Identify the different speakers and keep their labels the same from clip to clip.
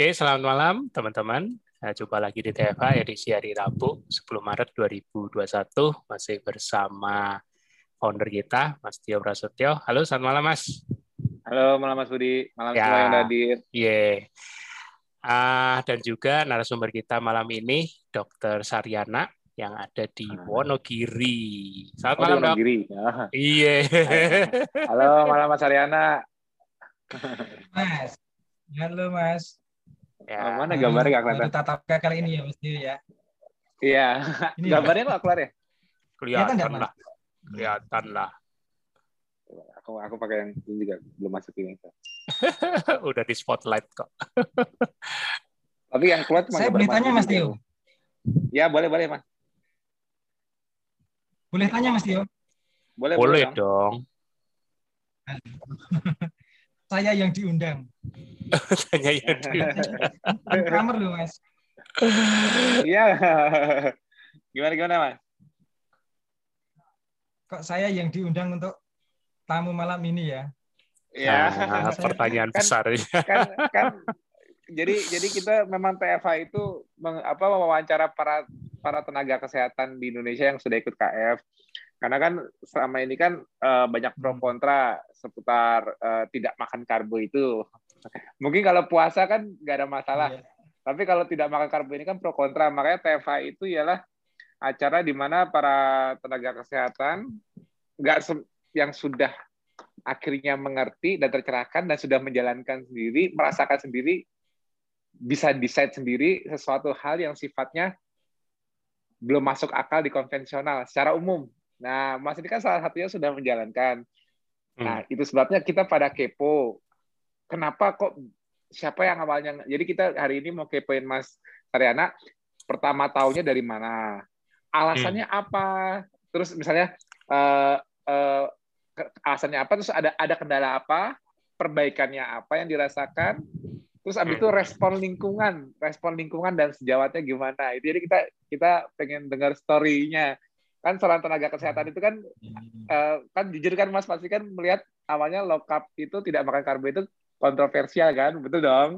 Speaker 1: Oke, selamat malam teman-teman. Nah, jumpa lagi di TFA edisi hari Rabu 10 Maret 2021 masih bersama founder kita Mas Tio Prasetyo. Halo, selamat malam Mas.
Speaker 2: Halo, malam Mas Budi. Malam ya, semua yang hadir.
Speaker 1: Iya. Yeah. Uh, dan juga narasumber kita malam ini Dr. Saryana yang ada di ah. Wonogiri.
Speaker 2: Selamat oh, malam, Wonogiri.
Speaker 1: Dok. Iya.
Speaker 2: Halo, malam Mas Saryana.
Speaker 3: Mas. Halo, Mas.
Speaker 2: Ya. Oh, mana gambarnya nggak kelihatan?
Speaker 3: Tatap kali ini ya, mesti ya.
Speaker 2: Iya. gambarnya nggak keluar ya?
Speaker 1: Kelihatan, kelihatan lah. Kelihatan lah.
Speaker 2: Aku aku pakai yang ini juga belum masuk ini.
Speaker 1: Udah di spotlight kok.
Speaker 2: Tapi yang keluar
Speaker 3: Saya boleh tanya Mas Tio.
Speaker 2: Ya, boleh boleh, Mas.
Speaker 3: Boleh tanya Mas Tio?
Speaker 1: Boleh, boleh, boleh dong.
Speaker 3: Saya yang diundang.
Speaker 1: Saya yang diundang.
Speaker 3: Kamar loh, Mas.
Speaker 2: Iya. Gimana gimana, Mas?
Speaker 3: Kok saya yang diundang untuk tamu malam ini ya?
Speaker 1: Ya, nah, pertanyaan kan, besar.
Speaker 2: Kan, kan jadi jadi kita memang TFA itu meng, apa wawancara para para tenaga kesehatan di Indonesia yang sudah ikut KF karena kan selama ini kan uh, banyak pro hmm. kontra seputar uh, tidak makan karbo itu. Mungkin kalau puasa kan nggak ada masalah. Yeah. Tapi kalau tidak makan karbo ini kan pro kontra. Makanya TFA itu ialah acara di mana para tenaga kesehatan nggak yang sudah akhirnya mengerti dan tercerahkan dan sudah menjalankan sendiri, merasakan sendiri, bisa decide sendiri sesuatu hal yang sifatnya belum masuk akal di konvensional secara umum Nah, Mas ini kan salah satunya sudah menjalankan. Hmm. Nah, itu sebabnya kita pada kepo. Kenapa kok siapa yang awalnya? Jadi kita hari ini mau kepoin Mas Tariana. Pertama tahunnya dari mana? Alasannya hmm. apa? Terus misalnya uh, uh, alasannya apa? Terus ada ada kendala apa? Perbaikannya apa yang dirasakan? Terus abis itu hmm. respon lingkungan, respon lingkungan dan sejawatnya gimana? Itu jadi kita kita pengen dengar story-nya kan seorang tenaga kesehatan itu kan uh, kan jujur kan Mas pasti kan melihat awalnya low carb itu tidak makan karbo itu kontroversial kan betul dong?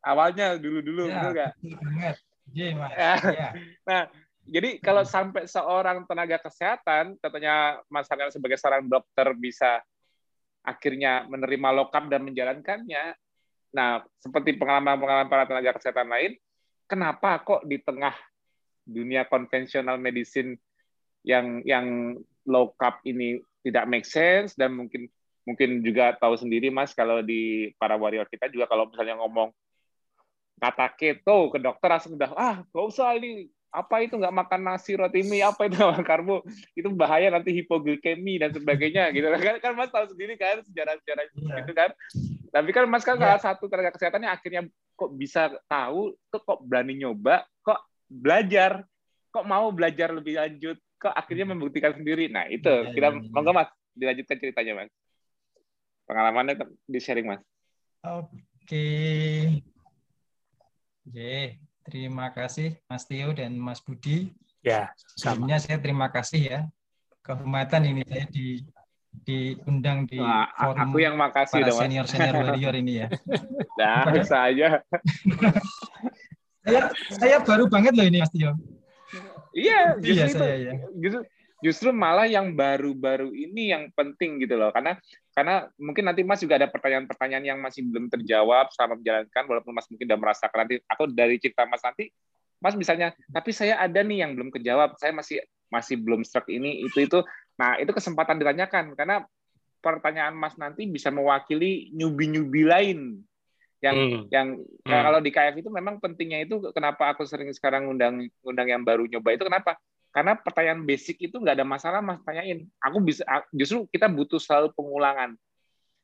Speaker 2: Awalnya dulu dulu ya, betul nggak?
Speaker 3: Ya,
Speaker 2: ya. Nah jadi kalau sampai seorang tenaga kesehatan katanya Mas Hanel sebagai seorang dokter bisa akhirnya menerima low carb dan menjalankannya nah seperti pengalaman-pengalaman para tenaga kesehatan lain kenapa kok di tengah dunia konvensional medicine yang yang low carb ini tidak make sense dan mungkin mungkin juga tahu sendiri mas kalau di para warrior kita juga kalau misalnya ngomong kata keto ke dokter langsung udah ah gak usah ini apa itu nggak makan nasi roti mie apa itu makan karbo itu bahaya nanti hipoglikemi dan sebagainya gitu kan kan mas tahu sendiri kan sejarah sejarah yeah. gitu kan tapi kan mas kan yeah. salah satu tenaga kesehatannya akhirnya kok bisa tahu kok kok berani nyoba kok belajar kok mau belajar lebih lanjut kok akhirnya hmm. membuktikan sendiri. Nah, itu ya, kita ya, ya. monggo Mas, dilanjutkan ceritanya, Mas. Pengalamannya di sharing, Mas.
Speaker 3: Oke. Oke, terima kasih Mas Tio dan Mas Budi.
Speaker 1: Ya,
Speaker 3: sebelumnya saya terima kasih ya. Kehormatan ini saya di diundang di
Speaker 2: nah, forum aku yang makasih
Speaker 3: para senior senior warrior ini ya.
Speaker 2: Nah, saya.
Speaker 3: saya saya baru banget loh ini Mas Tio.
Speaker 2: Iya, justru iya, itu. iya. Justru justru malah yang baru-baru ini yang penting gitu loh. Karena karena mungkin nanti Mas juga ada pertanyaan-pertanyaan yang masih belum terjawab selama menjalankan walaupun Mas mungkin udah merasakan nanti atau dari cerita Mas nanti Mas misalnya, tapi saya ada nih yang belum kejawab, saya masih masih belum struck ini itu itu. Nah, itu kesempatan ditanyakan karena pertanyaan Mas nanti bisa mewakili nyubi-nyubi lain yang hmm. yang hmm. kalau di KF itu memang pentingnya itu kenapa aku sering sekarang undang undang yang baru nyoba itu kenapa? Karena pertanyaan basic itu nggak ada masalah mas tanyain. Aku bisa justru kita butuh selalu pengulangan.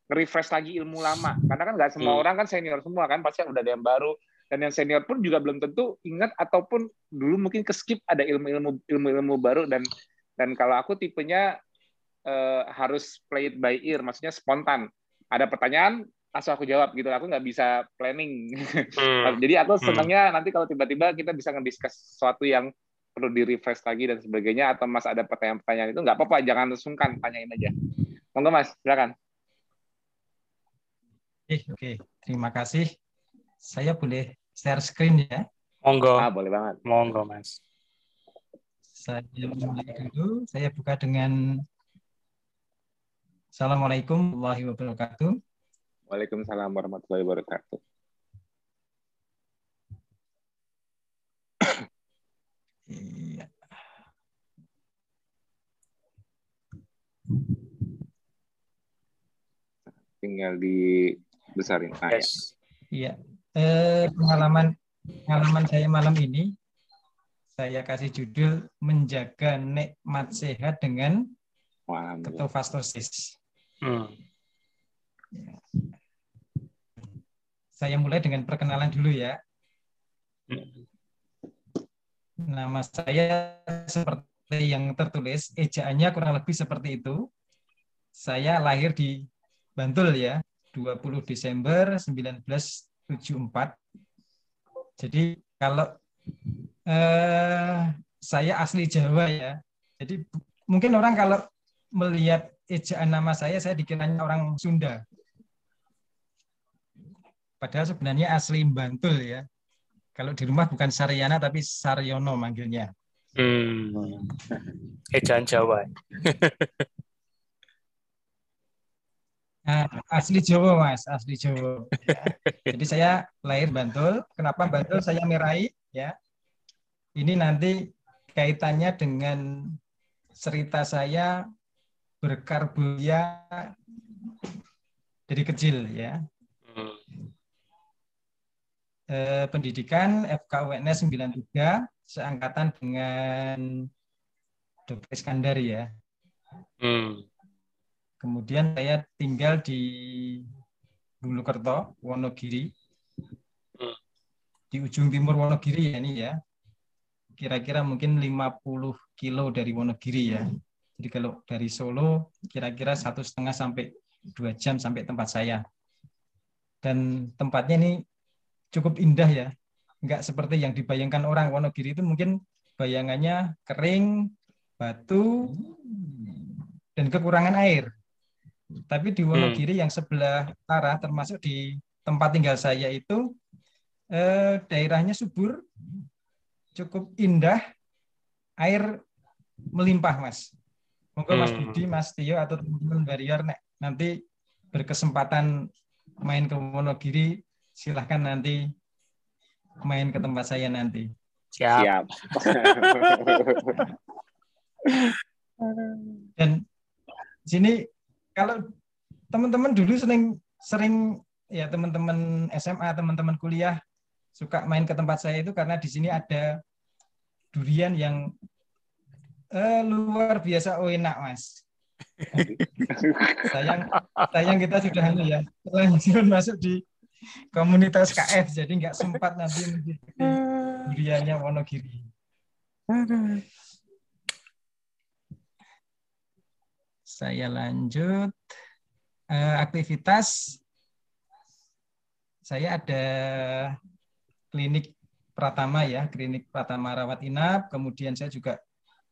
Speaker 2: Refresh lagi ilmu lama. Karena kan nggak semua hmm. orang kan senior semua kan pasti udah ada yang baru. Dan yang senior pun juga belum tentu ingat ataupun dulu mungkin ke skip ada ilmu-ilmu ilmu-ilmu baru. Dan dan kalau aku tipenya uh, harus play it by ear maksudnya spontan. Ada pertanyaan asal aku jawab gitu aku nggak bisa planning hmm. jadi aku hmm. senangnya hmm. nanti kalau tiba-tiba kita bisa ngediskus sesuatu yang perlu di refresh lagi dan sebagainya atau mas ada pertanyaan-pertanyaan itu nggak apa-apa jangan sungkan tanyain aja monggo mas silakan
Speaker 3: oke oke terima kasih saya boleh share screen ya.
Speaker 1: Monggo.
Speaker 2: Ah, boleh banget.
Speaker 1: Monggo, Mas.
Speaker 3: Saya mulai dulu. Saya buka dengan Assalamualaikum warahmatullahi wabarakatuh.
Speaker 2: Waalaikumsalam warahmatullahi wabarakatuh.
Speaker 3: Iya.
Speaker 2: Tinggal di besarin. Ah, ya.
Speaker 1: Yes.
Speaker 3: Iya. Eh, pengalaman pengalaman saya malam ini saya kasih judul menjaga nikmat sehat dengan ketofastosis.
Speaker 1: Hmm.
Speaker 3: Saya mulai dengan perkenalan dulu ya.
Speaker 1: Hmm.
Speaker 3: Nama saya seperti yang tertulis, ejaannya kurang lebih seperti itu. Saya lahir di Bantul ya, 20 Desember 1974. Jadi kalau eh, saya asli Jawa ya, jadi mungkin orang kalau melihat ejaan nama saya, saya dikiranya orang Sunda. Padahal sebenarnya asli Bantul ya. Kalau di rumah bukan Saryana tapi Saryono manggilnya.
Speaker 1: Hmm. Ejaan Jawa.
Speaker 3: Nah, asli Jawa mas, asli Jawa. Ya. Jadi saya lahir Bantul. Kenapa Bantul saya mirai? Ya, ini nanti kaitannya dengan cerita saya berkarbohidrat dari kecil ya. Eh, pendidikan FKUNS 93 seangkatan dengan Dr. Iskandar ya.
Speaker 1: Hmm.
Speaker 3: Kemudian saya tinggal di Bulukerto, Wonogiri.
Speaker 1: Hmm.
Speaker 3: Di ujung timur Wonogiri ya ini ya. Kira-kira mungkin 50 kilo dari Wonogiri ya. Jadi kalau dari Solo kira-kira satu setengah sampai dua jam sampai tempat saya. Dan tempatnya ini cukup indah ya. Enggak seperti yang dibayangkan orang Wonogiri itu mungkin bayangannya kering, batu, dan kekurangan air. Tapi di Wonogiri yang sebelah utara, termasuk di tempat tinggal saya itu, eh, daerahnya subur, cukup indah, air melimpah, Mas. Monggo Mas
Speaker 1: Hmm.
Speaker 3: Budi, Mas Tio, atau teman-teman barrier, nek, nanti berkesempatan main ke Wonogiri, silahkan nanti main ke tempat saya nanti.
Speaker 1: Siap.
Speaker 2: Siap.
Speaker 3: Dan di sini kalau teman-teman dulu sering sering ya teman-teman SMA, teman-teman kuliah suka main ke tempat saya itu karena di sini ada durian yang eh, luar biasa enak, Mas. sayang sayang kita sudah anu ya terlanjur masuk di komunitas KF jadi nggak sempat nanti mencicipi duriannya Wonogiri. Saya lanjut Eh, aktivitas. Saya ada klinik Pratama ya, klinik Pratama rawat inap. Kemudian saya juga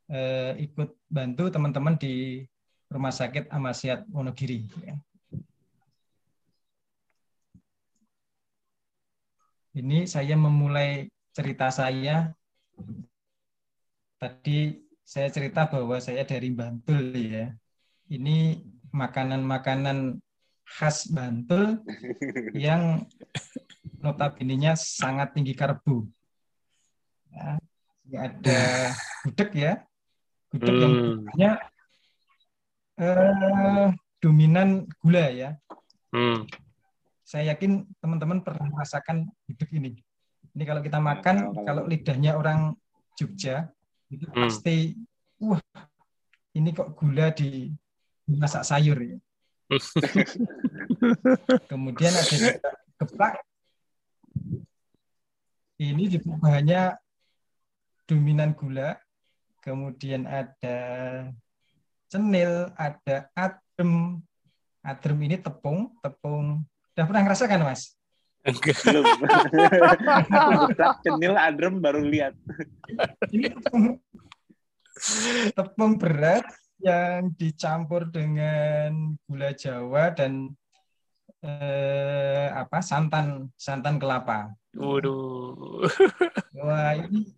Speaker 3: eh, ikut bantu teman-teman di Rumah Sakit Amasiat Wonogiri. ya. Ini saya memulai cerita saya. Tadi saya cerita bahwa saya dari Bantul ya. Ini makanan-makanan khas Bantul yang notabene-nya sangat tinggi karbo. Ya, ada gudeg ya. Gudeg yang
Speaker 1: Hmm.
Speaker 3: gudegnya eh, dominan gula ya.
Speaker 1: Hmm.
Speaker 3: Saya yakin teman-teman pernah merasakan gudeg ini. Ini kalau kita makan,
Speaker 2: kalau-
Speaker 3: lidahnya orang Jogja, itu
Speaker 1: Hmm.
Speaker 3: pasti, wah, ini kok gula di masak sayur ya. Kemudian ada geplak. Ini juga bahannya dominan gula. Kemudian ada cenil, ada adrem. Adrem ini tepung, tepung. Udah pernah ngerasakan, Mas?
Speaker 1: Enggak.
Speaker 2: Belum. Cenil adrem baru lihat.
Speaker 3: Ini tepung, tepung beras yang dicampur dengan gula Jawa dan eh, apa santan santan kelapa.
Speaker 1: Waduh.
Speaker 3: Wah ini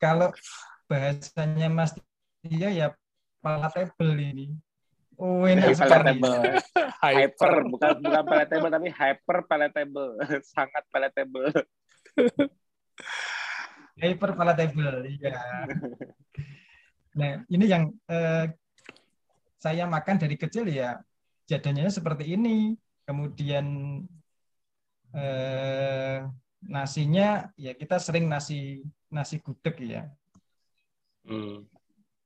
Speaker 3: kalau bahasanya Mas Dia ya palatable ini. Oh sekali.
Speaker 2: palatable. Hyper, bukan bukan palatable tapi hyper palatable. Sangat palatable.
Speaker 3: Hyper palatable, iya. Nah ini yang eh, saya makan dari kecil ya jadinya seperti ini. Kemudian eh, nasinya ya kita sering nasi nasi gudeg ya.
Speaker 1: Hmm.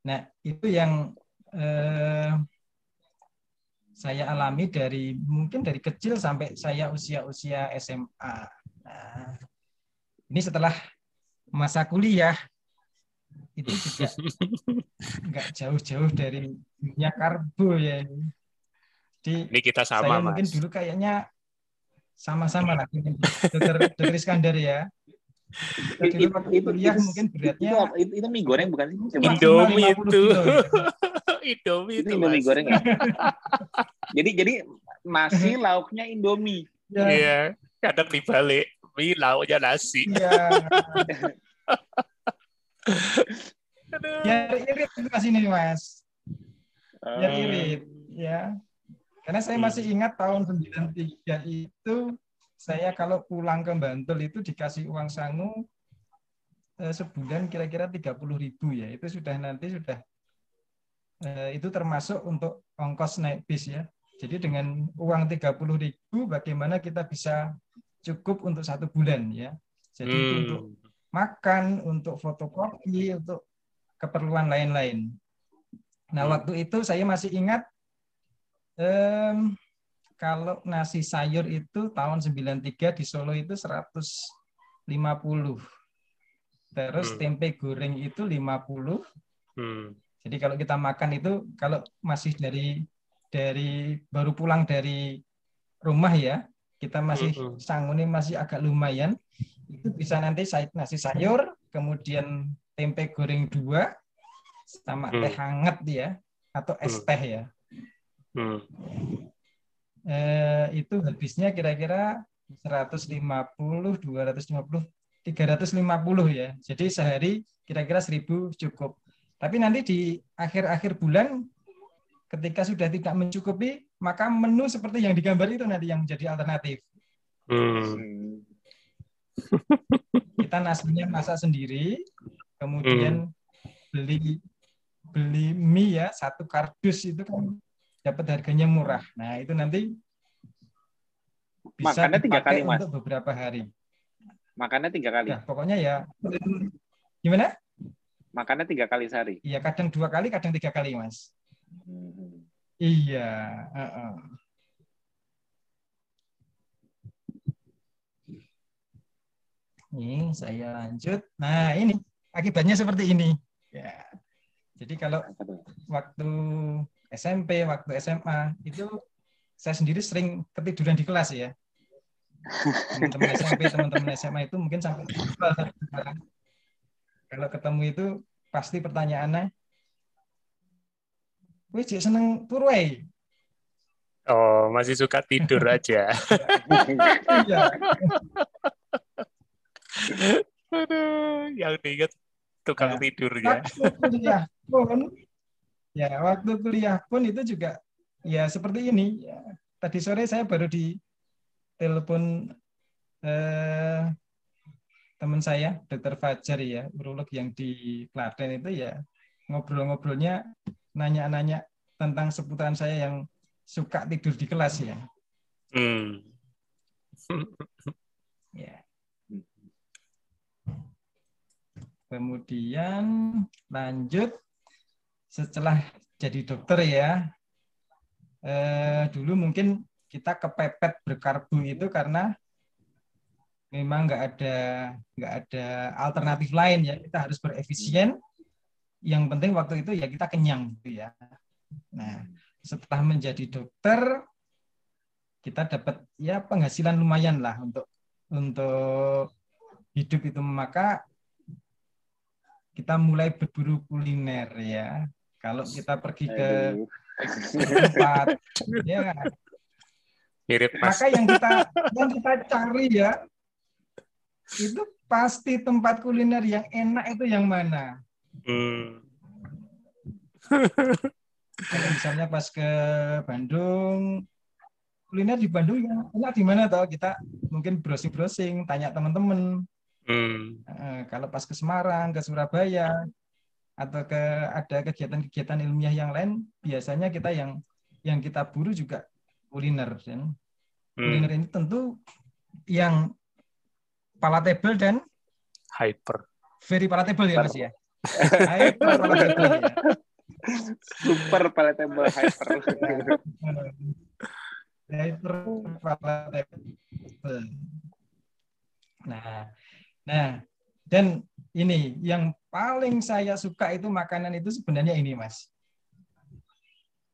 Speaker 3: Nah itu yang eh, saya alami dari mungkin dari kecil sampai saya usia-usia SMA. Nah, ini setelah masa kuliah itu juga nggak jauh-jauh dari dunia karbo ya. Jadi
Speaker 1: Ini kita
Speaker 3: saya
Speaker 1: sama,
Speaker 3: mungkin
Speaker 1: Mas.
Speaker 3: dulu kayaknya sama-sama lah dengan dokter dokter Iskandar ya. Waktu
Speaker 2: Itu-
Speaker 3: kuliah
Speaker 2: itu-
Speaker 3: mungkin
Speaker 2: Itu,
Speaker 3: beratnya
Speaker 2: apa? itu, itu mie goreng bukan sih?
Speaker 1: Indomie
Speaker 3: 50
Speaker 1: itu.
Speaker 3: kilo, ya.
Speaker 1: Indomie
Speaker 2: Itu Indomie
Speaker 1: Mas.
Speaker 2: goreng ya? jadi jadi nasi lauknya Indomie.
Speaker 3: Ya,
Speaker 1: Iya, kadang dibalik. Mie lauknya nasi.
Speaker 3: Iya.
Speaker 1: Aduh.
Speaker 3: Ya irit itu mas ini mas. Ya
Speaker 2: Eh,
Speaker 3: irit. Ya. Karena saya masih ingat tahun 93 itu saya kalau pulang ke Bantul itu dikasih uang sangu eh, sebulan kira-kira 30 ribu ya. Itu sudah nanti sudah itu termasuk untuk ongkos naik bis ya. Jadi dengan uang 30 ribu bagaimana kita bisa cukup untuk satu bulan ya. Jadi
Speaker 1: Hmm.
Speaker 3: untuk makan, untuk fotokopi, untuk keperluan lain-lain. Nah,
Speaker 1: Hmm.
Speaker 3: waktu itu saya masih ingat em, kalau nasi sayur itu tahun 93 di Solo itu 150. Terus
Speaker 1: Hmm.
Speaker 3: tempe goreng itu 50.
Speaker 1: Hmm.
Speaker 3: Jadi kalau kita makan itu kalau masih dari dari baru pulang dari rumah ya, kita masih sangguni masih agak lumayan, itu bisa nanti nasi sayur, kemudian tempe goreng dua, sama
Speaker 1: Hmm.
Speaker 3: teh hangat ya, atau es
Speaker 1: Hmm.
Speaker 3: teh ya.
Speaker 1: Hmm.
Speaker 3: Eh, itu habisnya kira-kira 150, 250, 350 ya. Jadi sehari kira-kira 1000 cukup. Tapi nanti di akhir-akhir bulan ketika sudah tidak mencukupi, maka menu seperti yang digambar itu nanti yang menjadi alternatif.
Speaker 1: Hmm.
Speaker 2: hmm.
Speaker 3: Kita nasinya masak sendiri, kemudian beli beli mie ya satu kardus itu kan dapat harganya murah. Nah itu nanti bisa
Speaker 2: Makannya tiga kali, Mas.
Speaker 3: untuk beberapa hari.
Speaker 2: Makannya tiga kali.
Speaker 3: Ya, pokoknya ya gimana?
Speaker 2: Makannya tiga kali sehari.
Speaker 3: Iya kadang dua kali, kadang tiga kali mas.
Speaker 2: Hmm.
Speaker 3: Iya. heeh. Ini saya lanjut. Nah ini akibatnya seperti ini. Ya. Jadi kalau waktu SMP, waktu SMA itu saya sendiri sering ketiduran di kelas ya. Teman-teman SMP, teman-teman SMA itu mungkin sampai. Kalau ketemu itu pasti pertanyaannya, Wih, Cik, seneng wae?"
Speaker 1: Oh, masih suka tidur aja.
Speaker 3: Iya.
Speaker 1: Aduh, yang diingat tukang
Speaker 3: Nah,
Speaker 1: tidurnya.
Speaker 3: Waktu kuliah pun, ya waktu kuliah pun itu juga ya seperti ini. Ya, tadi sore saya baru di telepon eh, teman saya, Dokter Fajar ya, urolog yang di Klaten itu ya ngobrol-ngobrolnya, nanya-nanya tentang seputaran saya yang suka tidur di kelas ya.
Speaker 1: Hmm.
Speaker 3: Ya. Kemudian lanjut setelah jadi dokter ya. Eh, dulu mungkin kita kepepet berkarbo itu karena memang nggak ada nggak ada alternatif lain ya. Kita harus berefisien. Yang penting waktu itu ya kita kenyang gitu ya. Nah, setelah menjadi dokter kita dapat ya penghasilan lumayan lah untuk untuk hidup itu maka kita mulai berburu kuliner ya. Kalau kita pergi ke tempat ya
Speaker 1: Mirip mas.
Speaker 3: Maka yang kita yang kita cari ya itu pasti tempat kuliner yang enak itu yang mana.
Speaker 1: Hmm.
Speaker 3: Kalau misalnya pas ke Bandung, kuliner di Bandung yang enak di mana toh? Kita mungkin browsing-browsing, tanya teman-teman.
Speaker 1: Hmm.
Speaker 3: Eh, kalau pas ke Semarang, ke Surabaya, atau ke ada kegiatan-kegiatan ilmiah yang lain, biasanya kita yang yang kita buru juga kuliner. Dan kuliner
Speaker 1: Hmm.
Speaker 3: ini tentu yang palatable dan
Speaker 1: Hyper.
Speaker 3: very palatable ya Mas ya. Hyper palatable ya.
Speaker 2: Super palatable hyper.
Speaker 3: Hyper palatable. Nah, nah dan ini yang paling saya suka itu makanan itu sebenarnya ini Mas.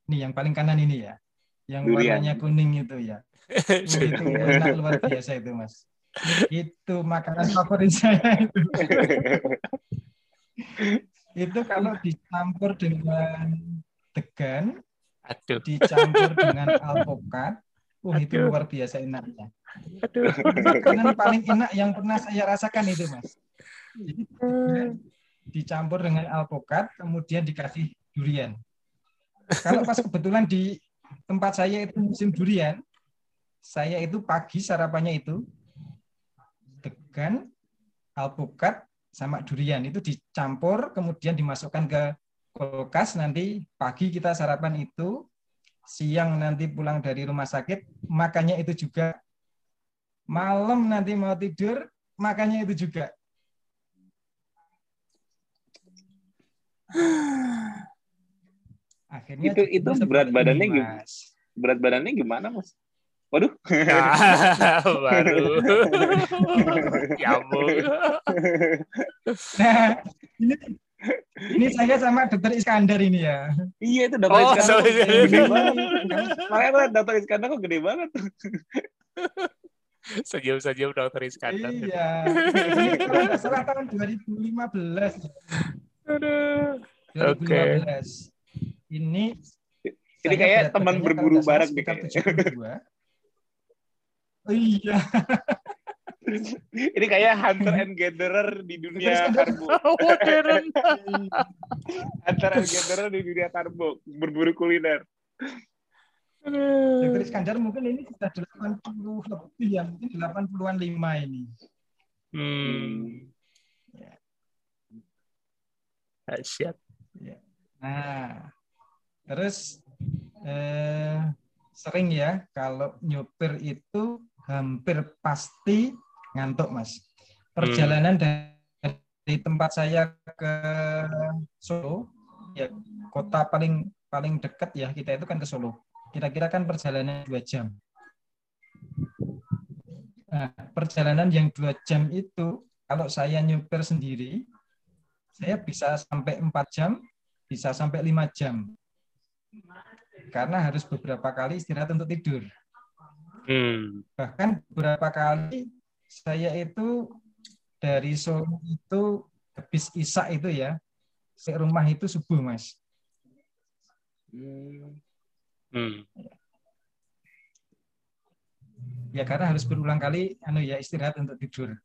Speaker 3: Ini yang paling kanan ini ya. Yang
Speaker 2: Durian.
Speaker 3: warnanya kuning itu ya. Itu enak luar biasa itu Mas. Itu makanan favorit saya itu. Itu kalau dicampur dengan degan,
Speaker 1: Aduh.
Speaker 3: dicampur dengan alpukat, wah itu
Speaker 1: Aduh.
Speaker 3: luar biasa enaknya.
Speaker 1: Aduh.
Speaker 3: Makanan paling enak yang pernah saya rasakan itu, Mas. Jadi, dicampur dengan alpukat, kemudian dikasih durian. Kalau pas kebetulan di tempat saya itu musim durian, saya itu pagi sarapannya itu degan, alpukat, sama durian itu dicampur, kemudian dimasukkan ke kulkas. Nanti pagi kita sarapan itu, siang nanti pulang dari rumah sakit, makannya itu juga. Malam nanti mau tidur, makannya itu juga. Akhirnya
Speaker 2: Itu- itu berat badannya gimana? Berat badannya gimana, Mas? Waduh.
Speaker 1: Ah, baru. Nyambung.
Speaker 3: Nah, ini, ini saya sama dokter Iskandar ini ya.
Speaker 2: iya itu dokter
Speaker 1: Oh,
Speaker 2: Iskandar
Speaker 1: sorry.
Speaker 2: gede banget. Makanya dokter Iskandar kok gede banget.
Speaker 1: Senyum-senyum dokter Iskandar.
Speaker 3: Iya. Ini salah tahun 2015.
Speaker 1: Aduh.
Speaker 3: 2015. Ini
Speaker 2: Ini
Speaker 3: saya
Speaker 2: kayak teman berburu bareng deh kayaknya.
Speaker 3: 72. Oh iya.
Speaker 2: Ini kayak hunter and gatherer di dunia karbo.
Speaker 1: Modern.
Speaker 2: Hunter and gatherer di dunia karbo, berburu kuliner.
Speaker 3: Dokter Iskandar mungkin ini sudah 80 lebih ya, mungkin 80-an 5 ini.
Speaker 1: Hmm. Dahsyat.
Speaker 3: Nah, terus eh, sering ya kalau nyopir itu hampir pasti ngantuk, Mas. Perjalanan dari tempat saya ke Solo, ya kota paling paling dekat ya kita itu kan ke Solo. Kira-kira kan perjalanan dua jam. Nah, perjalanan yang dua jam itu kalau saya nyopir sendiri, saya bisa sampai empat jam, bisa sampai lima jam. Karena harus beberapa kali istirahat untuk tidur.
Speaker 1: Hmm.
Speaker 3: Bahkan beberapa kali saya itu dari Solo itu habis isak itu ya, ke rumah itu subuh mas.
Speaker 1: Hmm.
Speaker 3: Ya karena harus berulang kali anu ya istirahat untuk tidur.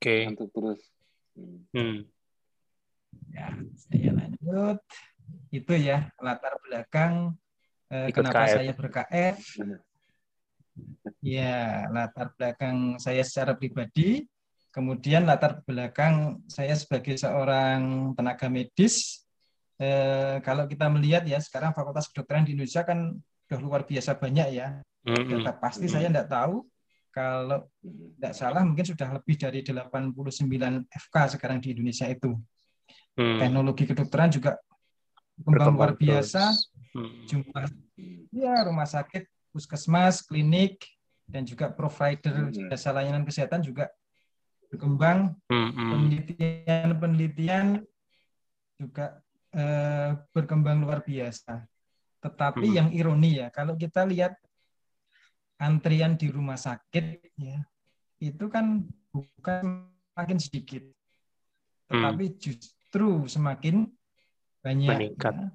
Speaker 1: Oke.
Speaker 2: Ngantuk terus.
Speaker 1: Hmm.
Speaker 3: Ya, saya lanjut. Itu ya latar belakang
Speaker 1: Ikut
Speaker 3: kenapa
Speaker 1: KF.
Speaker 3: saya ber-KF. Ya, latar belakang saya secara pribadi, kemudian latar belakang saya sebagai seorang tenaga medis. Eh, kalau kita melihat ya sekarang Fakultas Kedokteran di Indonesia kan sudah luar biasa banyak ya.
Speaker 1: Hmm.
Speaker 3: Data pasti saya tidak tahu. Kalau tidak salah mungkin sudah lebih dari 89 FK sekarang di Indonesia itu.
Speaker 1: Hmm.
Speaker 3: Teknologi kedokteran juga berkembang luar biasa.
Speaker 1: terus. Hmm.
Speaker 3: Jumlah ya rumah sakit, puskesmas, klinik, dan juga provider
Speaker 2: Hmm.
Speaker 3: jasa layanan kesehatan juga berkembang.
Speaker 1: Hmm. Hmm.
Speaker 3: Penelitian-penelitian juga eh, berkembang luar biasa. Tetapi
Speaker 1: Hmm.
Speaker 3: yang ironi ya, kalau kita lihat antrian di rumah sakit ya, itu kan bukan makin sedikit, tetapi justru semakin banyak.
Speaker 1: Meningkat.
Speaker 3: ya.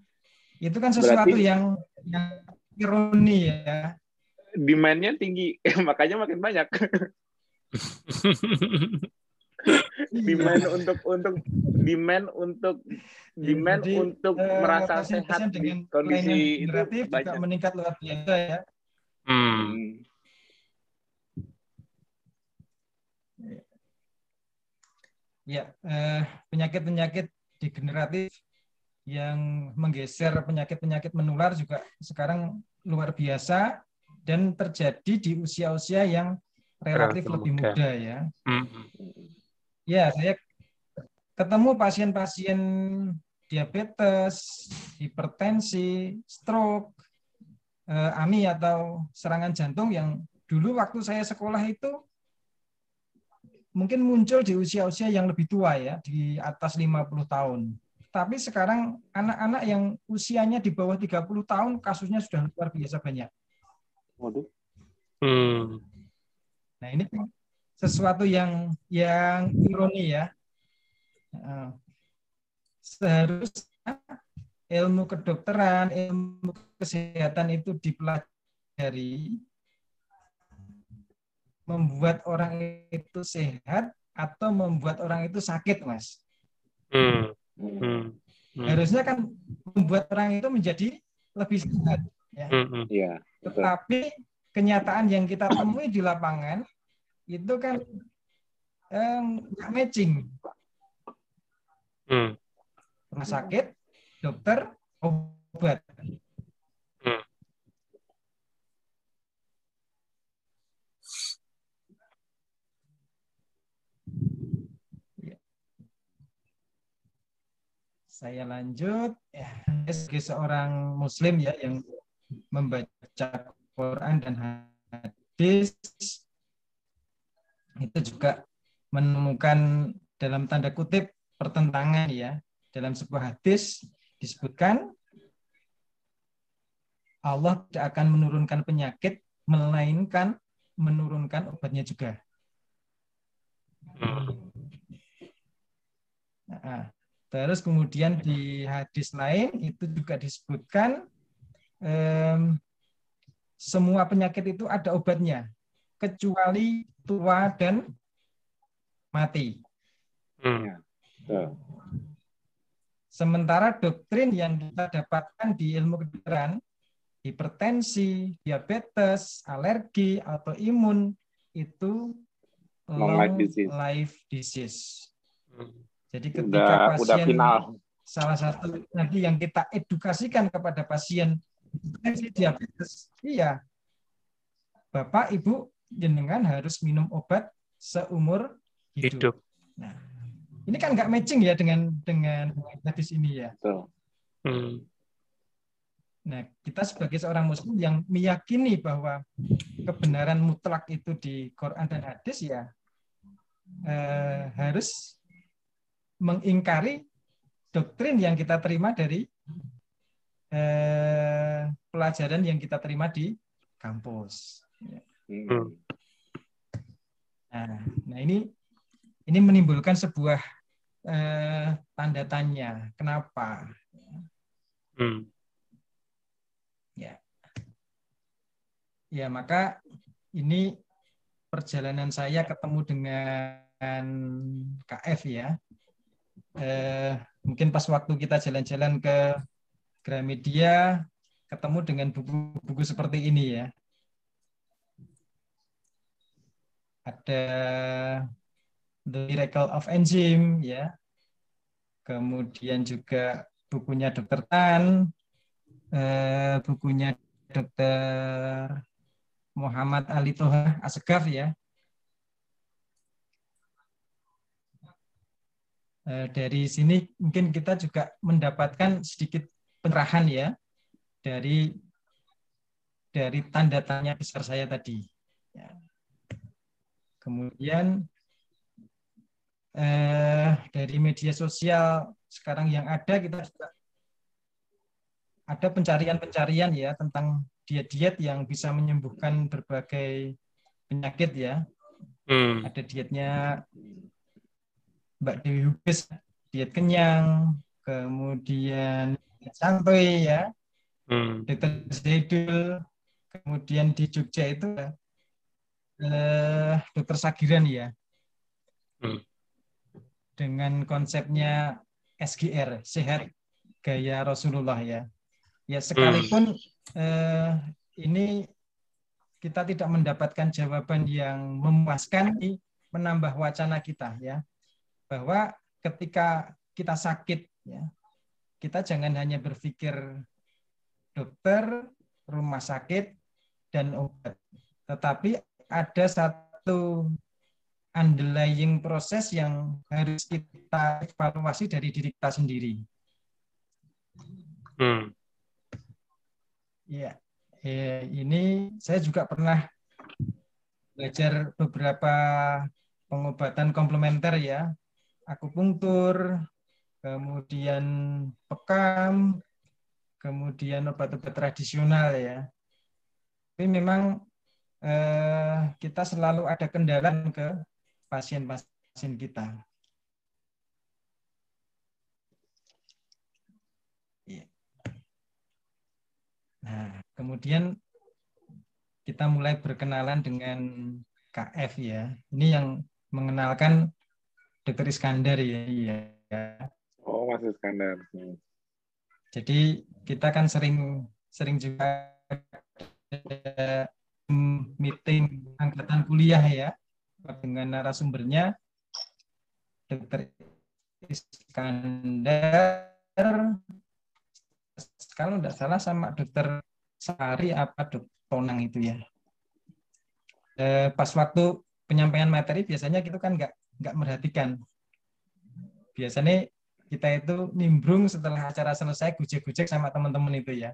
Speaker 3: Itu kan sesuatu
Speaker 2: Berarti-
Speaker 3: yang, yang ironi ya.
Speaker 2: Demand-nya tinggi, makanya makin banyak. demand untuk untuk demand untuk demand
Speaker 3: Jadi,
Speaker 2: untuk
Speaker 3: eh,
Speaker 2: merasa sehat
Speaker 3: dengan
Speaker 2: di kondisi
Speaker 3: generatif juga
Speaker 2: banyak.
Speaker 3: meningkat luar biasa ya.
Speaker 1: Hmm.
Speaker 2: Hmm.
Speaker 3: Ya, eh, penyakit-penyakit degeneratif yang menggeser penyakit-penyakit menular juga sekarang luar biasa dan terjadi di usia-usia yang relatif lebih
Speaker 1: muda.
Speaker 3: muda ya.
Speaker 1: Hmm.
Speaker 3: Ya, saya ketemu pasien-pasien diabetes, hipertensi, stroke, eh, AMI atau serangan jantung yang dulu waktu saya sekolah itu mungkin muncul di usia-usia yang lebih tua ya, di atas 50 tahun. Tapi sekarang anak-anak yang usianya di bawah 30 tahun kasusnya sudah luar biasa banyak.
Speaker 2: Waduh.
Speaker 1: Hmm.
Speaker 3: Nah, ini sesuatu yang yang ironi ya. Eh, Seharusnya ilmu kedokteran, ilmu kesehatan itu dipelajari membuat orang itu sehat atau membuat orang itu sakit, Mas.
Speaker 1: Hmm.
Speaker 2: Hmm.
Speaker 1: Hmm. Hmm.
Speaker 3: Harusnya kan membuat orang itu menjadi lebih sehat. Ya.
Speaker 1: Hmm. Hmm.
Speaker 2: Iya, betul.
Speaker 3: Tetapi kenyataan yang kita temui di lapangan itu kan eh, nggak matching.
Speaker 1: Hmm.
Speaker 3: Rumah sakit, dokter, obat. Saya lanjut. Ya, sebagai seorang Muslim ya yang membaca Quran dan hadis itu juga menemukan dalam tanda kutip pertentangan ya dalam sebuah hadis disebutkan Allah tidak akan menurunkan penyakit melainkan menurunkan obatnya juga.
Speaker 1: Hmm.
Speaker 3: Nah, terus kemudian di hadis lain itu juga disebutkan em, semua penyakit itu ada obatnya kecuali tua dan mati.
Speaker 1: Hmm.
Speaker 2: Betul.
Speaker 3: Sementara doktrin yang kita dapatkan di ilmu kedokteran, hipertensi, diabetes, alergi, autoimun itu
Speaker 2: Long life
Speaker 3: long
Speaker 2: disease.
Speaker 3: life disease.
Speaker 1: Hmm.
Speaker 3: Jadi ketika
Speaker 2: Udah
Speaker 3: pasien
Speaker 2: udah final.
Speaker 3: salah satu nanti yang kita edukasikan kepada pasien hipertensi, diabetes, iya, bapak ibu jenengan harus minum obat seumur hidup.
Speaker 1: Hidup.
Speaker 3: Nah, ini kan nggak matching ya dengan dengan hadis ini ya.
Speaker 2: Betul.
Speaker 1: Hmm.
Speaker 3: Nah, kita sebagai seorang muslim yang meyakini bahwa kebenaran mutlak itu di Quran dan hadis ya eh, harus mengingkari doktrin yang kita terima dari eh, pelajaran yang kita terima di kampus.
Speaker 2: Hmm.
Speaker 3: Nah, nah ini ini menimbulkan sebuah eh, tanda tanya. Kenapa?
Speaker 1: Hmm.
Speaker 3: Ya, maka ini perjalanan saya ketemu dengan KF ya. Eh, mungkin pas waktu kita jalan-jalan ke Gramedia, ketemu dengan buku-buku seperti ini ya. Ada The Miracle of Enzyme ya. Kemudian juga bukunya Dr. Tan, eh, bukunya Dr. Muhammad Ali Toha Asegaf ya. Dari sini mungkin kita juga mendapatkan sedikit pencerahan ya dari dari tanda tanya besar saya tadi. Ya. Kemudian eh, dari media sosial sekarang yang ada kita juga ada pencarian-pencarian ya tentang diet-diet yang bisa menyembuhkan berbagai penyakit ya.
Speaker 1: Hmm.
Speaker 3: Ada dietnya Mbak Dewi Hubis, diet kenyang, kemudian santuy ya. hmm. Dr. Zaidul, kemudian di Jogja itu eh, Dr. Sagiran ya, hmm. dengan konsepnya SGR, sehat gaya Rasulullah ya. Ya sekalipun hmm. eh, ini kita tidak mendapatkan jawaban yang memuaskan, menambah wacana kita ya bahwa ketika kita sakit ya kita jangan hanya berpikir dokter, rumah sakit dan obat, tetapi ada satu underlying proses yang harus kita evaluasi dari diri kita sendiri. Hmm. Ya, ya, ini saya juga pernah belajar beberapa pengobatan komplementer ya, akupunktur, kemudian pekam, kemudian obat-obat tradisional ya. Tapi memang eh, kita selalu ada kendala ke pasien-pasien kita. Iya. Nah, kemudian kita mulai berkenalan dengan KF ya. Ini yang mengenalkan Dr. Iskandar ya. ya.
Speaker 2: Oh, Mas Iskandar.
Speaker 3: Hmm. Jadi kita kan sering sering juga meeting angkatan kuliah ya dengan narasumbernya Dr. Iskandar kalau tidak salah sama Dr. Sari apa Dr. Tonang itu ya. Eh, pas waktu penyampaian materi biasanya kita kan nggak nggak merhatikan. Biasanya kita itu nimbrung setelah acara selesai gujek-gujek sama teman-teman itu ya.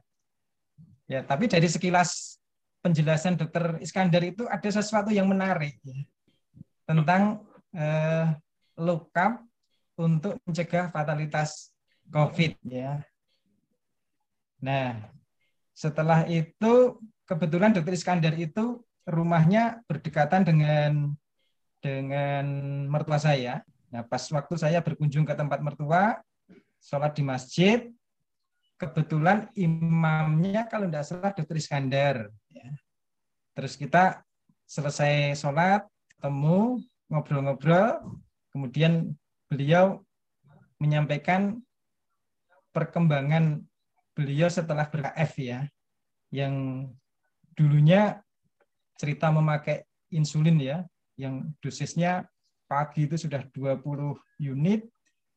Speaker 3: Ya, tapi dari sekilas penjelasan Dokter Iskandar itu ada sesuatu yang menarik ya, tentang eh, look up untuk mencegah fatalitas COVID ya. Nah, setelah itu kebetulan Dokter Iskandar itu rumahnya berdekatan dengan dengan mertua saya. Nah, pas waktu saya berkunjung ke tempat mertua, sholat di masjid, kebetulan imamnya kalau tidak salah Dr. Iskandar. Ya. Terus kita selesai sholat, ketemu, ngobrol-ngobrol, kemudian beliau menyampaikan perkembangan beliau setelah ber-KF ya, yang dulunya cerita memakai insulin ya, yang dosisnya pagi itu sudah 20 unit,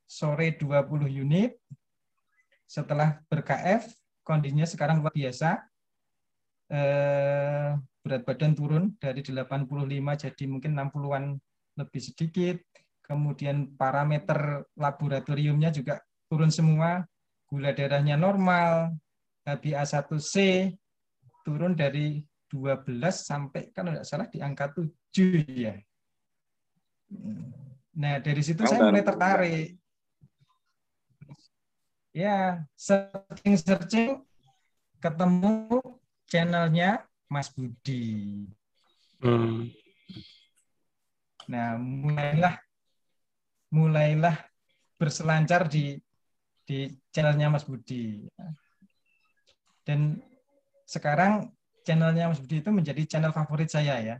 Speaker 3: sore 20 unit. Setelah ber-KF, kondisinya sekarang luar biasa. Eh, berat badan turun dari 85 jadi mungkin 60-an lebih sedikit. Kemudian parameter laboratoriumnya juga turun semua. Gula darahnya normal, HbA1c turun dari 12 sampai kan tidak salah di angka 7 ya. Nah, dari situ saya mulai tertarik. Ya, searching-searching ketemu channelnya Mas Budi. Hmm. Nah, mulailah mulailah berselancar di di channelnya Mas Budi. Dan sekarang channelnya Mas Budi itu menjadi channel favorit saya ya.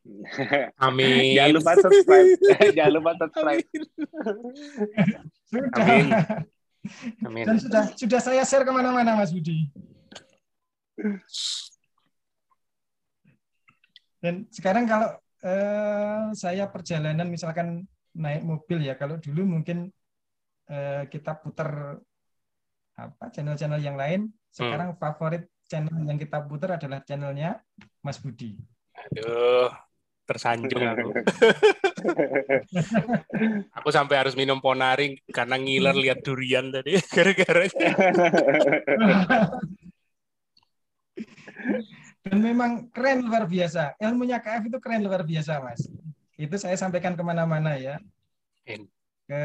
Speaker 1: Amin.
Speaker 2: Jangan lupa subscribe. Jangan lupa subscribe.
Speaker 3: sudah. Amin. Amin. Dan sudah sudah saya share ke mana-mana Mas Budi. Dan sekarang kalau eh, saya perjalanan misalkan naik mobil ya, kalau dulu mungkin eh, kita putar apa channel-channel yang lain, sekarang hmm. favorit channel yang kita putar adalah channelnya Mas Budi.
Speaker 1: Aduh, tersanjung aku. aku sampai harus minum ponari karena ngiler lihat durian tadi gara-gara.
Speaker 3: Dan memang keren luar biasa. Ilmunya KF itu keren luar biasa, Mas. Itu saya sampaikan ke mana-mana ya. Ke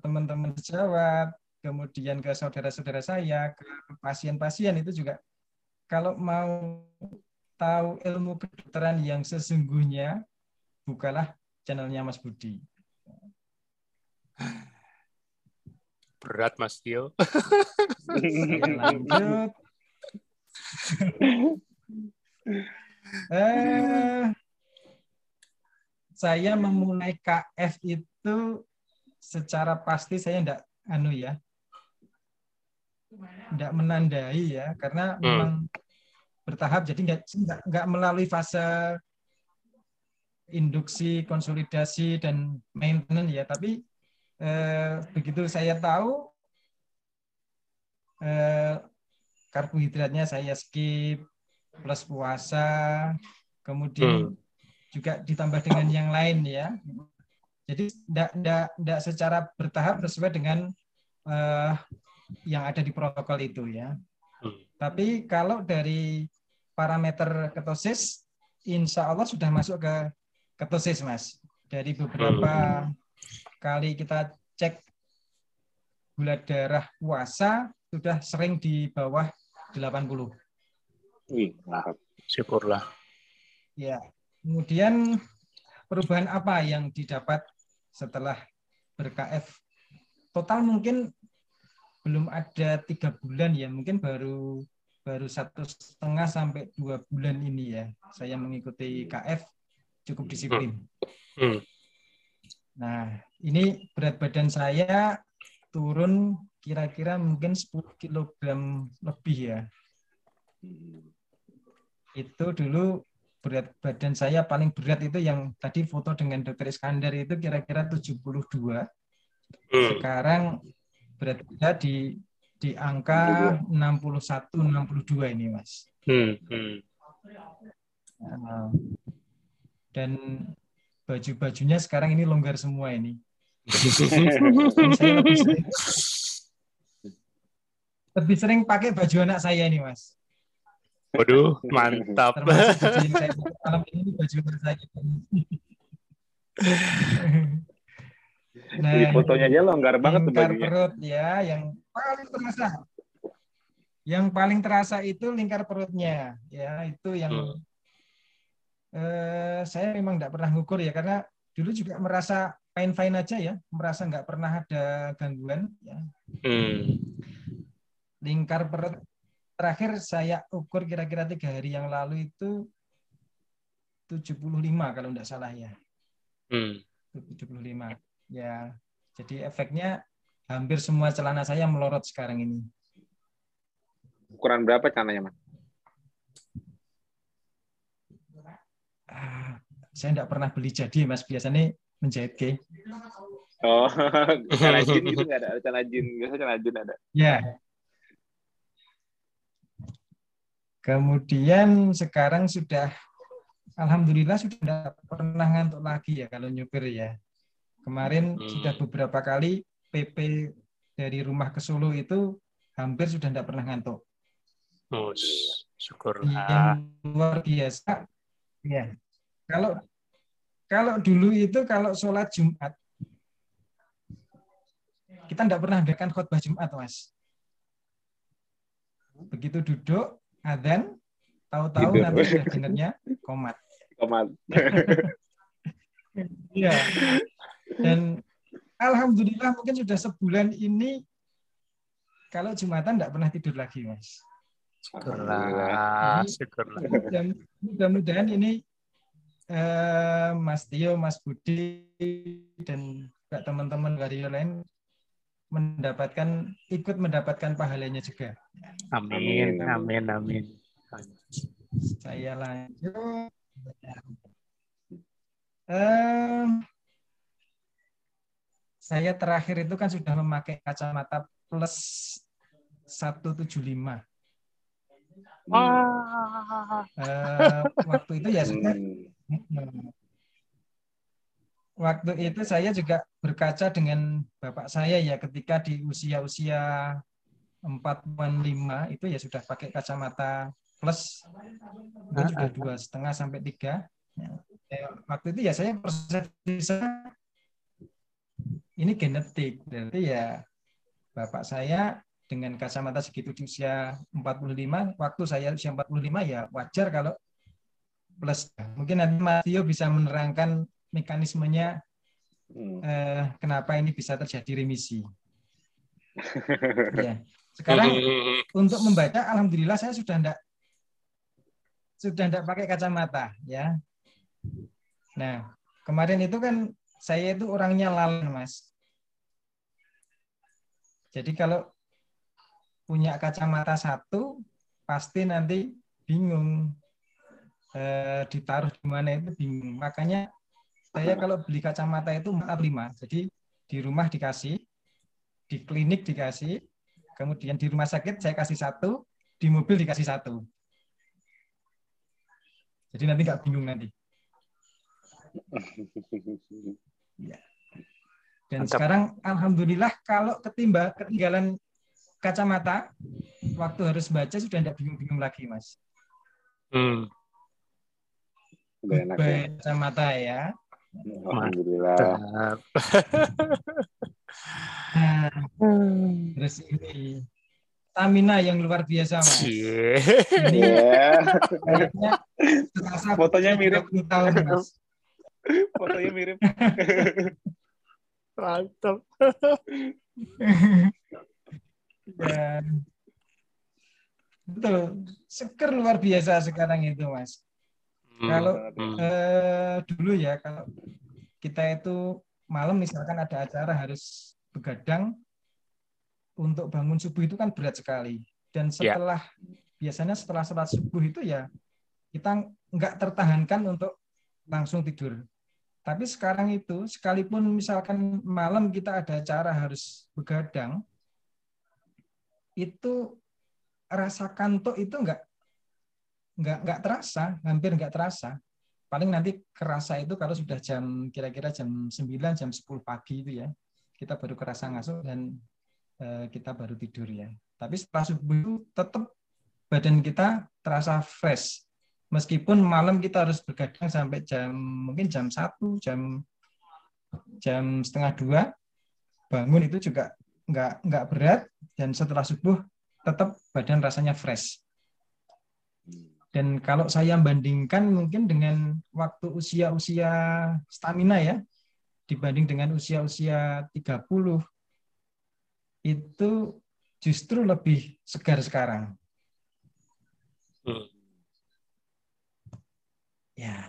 Speaker 3: teman-teman sejawat, kemudian ke saudara-saudara saya, ke pasien-pasien itu juga kalau mau tahu ilmu kedokteran yang sesungguhnya, bukalah channelnya Mas Budi.
Speaker 1: Berat Mas Tio.
Speaker 3: lanjut eh, saya memulai KF itu secara pasti saya enggak anu ya enggak menandai ya karena hmm. memang bertahap jadi enggak, enggak melalui fase induksi konsolidasi dan maintenance ya tapi eh, begitu saya tahu eh, karbohidratnya saya skip plus puasa kemudian hmm. juga ditambah dengan yang lain ya jadi tidak secara bertahap sesuai dengan uh, yang ada di protokol itu ya hmm. tapi kalau dari parameter ketosis insya Allah sudah masuk ke ketosis mas dari beberapa hmm. kali kita cek gula darah puasa sudah sering di bawah 80.
Speaker 1: Wih, syukurlah.
Speaker 3: Ya. Kemudian perubahan apa yang didapat setelah ber-KF? Total mungkin belum ada tiga bulan ya, mungkin baru baru satu setengah sampai dua bulan ini ya. Saya mengikuti KF cukup disiplin. Hmm. Nah, ini berat badan saya turun kira-kira mungkin 10 kg lebih ya. Itu dulu berat badan saya paling berat itu yang tadi foto dengan dokter Iskandar itu kira-kira 72. Hmm. Sekarang berat saya di di angka 61 62 ini, Mas. Hmm. Hmm. Nah, dan baju-bajunya sekarang ini longgar semua ini. saya lebih sering, lebih sering pakai baju anak saya ini, Mas.
Speaker 1: Waduh, mantap. malam ini baju anak saya.
Speaker 2: nah, Di fotonya aja longgar banget tuh
Speaker 3: bajunya. perut ya, yang paling terasa. Yang paling terasa itu lingkar perutnya, ya itu yang hmm. eh, saya memang tidak pernah ngukur ya karena dulu juga merasa fine fine aja ya, merasa nggak pernah ada gangguan ya. Hmm lingkar perut terakhir saya ukur kira-kira tiga hari yang lalu itu 75 kalau tidak salah ya. Hmm. 75. Ya. Jadi efeknya hampir semua celana saya melorot sekarang ini.
Speaker 2: Ukuran berapa celananya, Mas?
Speaker 3: Ah, saya tidak pernah beli jadi, Mas. Biasanya menjahit ke.
Speaker 2: Oh, celana jin itu nggak ada celana jin. Biasanya celana jin ada.
Speaker 3: Ya, Kemudian sekarang sudah alhamdulillah sudah tidak pernah ngantuk lagi ya kalau nyupir ya. Kemarin hmm. sudah beberapa kali PP dari rumah ke Solo itu hampir sudah tidak pernah ngantuk.
Speaker 1: Oh, syukurlah.
Speaker 3: Yang luar biasa. Ya. Kalau kalau dulu itu kalau sholat Jumat kita tidak pernah dengarkan khutbah Jumat, Mas. Begitu duduk, adzan, tahu-tahu gitu. nanti sudah dengarnya komat.
Speaker 2: Komat.
Speaker 3: Iya. Dan alhamdulillah mungkin sudah sebulan ini kalau Jumatan tidak pernah tidur lagi, Mas.
Speaker 1: Syukurlah.
Speaker 3: Syukurlah. Mudah-mudahan ini eh, Mas Tio, Mas Budi, dan teman-teman wario lain mendapatkan ikut mendapatkan pahalanya juga.
Speaker 1: Amin, amin, amin.
Speaker 3: Saya lanjut. Um, saya terakhir itu kan sudah memakai kacamata plus 175. Oh. Uh, waktu itu ya sudah hmm waktu itu saya juga berkaca dengan bapak saya ya ketika di usia-usia 45 itu ya sudah pakai kacamata plus itu ah, sudah ah. dua setengah sampai tiga ya, waktu itu ya saya persepsi ini genetik berarti ya bapak saya dengan kacamata segitu di usia 45 waktu saya usia 45 ya wajar kalau plus mungkin nanti Mas Tio bisa menerangkan mekanismenya hmm. eh, kenapa ini bisa terjadi remisi. ya. Sekarang hmm. untuk membaca, alhamdulillah saya sudah tidak sudah tidak pakai kacamata ya. Nah, kemarin itu kan saya itu orangnya lalan, Mas. Jadi kalau punya kacamata satu, pasti nanti bingung e, ditaruh di mana itu bingung. Makanya saya kalau beli kacamata itu empat lima. Jadi di rumah dikasih, di klinik dikasih, kemudian di rumah sakit saya kasih satu, di mobil dikasih satu. Jadi nanti nggak bingung nanti. Ya. Dan Mantap. sekarang alhamdulillah kalau ketimba ketinggalan kacamata waktu harus baca sudah tidak bingung-bingung lagi, Mas.
Speaker 1: Hmm.
Speaker 3: Udah enak ya. Kacamata ya.
Speaker 2: Alhamdulillah.
Speaker 3: nah, terus ini stamina yang luar biasa, Mas.
Speaker 1: Yeah.
Speaker 3: Ini yeah.
Speaker 2: fotonya mirip tahun, Mas. Fotonya mirip.
Speaker 1: Mantap.
Speaker 3: ya. Betul. Seger luar biasa sekarang itu, Mas. Hmm. Kalau hmm. Eh, dulu ya, kalau kita itu malam misalkan ada acara harus begadang untuk bangun subuh itu kan berat sekali. Dan ya. setelah yeah. biasanya setelah sholat subuh itu ya kita nggak tertahankan untuk langsung tidur. Tapi sekarang itu, sekalipun misalkan malam kita ada acara harus begadang, itu rasa kantuk itu enggak enggak enggak terasa, hampir enggak terasa. Paling nanti kerasa itu kalau sudah jam kira-kira jam 9, jam 10 pagi itu ya. Kita baru kerasa ngasuk dan e, kita baru tidur ya. Tapi setelah subuh itu tetap badan kita terasa fresh meskipun malam kita harus bergadang sampai jam mungkin jam satu jam jam setengah dua bangun itu juga nggak nggak berat dan setelah subuh tetap badan rasanya fresh dan kalau saya bandingkan mungkin dengan waktu usia-usia stamina ya dibanding dengan usia-usia 30 itu justru lebih segar sekarang. Hmm. Ya,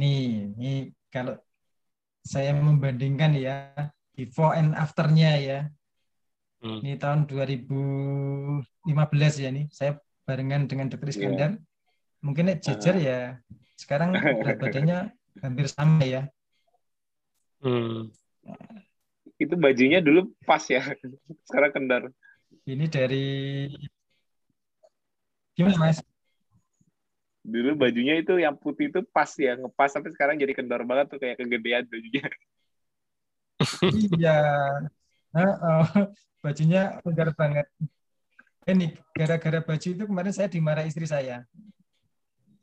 Speaker 3: nih, nih kalau saya membandingkan ya before and afternya ya. Hmm. Ini tahun 2015 ya nih, saya barengan dengan Dr. Iya. Iskandar. Yeah. Mungkin jejer uh. ya. Sekarang berat badannya hampir sama ya.
Speaker 1: Hmm.
Speaker 2: Itu bajunya dulu pas ya. Sekarang kendar.
Speaker 3: Ini dari gimana Mas?
Speaker 2: Dulu bajunya itu yang putih itu pas ya ngepas tapi sekarang jadi kendor banget tuh kayak kegedean bajunya.
Speaker 3: Iya. Nah, oh, bajunya longgar banget. Ini gara-gara baju itu kemarin saya dimarah istri saya.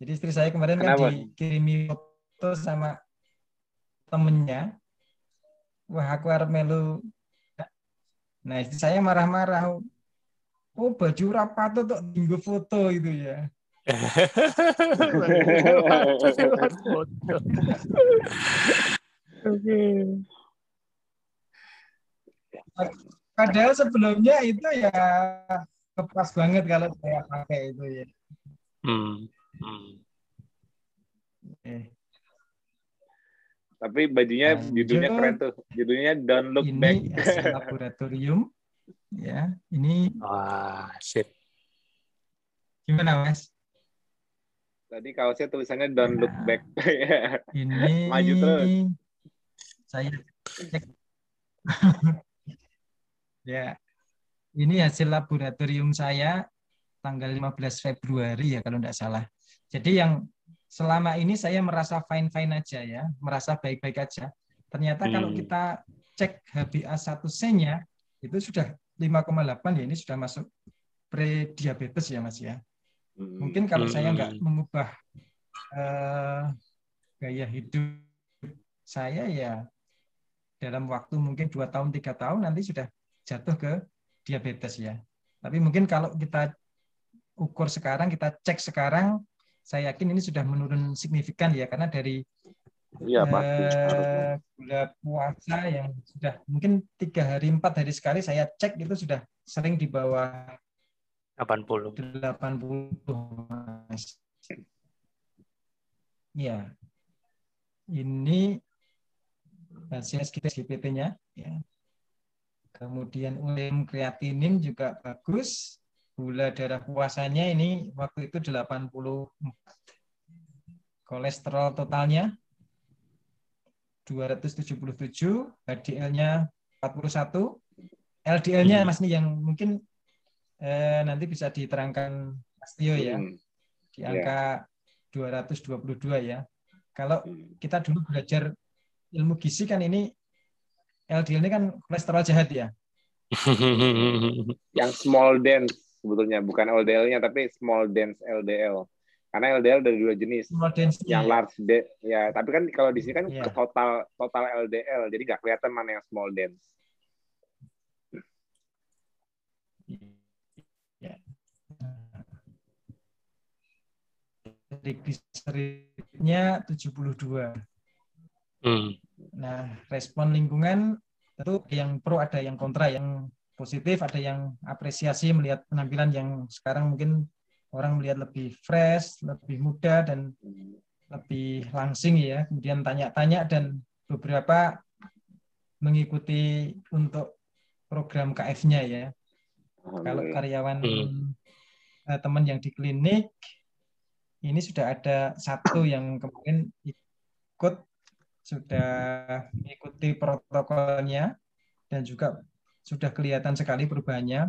Speaker 3: Jadi istri saya kemarin kan Kenapa? kan dikirimi foto sama temennya. Wah aku harus melu. Nah istri saya marah-marah. Oh baju rapat tuh tinggal foto itu ya Oke. Padahal sebelumnya itu ya kepas banget kalau saya pakai itu ya.
Speaker 1: Hmm. hmm.
Speaker 2: Eh. Tapi bajunya judulnya keren tuh. Judulnya Don't Look
Speaker 3: ini
Speaker 2: Back.
Speaker 3: Ini laboratorium. Ya, ini.
Speaker 1: Wah, shit.
Speaker 3: Gimana, Mas?
Speaker 2: Tadi kaosnya tulisannya don't look nah, back.
Speaker 3: ini
Speaker 2: maju terus.
Speaker 3: Saya cek. ya. Ini hasil laboratorium saya tanggal 15 Februari ya kalau tidak salah. Jadi yang selama ini saya merasa fine-fine aja ya, merasa baik-baik aja. Ternyata hmm. kalau kita cek HbA1c-nya itu sudah 5,8 ya ini sudah masuk pre-diabetes ya Mas ya. Mungkin kalau saya nggak mengubah uh, gaya hidup saya ya dalam waktu mungkin dua tahun tiga tahun nanti sudah jatuh ke diabetes ya. Tapi mungkin kalau kita ukur sekarang kita cek sekarang saya yakin ini sudah menurun signifikan ya karena dari
Speaker 2: Iya,
Speaker 3: eh, gula puasa yang sudah mungkin tiga hari empat hari sekali saya cek itu sudah sering di bawah
Speaker 1: 80.
Speaker 3: 80 Mas. Ya. Ini hasil SGPT-nya ya. Kemudian urin kreatinin juga bagus. Gula darah puasanya ini waktu itu 84. Kolesterol totalnya 277, HDL-nya 41, LDL-nya. Mas nih yang mungkin eh, nanti bisa diterangkan Mas Tio ya. Hmm. Di angka yeah. 222 ya. Kalau hmm. kita dulu belajar ilmu gizi kan ini LDL ini kan kolesterol jahat ya.
Speaker 2: yang small dense sebetulnya bukan LDL-nya tapi small dense LDL. Karena LDL dari dua jenis. Small dense yang ya. large D ya, tapi kan kalau di sini kan yeah. total total LDL jadi nggak kelihatan mana yang small dense.
Speaker 3: Triglyceridnya 72. Hmm. Nah, respon lingkungan tentu yang pro ada yang kontra, yang positif ada yang apresiasi melihat penampilan yang sekarang mungkin orang melihat lebih fresh, lebih muda dan lebih langsing ya. Kemudian tanya-tanya dan beberapa mengikuti untuk program KF-nya ya. Kalau karyawan hmm. Eh, teman yang di klinik ini sudah ada satu yang kemarin ikut sudah mengikuti protokolnya dan juga sudah kelihatan sekali perubahannya.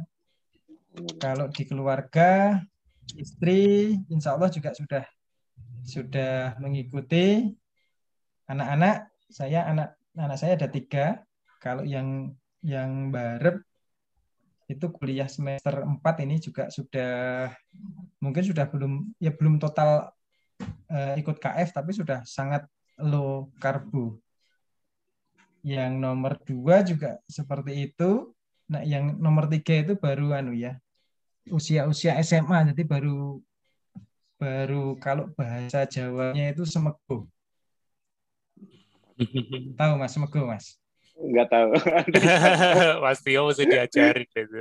Speaker 3: Kalau di keluarga, istri, insya Allah juga sudah sudah mengikuti. Anak-anak, saya anak anak saya ada tiga. Kalau yang yang baru itu kuliah semester 4 ini juga sudah mungkin sudah belum ya belum total uh, ikut KF tapi sudah sangat low karbo. Yang nomor dua juga seperti itu. Nah, yang nomor tiga itu baru anu ya usia-usia SMA, jadi baru baru kalau bahasa Jawanya itu semego. Tahu mas semego mas?
Speaker 2: Enggak tahu.
Speaker 1: Mas Tio mesti diajarin itu.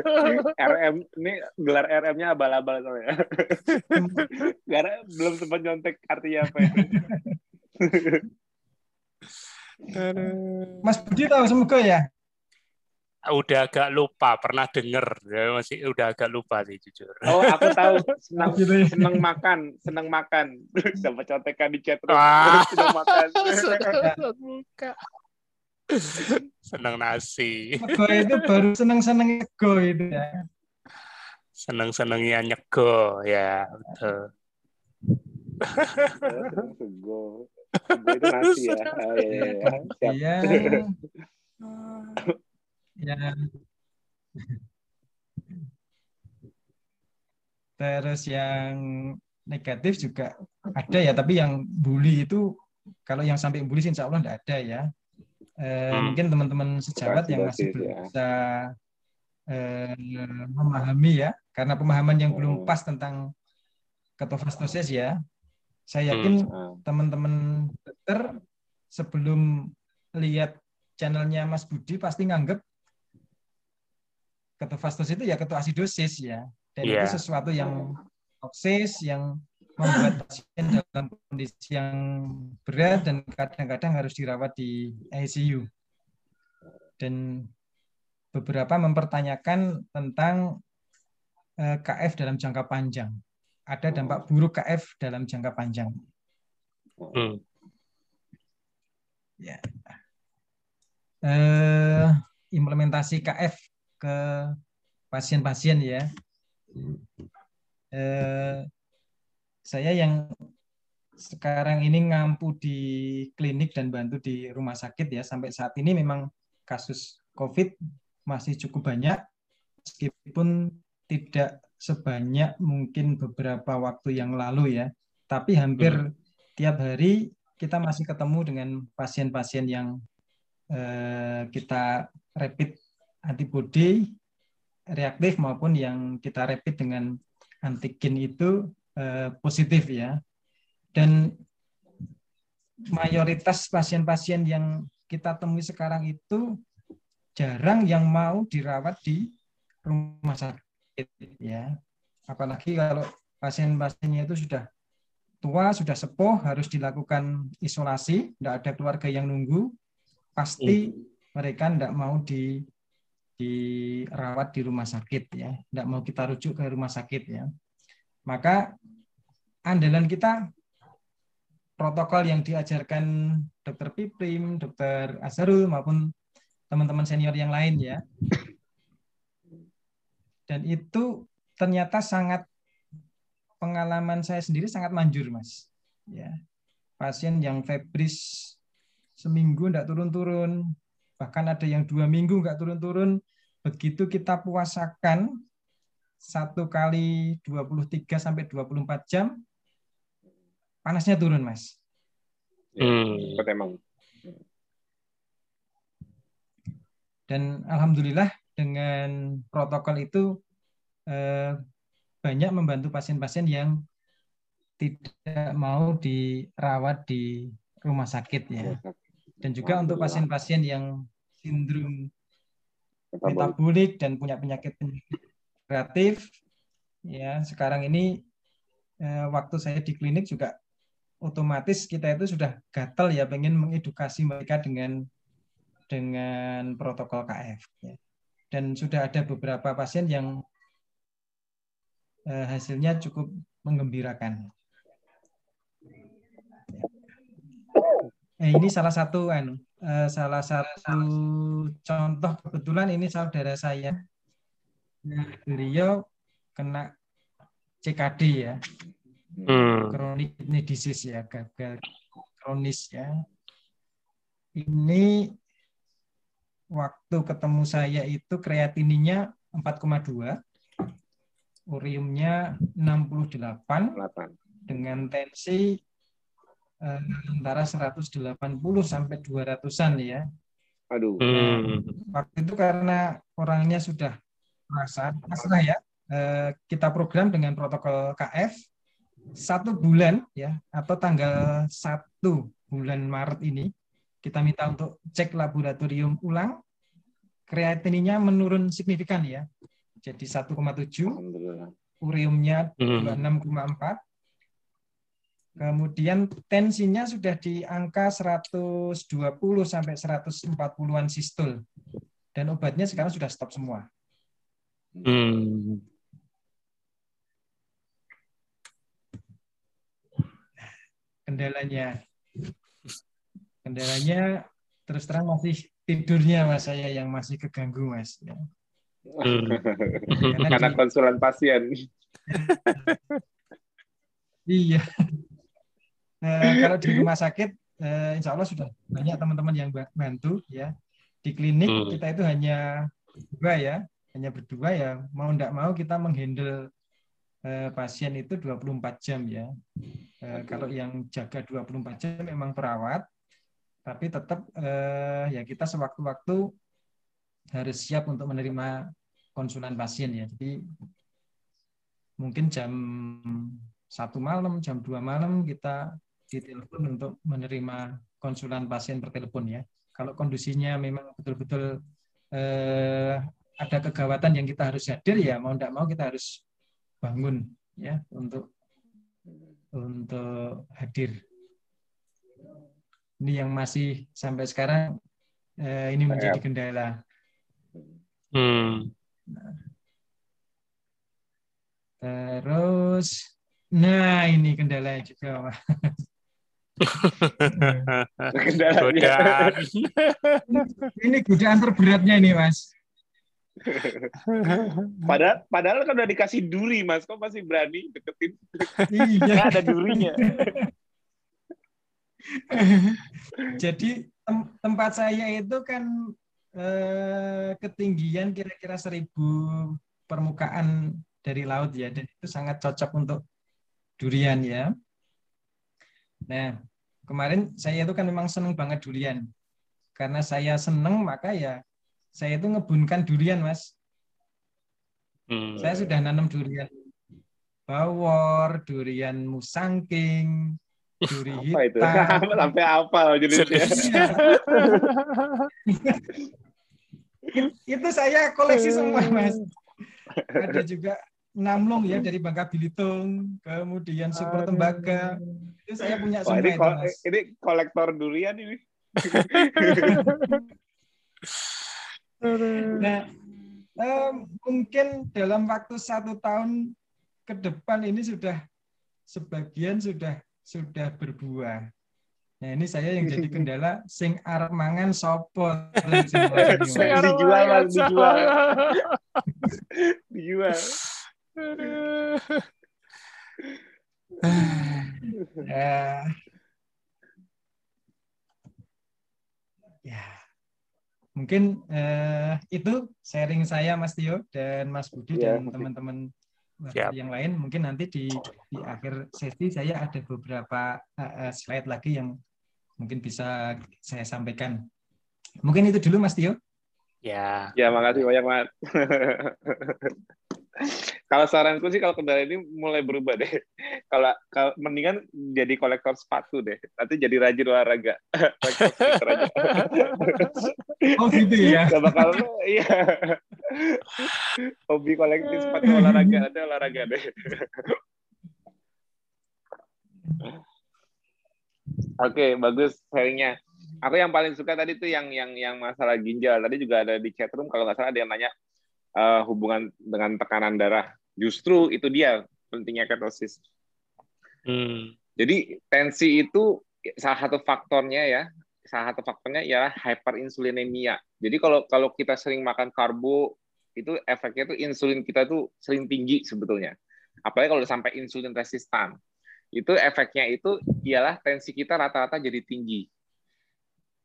Speaker 2: RM ini gelar RM-nya abal-abal soalnya. Karena belum sempat nyontek artinya apa ya.
Speaker 3: Mas Budi tahu semoga ya?
Speaker 1: Udah agak lupa, pernah denger. Ya, masih udah agak lupa sih jujur.
Speaker 2: Oh, aku tahu. Senang, gitu ya. senang makan, senang makan. Dapat contekan di chat room. Ah. senang makan. senang
Speaker 1: muka. Senang nasi.
Speaker 3: Nego itu baru senang-senang nego itu ya.
Speaker 1: Senang-senangnya nyego ya, betul.
Speaker 2: Sego. itu nasi ya. Oh, iya,
Speaker 3: ya. Terus yang negatif juga ada ya, tapi yang bully itu kalau yang sampai bully insya Allah tidak ada ya. Eh, hmm. Mungkin teman-teman sejawat yang masih belum ya. bisa eh, memahami ya, karena pemahaman yang hmm. belum pas tentang ketofastosis ya. Saya yakin hmm. teman-teman dokter sebelum lihat channelnya Mas Budi pasti nganggep ketofastosis itu ya ketoasidosis ya. Dan yeah. itu sesuatu yang toksis, yang membuat pasien dalam kondisi yang berat dan kadang-kadang harus dirawat di ICU. Dan beberapa mempertanyakan tentang eh, KF dalam jangka panjang. Ada dampak buruk KF dalam jangka panjang. Hmm. Ya. Eh, implementasi KF ke pasien-pasien ya. Eh, saya yang sekarang ini ngampu di klinik dan bantu di rumah sakit ya. Sampai saat ini memang kasus COVID masih cukup banyak. Meskipun tidak sebanyak mungkin beberapa waktu yang lalu ya. Tapi hampir hmm. tiap hari kita masih ketemu dengan pasien-pasien yang eh, kita rapid antibody reaktif maupun yang kita rapid dengan antigen itu Eh, positif ya. Dan mayoritas pasien-pasien yang kita temui sekarang itu jarang yang mau dirawat di rumah sakit ya. Apalagi kalau pasien-pasiennya itu sudah tua, sudah sepuh, harus dilakukan isolasi, tidak ada keluarga yang nunggu, pasti hmm. mereka tidak mau di dirawat di rumah sakit ya, tidak mau kita rujuk ke rumah sakit ya. Maka andalan kita protokol yang diajarkan dokter Piprim, dokter Azharul maupun teman-teman senior yang lain ya. Dan itu ternyata sangat pengalaman saya sendiri sangat manjur, Mas. Ya. Pasien yang febris seminggu tidak turun-turun, bahkan ada yang dua minggu nggak turun-turun, begitu kita puasakan satu kali 23 sampai 24 jam, panasnya turun, Mas.
Speaker 2: Hmm. emang.
Speaker 3: Dan alhamdulillah dengan protokol itu eh, banyak membantu pasien-pasien yang tidak mau dirawat di rumah sakit ya. Dan juga untuk pasien-pasien yang sindrom metabolik dan punya penyakit penyakit kreatif ya sekarang ini eh, waktu saya di klinik juga otomatis kita itu sudah gatel ya pengen mengedukasi mereka dengan dengan protokol KF ya. dan sudah ada beberapa pasien yang eh, hasilnya cukup menggembirakan. Eh, ini salah satu anu, salah satu contoh kebetulan ini saudara saya. Nah, beliau kena CKD ya hmm. kronik ini disease ya gagal kronis ya ini waktu ketemu saya itu kreatininya 4,2 uriumnya 68 8. dengan tensi eh, antara 180 sampai 200-an ya.
Speaker 2: Aduh.
Speaker 3: Nah, waktu itu karena orangnya sudah merasa masalah ya, eh, kita program dengan protokol KF satu bulan ya atau tanggal satu bulan Maret ini kita minta untuk cek laboratorium ulang. Kreatininya menurun signifikan ya jadi 1,7 uriumnya 26,4 Kemudian tensinya sudah di angka 120 sampai 140-an sistol. Dan obatnya sekarang sudah stop semua. Hmm. kendalanya kendalanya terus terang masih tidurnya mas saya yang masih keganggu mas ya.
Speaker 2: karena, karena di, konsulan pasien
Speaker 3: iya nah, kalau di rumah sakit eh, insya Allah sudah banyak teman-teman yang bantu ya di klinik hmm. kita itu hanya berdua ya hanya berdua ya mau tidak mau kita menghandle eh, pasien itu 24 jam ya. Eh, kalau yang jaga 24 jam memang perawat, tapi tetap eh, ya kita sewaktu-waktu harus siap untuk menerima konsulan pasien ya. Jadi mungkin jam satu malam, jam dua malam kita ditelepon untuk menerima konsulan pasien per telepon ya. Kalau kondisinya memang betul-betul eh, ada kegawatan yang kita harus hadir ya mau tidak mau kita harus bangun ya untuk untuk hadir. Ini yang masih sampai sekarang eh, ini menjadi kendala. Hmm. terus, nah ini kendala juga,
Speaker 2: godaan.
Speaker 3: ini godaan terberatnya ini, Mas
Speaker 2: padahal padahal kan udah dikasih duri mas. Kok masih berani deketin? Iya. Ada durinya.
Speaker 3: Jadi tem tempat saya itu kan eh, ketinggian kira-kira seribu permukaan dari laut ya. Dan itu sangat cocok untuk durian ya. Nah kemarin saya itu kan memang seneng banget durian. Karena saya seneng maka ya saya itu ngebunkan durian, Mas. Hmm. Saya sudah nanam durian bawor, durian musangking, duri hitam.
Speaker 2: Apa itu? Sampai apa jenisnya?
Speaker 3: itu saya koleksi semua, Mas. Ada juga Namlung ya dari Bangka Belitung, kemudian Super Tembaga. Itu saya punya semua
Speaker 2: ini,
Speaker 3: itu, Mas.
Speaker 2: ini kolektor durian ini.
Speaker 3: nah, eh, mungkin dalam waktu satu tahun ke depan ini sudah sebagian sudah sudah berbuah. Nah ini saya yang jadi kendala sing arep mangan sopo?
Speaker 2: Sing dijual mas dijual. Dijual.
Speaker 3: Ya. ya mungkin eh, itu sharing saya Mas Tio dan Mas Budi ya. dan teman-teman yep. yang lain. Mungkin nanti di di akhir sesi saya ada beberapa uh, slide lagi yang mungkin bisa saya sampaikan. Mungkin itu dulu Mas Tio.
Speaker 1: Ya.
Speaker 2: Ya makasih banyak Mas kalau saranku sih kalau kendala ini mulai berubah deh. Kalau, kalau mendingan jadi kolektor sepatu deh. Nanti jadi rajin olahraga.
Speaker 3: oh gitu ya.
Speaker 2: Gak bakal iya. Hobi kolektif sepatu olahraga nanti olahraga deh. Oke, okay, bagus sharingnya. Aku yang paling suka tadi tuh yang yang yang masalah ginjal. Tadi juga ada di chat room kalau nggak salah ada yang nanya uh, hubungan dengan tekanan darah. Justru itu dia pentingnya ketosis. Hmm. Jadi tensi itu salah satu faktornya ya, salah satu faktornya ialah hyperinsulinemia. Jadi kalau kalau kita sering makan karbo itu efeknya tuh insulin kita tuh sering tinggi sebetulnya. Apalagi kalau sampai insulin resistan. Itu efeknya itu ialah tensi kita rata-rata jadi tinggi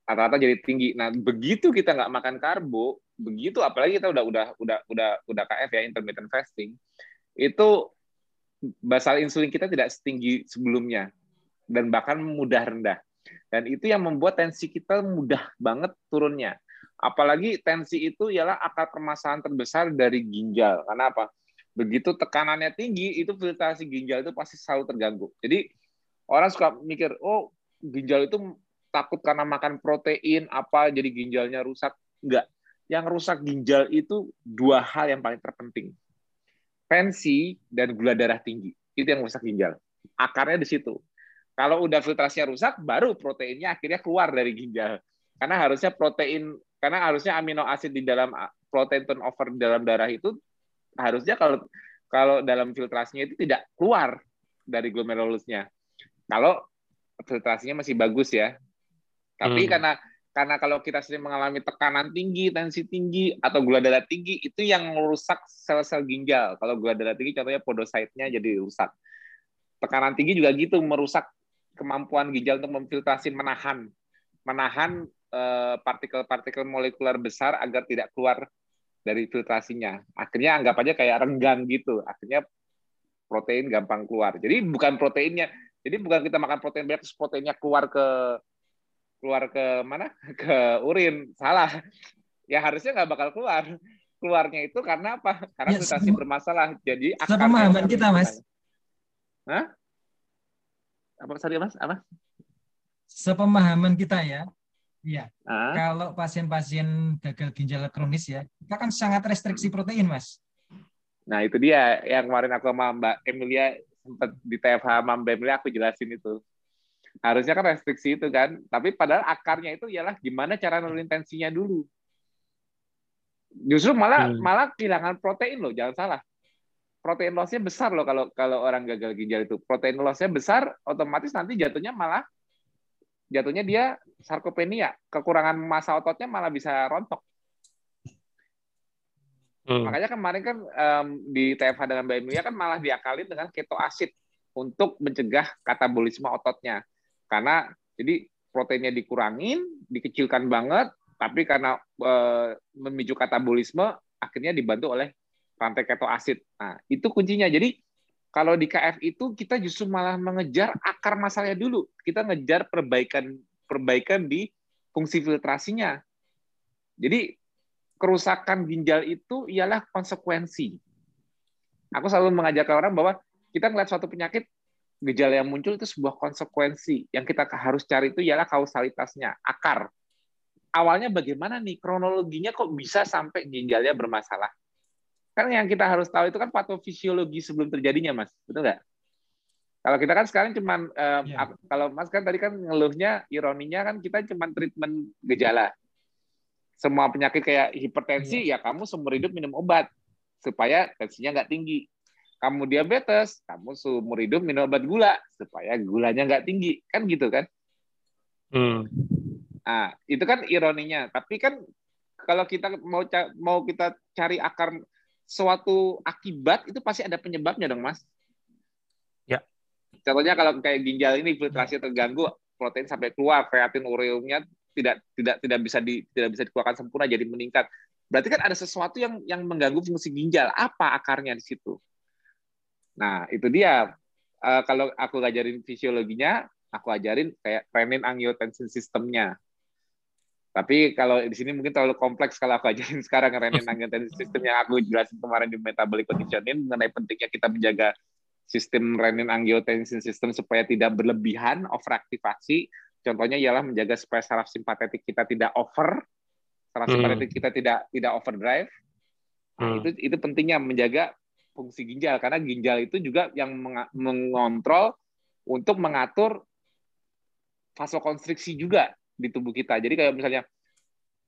Speaker 2: rata-rata jadi tinggi. Nah, begitu kita nggak makan karbo, begitu apalagi kita udah udah udah udah udah KF ya intermittent fasting, itu basal insulin kita tidak setinggi sebelumnya dan bahkan mudah rendah. Dan itu yang membuat tensi kita mudah banget turunnya. Apalagi tensi itu ialah akar permasalahan terbesar dari ginjal. Karena apa? Begitu tekanannya tinggi, itu filtrasi ginjal itu pasti selalu terganggu. Jadi orang suka mikir, oh ginjal itu takut karena makan protein apa jadi ginjalnya rusak. Enggak. Yang rusak ginjal itu dua hal yang paling terpenting. Pensi dan gula darah tinggi. Itu yang rusak ginjal. Akarnya di situ. Kalau udah filtrasinya rusak, baru proteinnya akhirnya keluar dari ginjal. Karena harusnya protein, karena harusnya amino asid di dalam protein turnover di dalam darah itu harusnya kalau kalau dalam filtrasinya itu tidak keluar dari glomerulusnya. Kalau filtrasinya masih bagus ya, tapi hmm. karena karena kalau kita sering mengalami tekanan tinggi, tensi tinggi, atau gula darah tinggi, itu yang merusak sel-sel ginjal. Kalau gula darah tinggi, contohnya podositnya jadi rusak. Tekanan tinggi juga gitu, merusak kemampuan ginjal untuk memfiltrasi, menahan, menahan eh, partikel-partikel molekuler besar agar tidak keluar dari filtrasinya. Akhirnya anggap aja kayak renggang gitu. Akhirnya protein gampang keluar. Jadi bukan proteinnya, jadi bukan kita makan protein banyak terus proteinnya keluar ke keluar ke mana? Ke urin. Salah. Ya harusnya nggak bakal keluar. Keluarnya itu karena apa? Karena ya, bermasalah. Jadi
Speaker 3: pemahaman kita mas.
Speaker 2: Hah? apa tadi mas? Apa?
Speaker 3: Sepemahaman kita ya. Iya. Ah. Kalau pasien-pasien gagal ginjal kronis ya, kita kan sangat restriksi protein, Mas.
Speaker 2: Nah, itu dia. Yang kemarin aku sama Mbak Emilia sempat di TFH sama Mbak Emilia aku jelasin itu harusnya kan restriksi itu kan. Tapi padahal akarnya itu ialah gimana cara nurunin tensinya dulu. Justru malah hmm. malah kehilangan protein loh jangan salah. Protein lossnya besar loh kalau kalau orang gagal ginjal itu. Protein lossnya besar otomatis nanti jatuhnya malah jatuhnya dia sarkopenia. Kekurangan massa ototnya malah bisa rontok. Hmm. makanya kemarin kan um, di TFH dengan Mbak Emilia kan malah diakalin dengan keto asid untuk mencegah katabolisme ototnya karena jadi proteinnya dikurangin, dikecilkan banget, tapi karena e, memicu katabolisme akhirnya dibantu oleh rantai keto asid. Nah, itu kuncinya. Jadi kalau di KF itu kita justru malah mengejar akar masalahnya dulu. Kita ngejar perbaikan perbaikan di fungsi filtrasinya. Jadi kerusakan ginjal itu ialah konsekuensi. Aku selalu mengajarkan orang bahwa kita ngeliat suatu penyakit gejala yang muncul itu sebuah konsekuensi. Yang kita harus cari itu ialah kausalitasnya, akar. Awalnya bagaimana nih kronologinya kok bisa sampai ginjalnya bermasalah? kan yang kita harus tahu itu kan patofisiologi sebelum terjadinya, Mas. Betul nggak? Kalau kita kan sekarang cuman uh, ya. kalau Mas kan tadi kan ngeluhnya ironinya kan kita cuman treatment gejala. Semua penyakit kayak hipertensi ya, ya kamu seumur hidup minum obat supaya tensinya nggak tinggi. Kamu diabetes, kamu seumur hidup minum obat gula supaya gulanya nggak tinggi. Kan gitu kan? Hmm. Nah, itu kan ironinya. Tapi kan kalau kita mau mau kita cari akar suatu akibat itu pasti ada penyebabnya dong, Mas. Ya. Contohnya kalau kayak ginjal ini filtrasi terganggu, protein sampai keluar, kreatin ureumnya tidak tidak tidak bisa di tidak bisa dikeluarkan sempurna jadi meningkat. Berarti kan ada sesuatu yang yang mengganggu fungsi ginjal. Apa akarnya di situ? Nah, itu dia. Uh, kalau aku ngajarin fisiologinya, aku ajarin kayak renin angiotensin sistemnya. Tapi kalau di sini mungkin terlalu kompleks kalau aku ajarin sekarang renin angiotensin sistem yang aku jelasin kemarin di metabolic conditioning mengenai pentingnya kita menjaga sistem renin angiotensin sistem supaya tidak berlebihan overaktivasi. Contohnya ialah menjaga supaya saraf simpatetik kita tidak over, saraf hmm. simpatetik kita tidak tidak overdrive. Nah, hmm. itu itu pentingnya menjaga fungsi ginjal karena ginjal itu juga yang mengontrol untuk mengatur vasokonstriksi juga di tubuh kita. Jadi kayak misalnya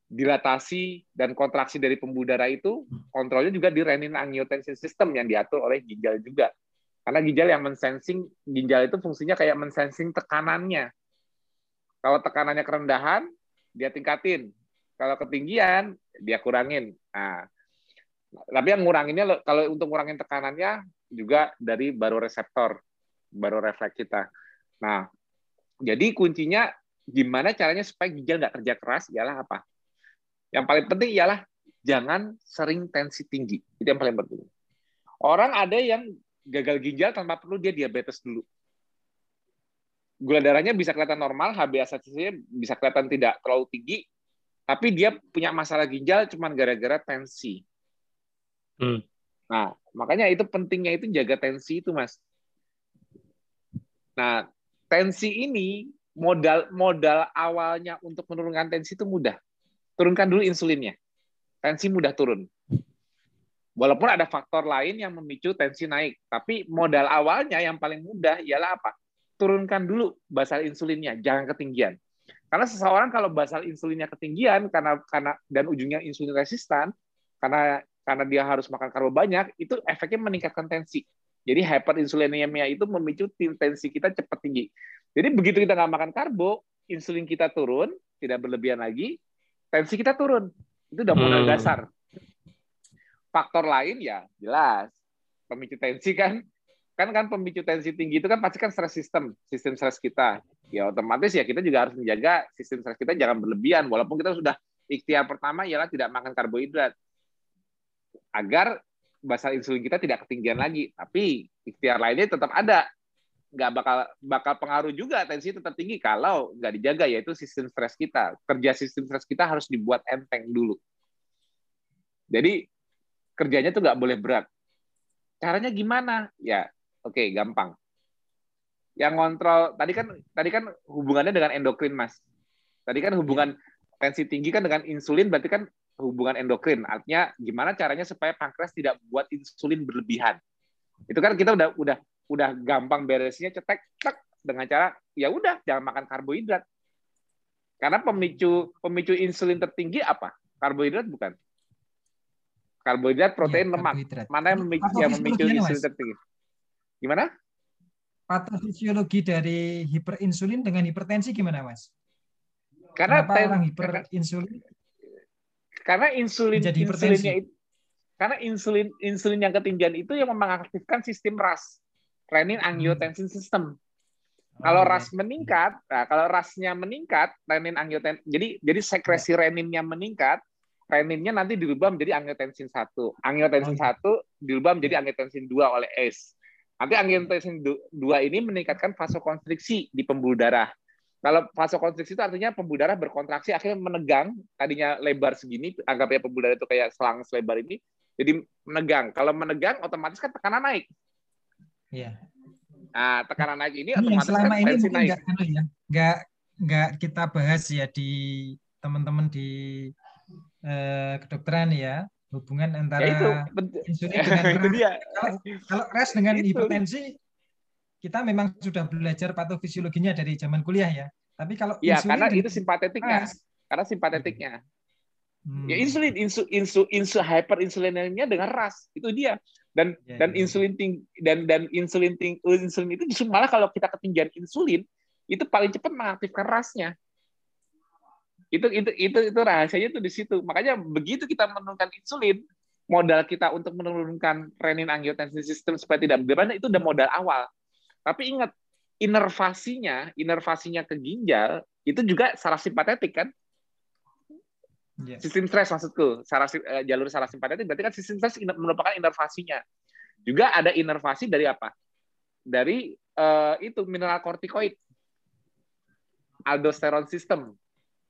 Speaker 2: dilatasi dan kontraksi dari pembuluh darah itu kontrolnya juga di renin angiotensin system yang diatur oleh ginjal juga. Karena ginjal yang mensensing ginjal itu fungsinya kayak mensensing tekanannya. Kalau tekanannya kerendahan, dia tingkatin. Kalau ketinggian, dia kurangin. Nah, tapi yang nguranginnya kalau untuk ngurangin tekanannya juga dari baru reseptor, baru refleks kita. Nah, jadi kuncinya gimana caranya supaya ginjal nggak kerja keras ialah apa? Yang paling penting ialah jangan sering tensi tinggi. Itu yang paling penting. Orang ada yang gagal ginjal tanpa perlu dia diabetes dulu. Gula darahnya bisa kelihatan normal, HbA1c bisa kelihatan tidak terlalu tinggi, tapi dia punya masalah ginjal cuma gara-gara tensi. Hmm. Nah, makanya itu pentingnya itu jaga tensi itu, Mas. Nah, tensi ini modal modal awalnya untuk menurunkan tensi itu mudah. Turunkan dulu insulinnya. Tensi mudah turun. Walaupun ada faktor lain yang memicu tensi naik, tapi modal awalnya yang paling mudah ialah apa? Turunkan dulu basal insulinnya, jangan ketinggian. Karena seseorang kalau basal insulinnya ketinggian karena karena dan ujungnya insulin resistan, karena karena dia harus makan karbo banyak, itu efeknya meningkatkan tensi. Jadi hyperinsulinemia itu memicu tensi kita cepat tinggi. Jadi begitu kita nggak makan karbo, insulin kita turun, tidak berlebihan lagi, tensi kita turun. Itu udah modal hmm. dasar. Faktor lain ya jelas pemicu tensi kan kan kan pemicu tensi tinggi itu kan pasti kan stres sistem, sistem stres kita. Ya otomatis ya kita juga harus menjaga sistem stres kita jangan berlebihan walaupun kita sudah ikhtiar pertama ialah tidak makan karbohidrat agar basal insulin kita tidak ketinggian lagi. Tapi ikhtiar lainnya tetap ada. Nggak bakal bakal pengaruh juga tensi tetap tinggi kalau nggak dijaga yaitu sistem stres kita. Kerja sistem stres kita harus dibuat enteng dulu. Jadi kerjanya tuh nggak boleh berat. Caranya gimana? Ya oke okay, gampang. Yang kontrol tadi kan tadi kan hubungannya dengan endokrin mas. Tadi kan hubungan tensi tinggi kan dengan insulin berarti kan hubungan endokrin artinya gimana caranya supaya pankreas tidak buat insulin berlebihan itu kan kita udah udah udah gampang beresnya cetek tek dengan cara ya udah jangan makan karbohidrat. Karena pemicu pemicu insulin tertinggi apa? Karbohidrat bukan. Karbohidrat, protein, ya, lemak. Mana yang memicu, yang memicu insulin tertinggi? Gimana?
Speaker 3: Patofisiologi dari hiperinsulin dengan hipertensi gimana, Mas? Karena Kenapa orang hiperinsulin?
Speaker 2: Karena insulin jadi insulinnya itu karena insulin insulin yang ketinggian itu yang mengaktifkan sistem RAS renin angiotensin system. Kalau oh, ras meningkat, nah, kalau rasnya meningkat, renin angiotensin, jadi jadi sekresi reninnya meningkat, reninnya nanti dirubah menjadi angiotensin satu, angiotensin oh. satu dirubah menjadi angiotensin dua oleh ACE. Nanti angiotensin dua ini meningkatkan vasokonstriksi di pembuluh darah. Kalau vasokonstriksi itu artinya pembuluh darah berkontraksi akhirnya menegang, tadinya lebar segini, anggapnya pembuluh darah itu kayak selang selebar ini, jadi menegang. Kalau menegang, otomatis kan tekanan naik.
Speaker 3: Iya.
Speaker 2: Nah, tekanan naik ini,
Speaker 3: ini otomatis selama kan ini mungkin naik. Gak, anu ya, nggak nggak kita bahas ya di teman-teman di eh, kedokteran ya hubungan antara ya itu, insulin dengan itu dia. Kalau, kalau rest dengan itu. hipertensi kita memang sudah belajar patofisiologinya dari zaman kuliah ya. Tapi kalau
Speaker 2: ya karena itu simpatetiknya, rest. karena simpatetiknya. Hmm. Ya insulin, insu, insu, insu hyperinsulinemia dengan ras itu dia. Dan ya, dan ya. insulin ting dan dan insulin ting insulin itu justru malah kalau kita ketinggian insulin itu paling cepat mengaktifkan rasnya. Itu itu itu itu rahasianya itu di situ. Makanya begitu kita menurunkan insulin, modal kita untuk menurunkan renin angiotensin sistem supaya tidak berlebihan itu udah modal awal. Tapi ingat inervasinya, inervasinya ke ginjal itu juga saraf simpatetik kan? Yeah. Sistem stres maksudku, saraf uh, jalur saraf simpatetik berarti kan sistem stres merupakan inervasinya. Juga ada inervasi dari apa? Dari uh, itu mineral kortikoid, aldosteron system.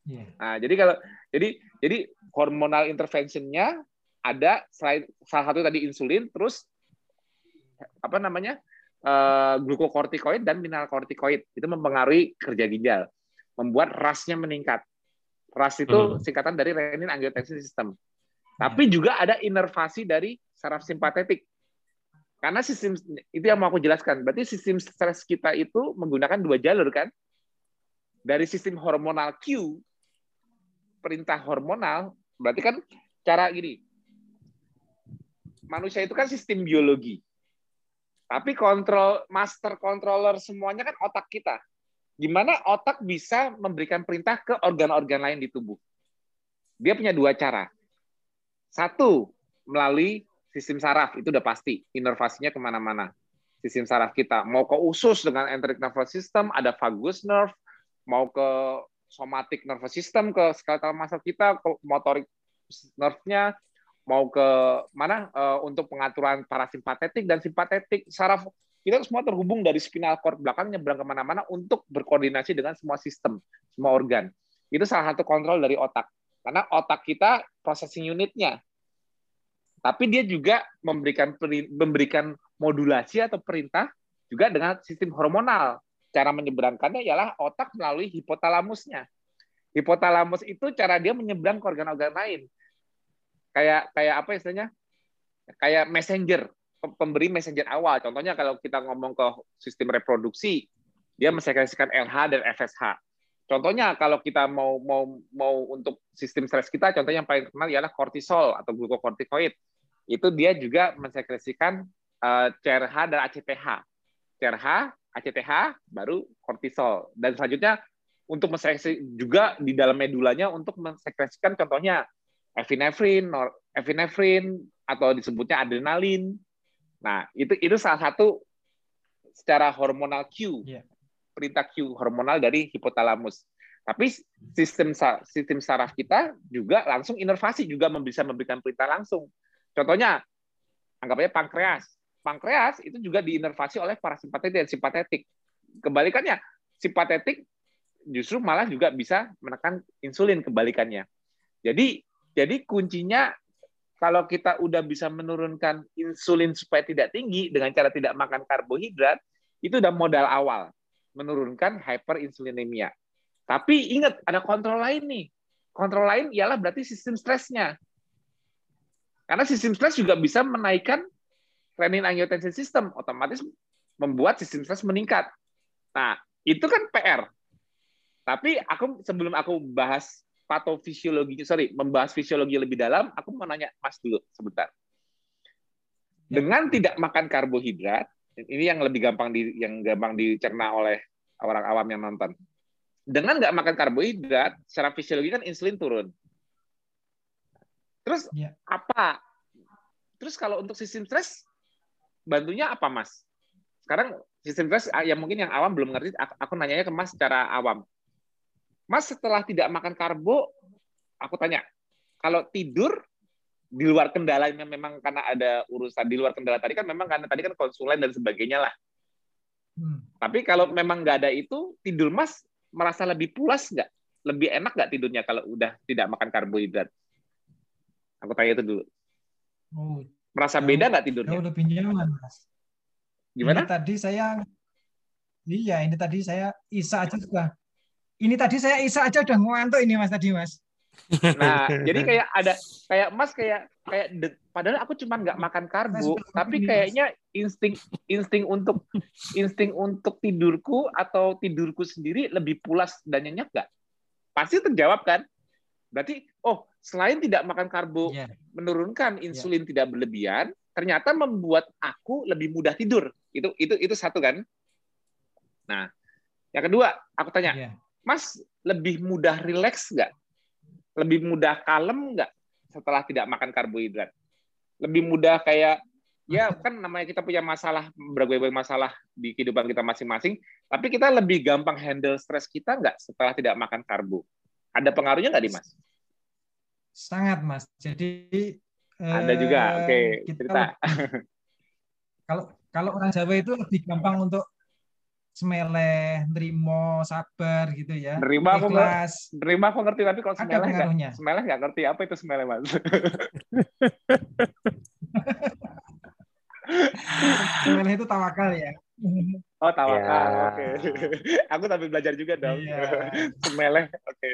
Speaker 2: Yeah. Nah, jadi kalau jadi jadi hormonal interventionnya ada selain salah satu tadi insulin, terus apa namanya uh, glukokortikoid dan mineral kortikoid itu mempengaruhi kerja ginjal, membuat rasnya meningkat. Ras itu hmm. singkatan dari renin angiotensin system. Tapi juga ada inervasi dari saraf simpatetik. Karena sistem itu yang mau aku jelaskan. Berarti sistem stres kita itu menggunakan dua jalur kan? Dari sistem hormonal Q perintah hormonal, berarti kan cara gini. Manusia itu kan sistem biologi. Tapi kontrol master controller semuanya kan otak kita. Gimana otak bisa memberikan perintah ke organ-organ lain di tubuh? Dia punya dua cara. Satu, melalui sistem saraf, itu udah pasti. Inervasinya ke mana-mana. Sistem saraf kita. Mau ke usus dengan enteric nervous system, ada vagus nerve, mau ke somatic nervous system ke skeletal muscle kita, ke motorik nerve-nya, mau ke mana uh, untuk pengaturan parasimpatetik dan simpatetik saraf kita semua terhubung dari spinal cord belakang nyebrang ke mana-mana untuk berkoordinasi dengan semua sistem, semua organ. Itu salah satu kontrol dari otak. Karena otak kita processing unitnya. Tapi dia juga memberikan memberikan modulasi atau perintah juga dengan sistem hormonal cara menyeberangkannya ialah otak melalui hipotalamusnya. Hipotalamus itu cara dia menyeberang ke organ-organ lain. Kayak kayak apa istilahnya? Kayak messenger, pemberi messenger awal. Contohnya kalau kita ngomong ke sistem reproduksi, dia mensekresikan LH dan FSH. Contohnya kalau kita mau mau mau untuk sistem stres kita, contohnya yang paling terkenal ialah kortisol atau glukokortikoid. Itu dia juga mensekresikan uh, eh, CRH dan ACTH. CRH ACTH, baru kortisol. Dan selanjutnya untuk mensekresi juga di dalam medulanya untuk mensekresikan contohnya epinefrin, epinefrin atau disebutnya adrenalin. Nah, itu itu salah satu secara hormonal Q. Yeah. Perintah Q hormonal dari hipotalamus. Tapi sistem sistem saraf kita juga langsung inervasi juga bisa memberikan perintah langsung. Contohnya anggap aja pankreas pankreas itu juga diinervasi oleh parasimpatetik dan simpatetik. Kebalikannya, simpatetik justru malah juga bisa menekan insulin kebalikannya. Jadi jadi kuncinya kalau kita udah bisa menurunkan insulin supaya tidak tinggi dengan cara tidak makan karbohidrat, itu udah modal awal menurunkan hyperinsulinemia. Tapi ingat ada kontrol lain nih. Kontrol lain ialah berarti sistem stresnya. Karena sistem stres juga bisa menaikkan renin angiotensin system otomatis membuat sistem stres meningkat. Nah, itu kan PR. Tapi aku sebelum aku bahas patofisiologi, sorry, membahas fisiologi lebih dalam, aku mau nanya Mas dulu sebentar. Ya. Dengan tidak makan karbohidrat, ini yang lebih gampang di yang gampang dicerna oleh orang awam yang nonton. Dengan nggak makan karbohidrat, secara fisiologi kan insulin turun. Terus ya. apa? Terus kalau untuk sistem stres bantunya apa Mas? Sekarang sistem stres ah, yang mungkin yang awam belum ngerti, aku nanyanya ke Mas secara awam. Mas setelah tidak makan karbo, aku tanya, kalau tidur di luar kendalanya memang karena ada urusan di luar kendala tadi kan memang karena tadi kan konsulen dan sebagainya lah. Hmm. Tapi kalau memang nggak ada itu, tidur Mas merasa lebih puas nggak? Lebih enak nggak tidurnya kalau udah tidak makan karbohidrat? Aku tanya itu dulu. Oh, Merasa beda nggak tidurnya?
Speaker 3: Jauh lebih nyaman, Mas.
Speaker 2: Gimana?
Speaker 3: Ini tadi saya, iya ini tadi saya Isa aja juga. Ini tadi saya Isa aja udah ngantuk ini Mas tadi Mas.
Speaker 2: Nah, jadi kayak ada kayak Mas kayak kayak de, padahal aku cuma nggak makan karbo, tapi kayaknya insting insting untuk insting untuk tidurku atau tidurku sendiri lebih pulas dan nyenyak nggak? Pasti terjawab kan? Berarti oh selain tidak makan karbo
Speaker 3: Iya.
Speaker 2: menurunkan insulin tidak berlebihan, ternyata membuat aku lebih mudah tidur. Itu itu itu satu kan? Nah, yang kedua aku tanya,
Speaker 3: Iya.
Speaker 2: Mas lebih mudah rileks nggak? Lebih mudah kalem nggak setelah tidak makan karbohidrat? Lebih mudah kayak ya kan namanya kita punya masalah berbagai masalah di kehidupan kita masing-masing, tapi kita lebih gampang handle stres kita nggak setelah tidak makan karbo? Ada pengaruhnya nggak di Mas?
Speaker 3: Sangat, Mas. Jadi
Speaker 2: Ada
Speaker 3: eh,
Speaker 2: juga. Oke,
Speaker 3: kita
Speaker 2: cerita.
Speaker 3: lebih- kalau kalau orang Jawa itu lebih gampang untuk semeleh, nerimo, sabar gitu ya.
Speaker 2: Nerima aku
Speaker 3: Ikhlas.
Speaker 2: Terima aku ngerti tapi kalau semeleh nggak semeleh nggak ngerti apa itu semeleh Mas.
Speaker 3: Semeleh itu tawakal ya.
Speaker 2: Oh tawakal.
Speaker 1: Ya.
Speaker 2: Oke. aku tapi belajar juga dong.
Speaker 3: Iya.
Speaker 2: semeleh. Oke.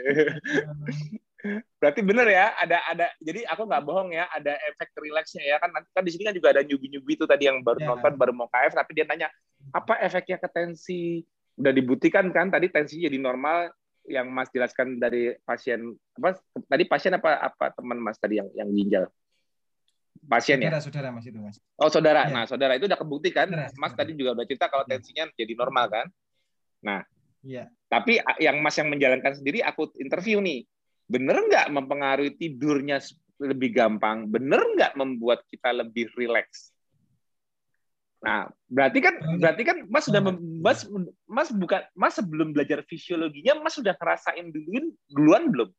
Speaker 2: Berarti bener ya, ada ada. Jadi aku nggak bohong ya, ada efek rileksnya ya kan. Nanti kan di sini kan juga ada nyubi-nyubi itu tadi yang baru
Speaker 3: Ya.
Speaker 2: nonton, baru mau KF, tapi dia nanya apa efeknya ke tensi. Udah dibuktikan kan tadi tensinya jadi normal yang Mas jelaskan dari pasien apa tadi pasien apa apa teman Mas tadi yang yang ginjal pasien ya
Speaker 3: Saudara-saudara Mas itu, Mas.
Speaker 2: oh saudara
Speaker 3: Iya.
Speaker 2: nah saudara itu udah kebuktikan
Speaker 3: Saudara,
Speaker 2: Mas
Speaker 3: saudara.
Speaker 2: tadi juga udah cerita kalau
Speaker 3: Iya.
Speaker 2: tensinya jadi normal kan
Speaker 3: Iya.
Speaker 2: tapi a- yang Mas yang menjalankan sendiri aku interview nih bener nggak mempengaruhi tidurnya lebih gampang bener nggak membuat kita lebih rileks nah berarti kan berarti kan Mas sudah. Mas Mas bukan Mas sebelum belajar fisiologinya Mas sudah ngerasain duluan duluan belum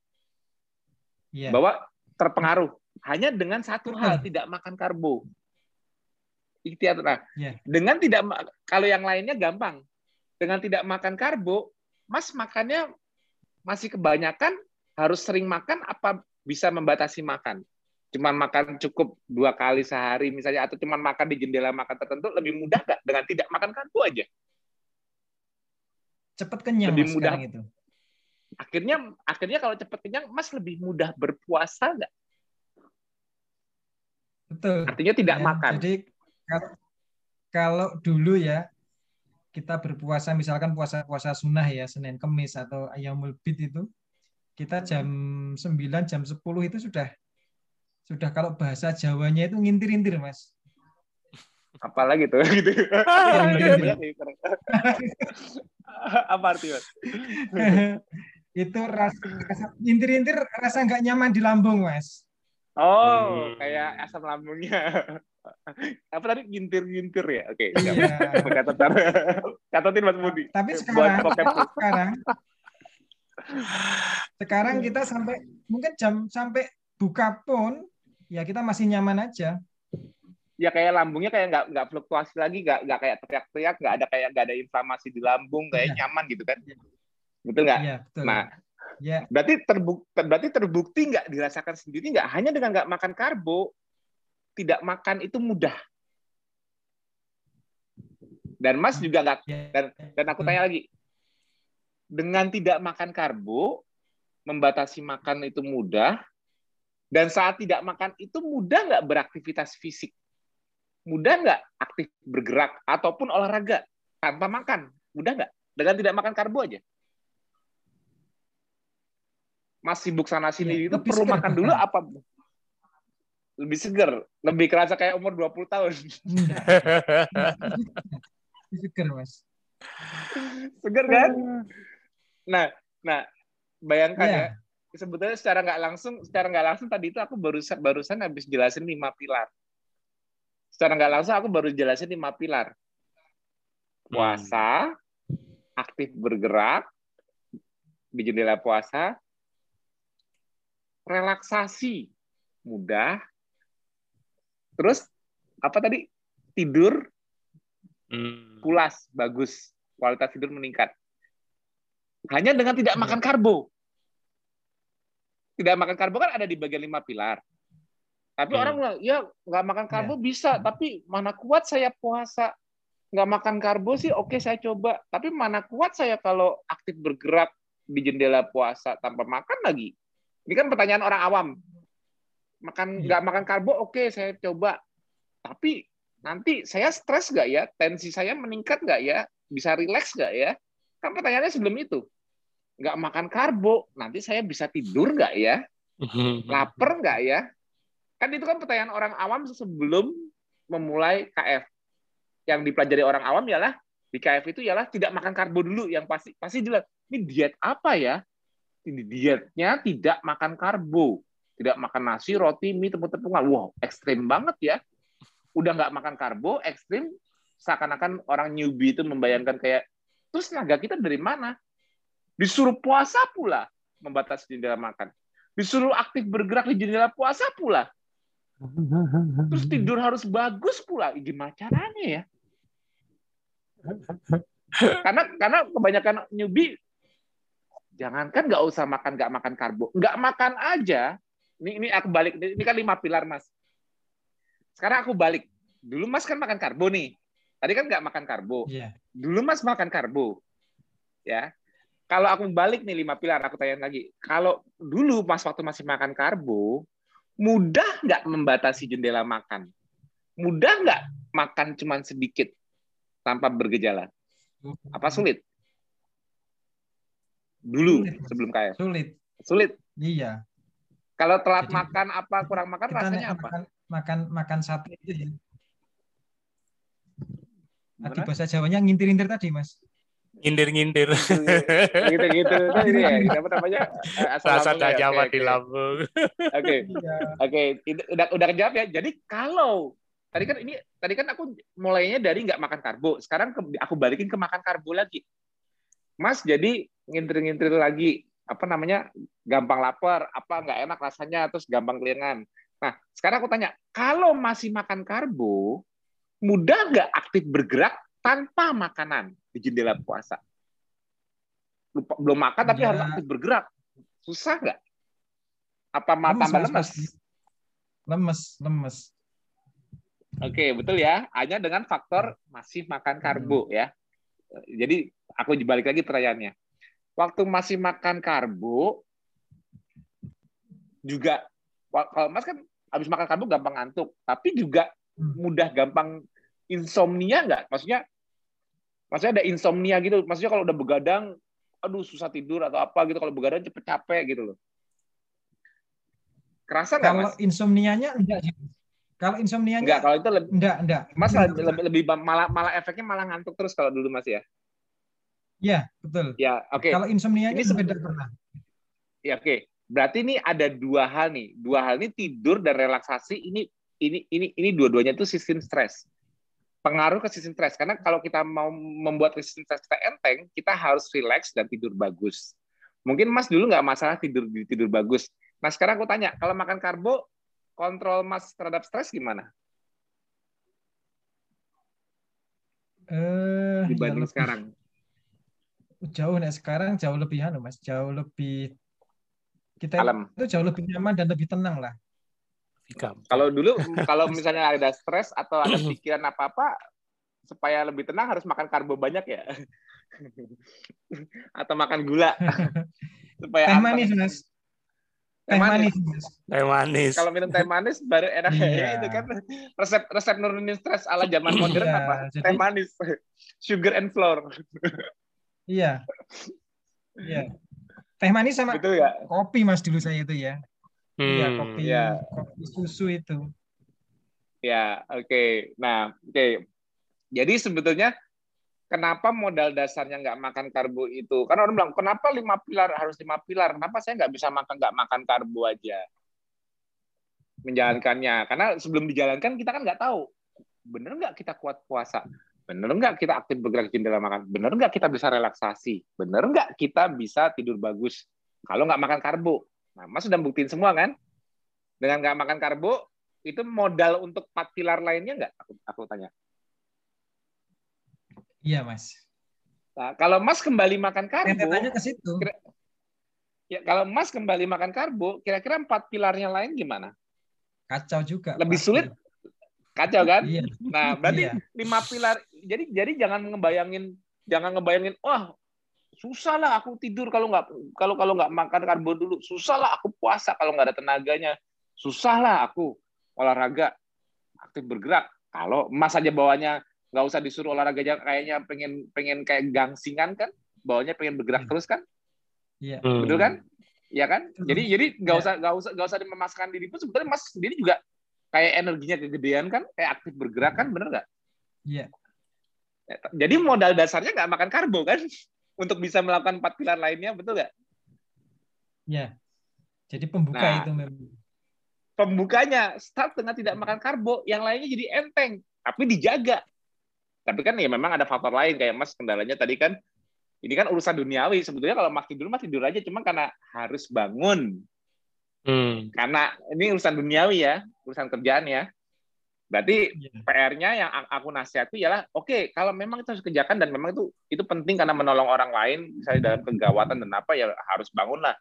Speaker 3: Iya.
Speaker 2: bahwa terpengaruh hanya dengan satu hal tidak makan karbo. Ikhtiar. Nah,
Speaker 3: Iya.
Speaker 2: dengan tidak kalau yang lainnya gampang. Dengan tidak makan karbo, Mas makannya masih kebanyakan harus sering makan apa bisa membatasi makan? Cuman makan cukup dua kali sehari misalnya atau cuman makan di jendela makan tertentu lebih mudah nggak dengan tidak makan karbo aja?
Speaker 3: Cepat kenyang
Speaker 2: Lebih mudah.
Speaker 3: itu.
Speaker 2: Akhirnya akhirnya kalau cepat kenyang Mas lebih mudah berpuasa nggak?
Speaker 3: Betul.
Speaker 2: Artinya tidak
Speaker 3: Ya,
Speaker 2: makan.
Speaker 3: Jadi kalau, kalau dulu ya kita berpuasa misalkan puasa-puasa sunnah ya Senin Kemis atau Ayamul Bid itu kita jam 9 jam 10 itu sudah sudah kalau bahasa Jawanya itu ngintir-intir Mas.
Speaker 2: apalagi tuh gitu. Apa artinya?
Speaker 3: itu rasa, rasa intir-intir rasa nggak nyaman di lambung Mas.
Speaker 2: Oh,
Speaker 1: Hmm.
Speaker 2: kayak asam lambungnya. Apa tadi gintir-gintir ya? Oke, siap.
Speaker 3: Iya.
Speaker 2: Catatan. Catatin Mas Budi.
Speaker 3: Tapi sekarang sekarang sekarang kita sampai mungkin jam sampai buka pun ya kita masih nyaman aja.
Speaker 2: Ya kayak lambungnya kayak nggak nggak fluktuasi lagi, nggak nggak kayak teriak-teriak, nggak ada kayak nggak ada inflamasi di lambung, kayak
Speaker 3: Iya.
Speaker 2: nyaman gitu kan? Betul nggak?
Speaker 3: Iya, betul.
Speaker 2: Nah,
Speaker 3: ya,
Speaker 2: berarti terbukti berarti terbukti nggak dirasakan sendiri nggak hanya dengan nggak makan karbo, tidak makan itu mudah. Dan Mas juga nggak
Speaker 3: ya.
Speaker 2: Dan dan aku tanya lagi, dengan tidak makan karbo, membatasi makan itu mudah, dan saat tidak makan itu mudah nggak beraktivitas fisik? Mudah nggak aktif bergerak ataupun olahraga tanpa makan? Mudah nggak? Dengan tidak makan karbo aja? Mas sibuk sana sini
Speaker 3: Iya,
Speaker 2: itu perlu
Speaker 3: segar
Speaker 2: makan dulu apa? Lebih seger, lebih kerasa kayak umur 20 tahun.
Speaker 3: Seger, Mas.
Speaker 2: Seger kan? Nah, nah bayangkan
Speaker 3: Iya.
Speaker 2: ya, sebetulnya secara nggak langsung, secara nggak langsung tadi itu aku barusan barusan habis jelasin lima pilar. Secara nggak langsung aku baru jelasin lima pilar. Puasa, aktif bergerak di jendela puasa, relaksasi mudah, terus apa tadi tidur
Speaker 1: Hmm.
Speaker 2: pulas bagus, kualitas tidur meningkat. Hanya dengan tidak makan karbo. Tidak makan karbo kan ada di bagian lima pilar. Tapi
Speaker 1: Hmm.
Speaker 2: orang bilang, ya nggak makan karbo bisa, tapi mana kuat saya puasa. Nggak makan karbo sih, oke saya coba. Tapi mana kuat saya kalau aktif bergerak di jendela puasa tanpa makan lagi. Ini kan pertanyaan orang awam. Makan
Speaker 3: Iya.
Speaker 2: nggak makan karbo, oke saya coba. Tapi nanti saya stres nggak ya? Tensi saya meningkat nggak ya? Bisa rileks nggak ya? Kan pertanyaannya sebelum itu. Nggak makan karbo, nanti saya bisa tidur nggak ya? Lapar nggak ya? Kan itu kan pertanyaan orang awam sebelum memulai KF. Yang dipelajari orang awam ialah di KF itu ialah tidak makan karbo dulu yang pasti pasti jelas. Ini diet apa ya? Ini dietnya tidak makan karbo, tidak makan nasi, roti, mie, tepung-tepungan. Wow, ekstrim banget ya. Udah nggak makan karbo, ekstrim. Seakan-akan orang newbie itu membayangkan kayak, terus tenaga kita dari mana? Disuruh puasa pula membatasi jendela makan. Disuruh aktif bergerak di jendela puasa pula. Terus tidur harus bagus pula. Gimana caranya ya? Karena karena kebanyakan newbie jangankan nggak usah makan nggak makan karbo, nggak makan aja. Ini ini aku balik. Ini kan lima pilar mas. Sekarang aku balik. Dulu mas kan makan karbo nih. Tadi kan nggak makan karbo.
Speaker 3: Iya.
Speaker 2: Dulu mas makan karbo. Ya. Kalau aku balik nih lima pilar, aku tanya lagi. Kalau dulu mas waktu masih makan karbo, mudah nggak membatasi jendela makan? Mudah nggak makan cuman sedikit tanpa bergejala? Apa sulit? Dulu
Speaker 3: Sulit,
Speaker 2: sebelum KF.
Speaker 3: Sulit.
Speaker 2: Sulit.
Speaker 3: Iya.
Speaker 2: Kalau telat
Speaker 3: Jadi-
Speaker 2: makan apa kurang makan rasanya apa?
Speaker 3: makan makan makan sate itu ya. Tadi bahasa Jawanya ngintir-ngintir tadi, Mas.
Speaker 1: Ngindir-ngintir.
Speaker 2: Gitu-gitu. Kan ini ya, apa namanya? eh, asal
Speaker 1: Bahasa
Speaker 2: lambung ya.
Speaker 1: di lambung.
Speaker 2: Oke.
Speaker 3: Iya.
Speaker 2: Oke, udah udah kejawab ya. Jadi kalau tadi kan ini tadi kan aku mulainya dari nggak makan karbo. Sekarang ke- aku balikin ke makan karbo lagi. Mas jadi ngintir-ngintir lagi apa namanya gampang lapar, apa nggak enak rasanya, terus gampang kelingan. Nah, sekarang aku tanya, kalau masih makan karbo, mudah nggak aktif bergerak tanpa makanan di jendela puasa? Lupa- belum makan tapi
Speaker 3: Ya.
Speaker 2: harus aktif bergerak. Susah nggak? Apa ma-
Speaker 3: Lemes,
Speaker 2: tambah lemes?
Speaker 3: Lemes, lemes.
Speaker 2: Oke, betul ya. Hanya dengan faktor masih makan karbo ya. Jadi aku balik lagi pertanyaannya. Waktu masih makan karbo juga kalau Mas kan habis makan karbo gampang ngantuk, tapi juga
Speaker 3: Hmm.
Speaker 2: mudah gampang insomnia nggak? Maksudnya maksudnya ada insomnia gitu. Maksudnya kalau udah begadang aduh susah tidur atau apa gitu kalau begadang cepet capek gitu loh. Kerasa nggak
Speaker 3: Kalau
Speaker 2: Mas?
Speaker 3: insomnianya enggak sih. Kalau insomnianya
Speaker 2: Enggak, kalau itu lebih
Speaker 3: enggak, enggak.
Speaker 2: Mas
Speaker 3: Enggak.
Speaker 2: lebih, lebih, lebih malah malah efeknya malah ngantuk terus kalau dulu Mas ya.
Speaker 3: Iya, betul.
Speaker 2: Ya, oke.
Speaker 3: Kalau insomnianya
Speaker 2: Ini
Speaker 3: juga
Speaker 2: sebe-
Speaker 3: enggak pernah.
Speaker 2: Ya, oke. Berarti ini ada dua hal nih. Dua hal ini tidur dan relaksasi ini ini ini ini dua-duanya itu sistem stres. Pengaruh ke sistem stres. Karena kalau kita mau membuat sistem stres kita enteng, kita harus relax dan tidur bagus. Mungkin Mas dulu nggak masalah tidur tidur bagus. Nah, sekarang aku tanya, kalau makan karbo, kontrol Mas terhadap stres gimana
Speaker 3: Eh, ya
Speaker 2: dibanding
Speaker 3: lebih-
Speaker 2: sekarang?
Speaker 3: Jauh nih sekarang jauh lebih anu, Mas. Jauh lebih kita
Speaker 2: Kalem.
Speaker 3: itu jauh lebih nyaman dan lebih tenang lah.
Speaker 2: Kalau dulu kalau misalnya ada stres atau ada pikiran apa-apa supaya lebih tenang harus makan karbo banyak ya. atau makan gula supaya
Speaker 3: Teh manis, Mas.
Speaker 2: Teh
Speaker 3: Teh
Speaker 2: manis.
Speaker 1: Teh manis.
Speaker 2: Kalau minum teh manis baru enak
Speaker 3: Iya.
Speaker 2: ya itu kan resep resep nurunin stres ala zaman modern
Speaker 3: Iya,
Speaker 2: apa?
Speaker 3: jadi-
Speaker 2: Teh manis, sugar and flour.
Speaker 3: Iya. Iya. Teh manis sama
Speaker 2: Betul ya?
Speaker 3: kopi, Mas, dulu saya itu ya. Iya,
Speaker 1: Hmm.
Speaker 3: kopi,
Speaker 2: Iya.
Speaker 3: kopi susu itu.
Speaker 2: Ya, oke. Nah, oke. Jadi sebetulnya kenapa modal dasarnya nggak makan karbo itu? Karena orang bilang, kenapa lima pilar harus lima pilar? Kenapa saya nggak bisa makan nggak makan karbo aja? Menjalankannya. Karena sebelum dijalankan kita kan nggak tahu. Bener nggak kita kuat puasa? Bener nggak kita aktif bergerak jendela makan? Bener nggak kita bisa relaksasi? Bener nggak kita bisa tidur bagus? Kalau nggak makan karbo. Nah, Mas sudah buktiin semua kan? Dengan nggak makan karbo, itu modal untuk empat pilar lainnya nggak? Aku, aku tanya.
Speaker 3: Iya, Mas.
Speaker 2: Nah, kalau Mas kembali makan karbo,
Speaker 3: Rentetannya ke situ.
Speaker 2: Kira- ya, kalau Mas kembali makan karbo, kira-kira empat pilarnya lain gimana?
Speaker 3: Kacau juga.
Speaker 2: Lebih
Speaker 3: pasti.
Speaker 2: sulit? Kacau kan?
Speaker 3: Iya.
Speaker 2: Nah, berarti
Speaker 3: Iya.
Speaker 2: lima pilar. Jadi jadi jangan ngebayangin, jangan ngebayangin, wah susah lah aku tidur kalau nggak kalau kalau nggak makan karbo dulu, susah lah aku puasa kalau nggak ada tenaganya, susah lah aku olahraga aktif bergerak. Kalau emas aja bawahnya nggak usah disuruh olahraga aja kayaknya pengen pengen kayak gangsingan kan, bawahnya pengen bergerak
Speaker 3: Iya.
Speaker 2: terus kan,
Speaker 3: Iya.
Speaker 1: Hmm.
Speaker 2: betul kan? Iya kan? Jadi jadi nggak usah nggak usah nggak usah memasakkan diri pun sebetulnya mas sendiri juga kayak energinya kegedean kan, kayak aktif bergerak kan, bener nggak?
Speaker 3: Iya.
Speaker 2: Jadi modal dasarnya nggak makan karbo kan, untuk bisa melakukan empat pilar lainnya, betul nggak?
Speaker 3: Iya. Jadi pembuka
Speaker 2: Nah.
Speaker 3: itu memang.
Speaker 2: Pembukanya start dengan tidak makan karbo, yang lainnya jadi enteng, tapi dijaga. Tapi kan ya memang ada faktor lain kayak Mas kendalanya tadi kan ini kan urusan duniawi. Sebetulnya kalau mas tidur mas tidur aja, cuma karena harus bangun.
Speaker 1: Hmm.
Speaker 2: Karena ini urusan duniawi ya, urusan kerjaan ya. Berarti
Speaker 3: Iya.
Speaker 2: PR-nya yang aku nasihati ialah oke kalau memang itu harus kerjakan dan memang itu itu penting karena menolong orang lain misalnya dalam kegawatan dan apa ya harus bangunlah.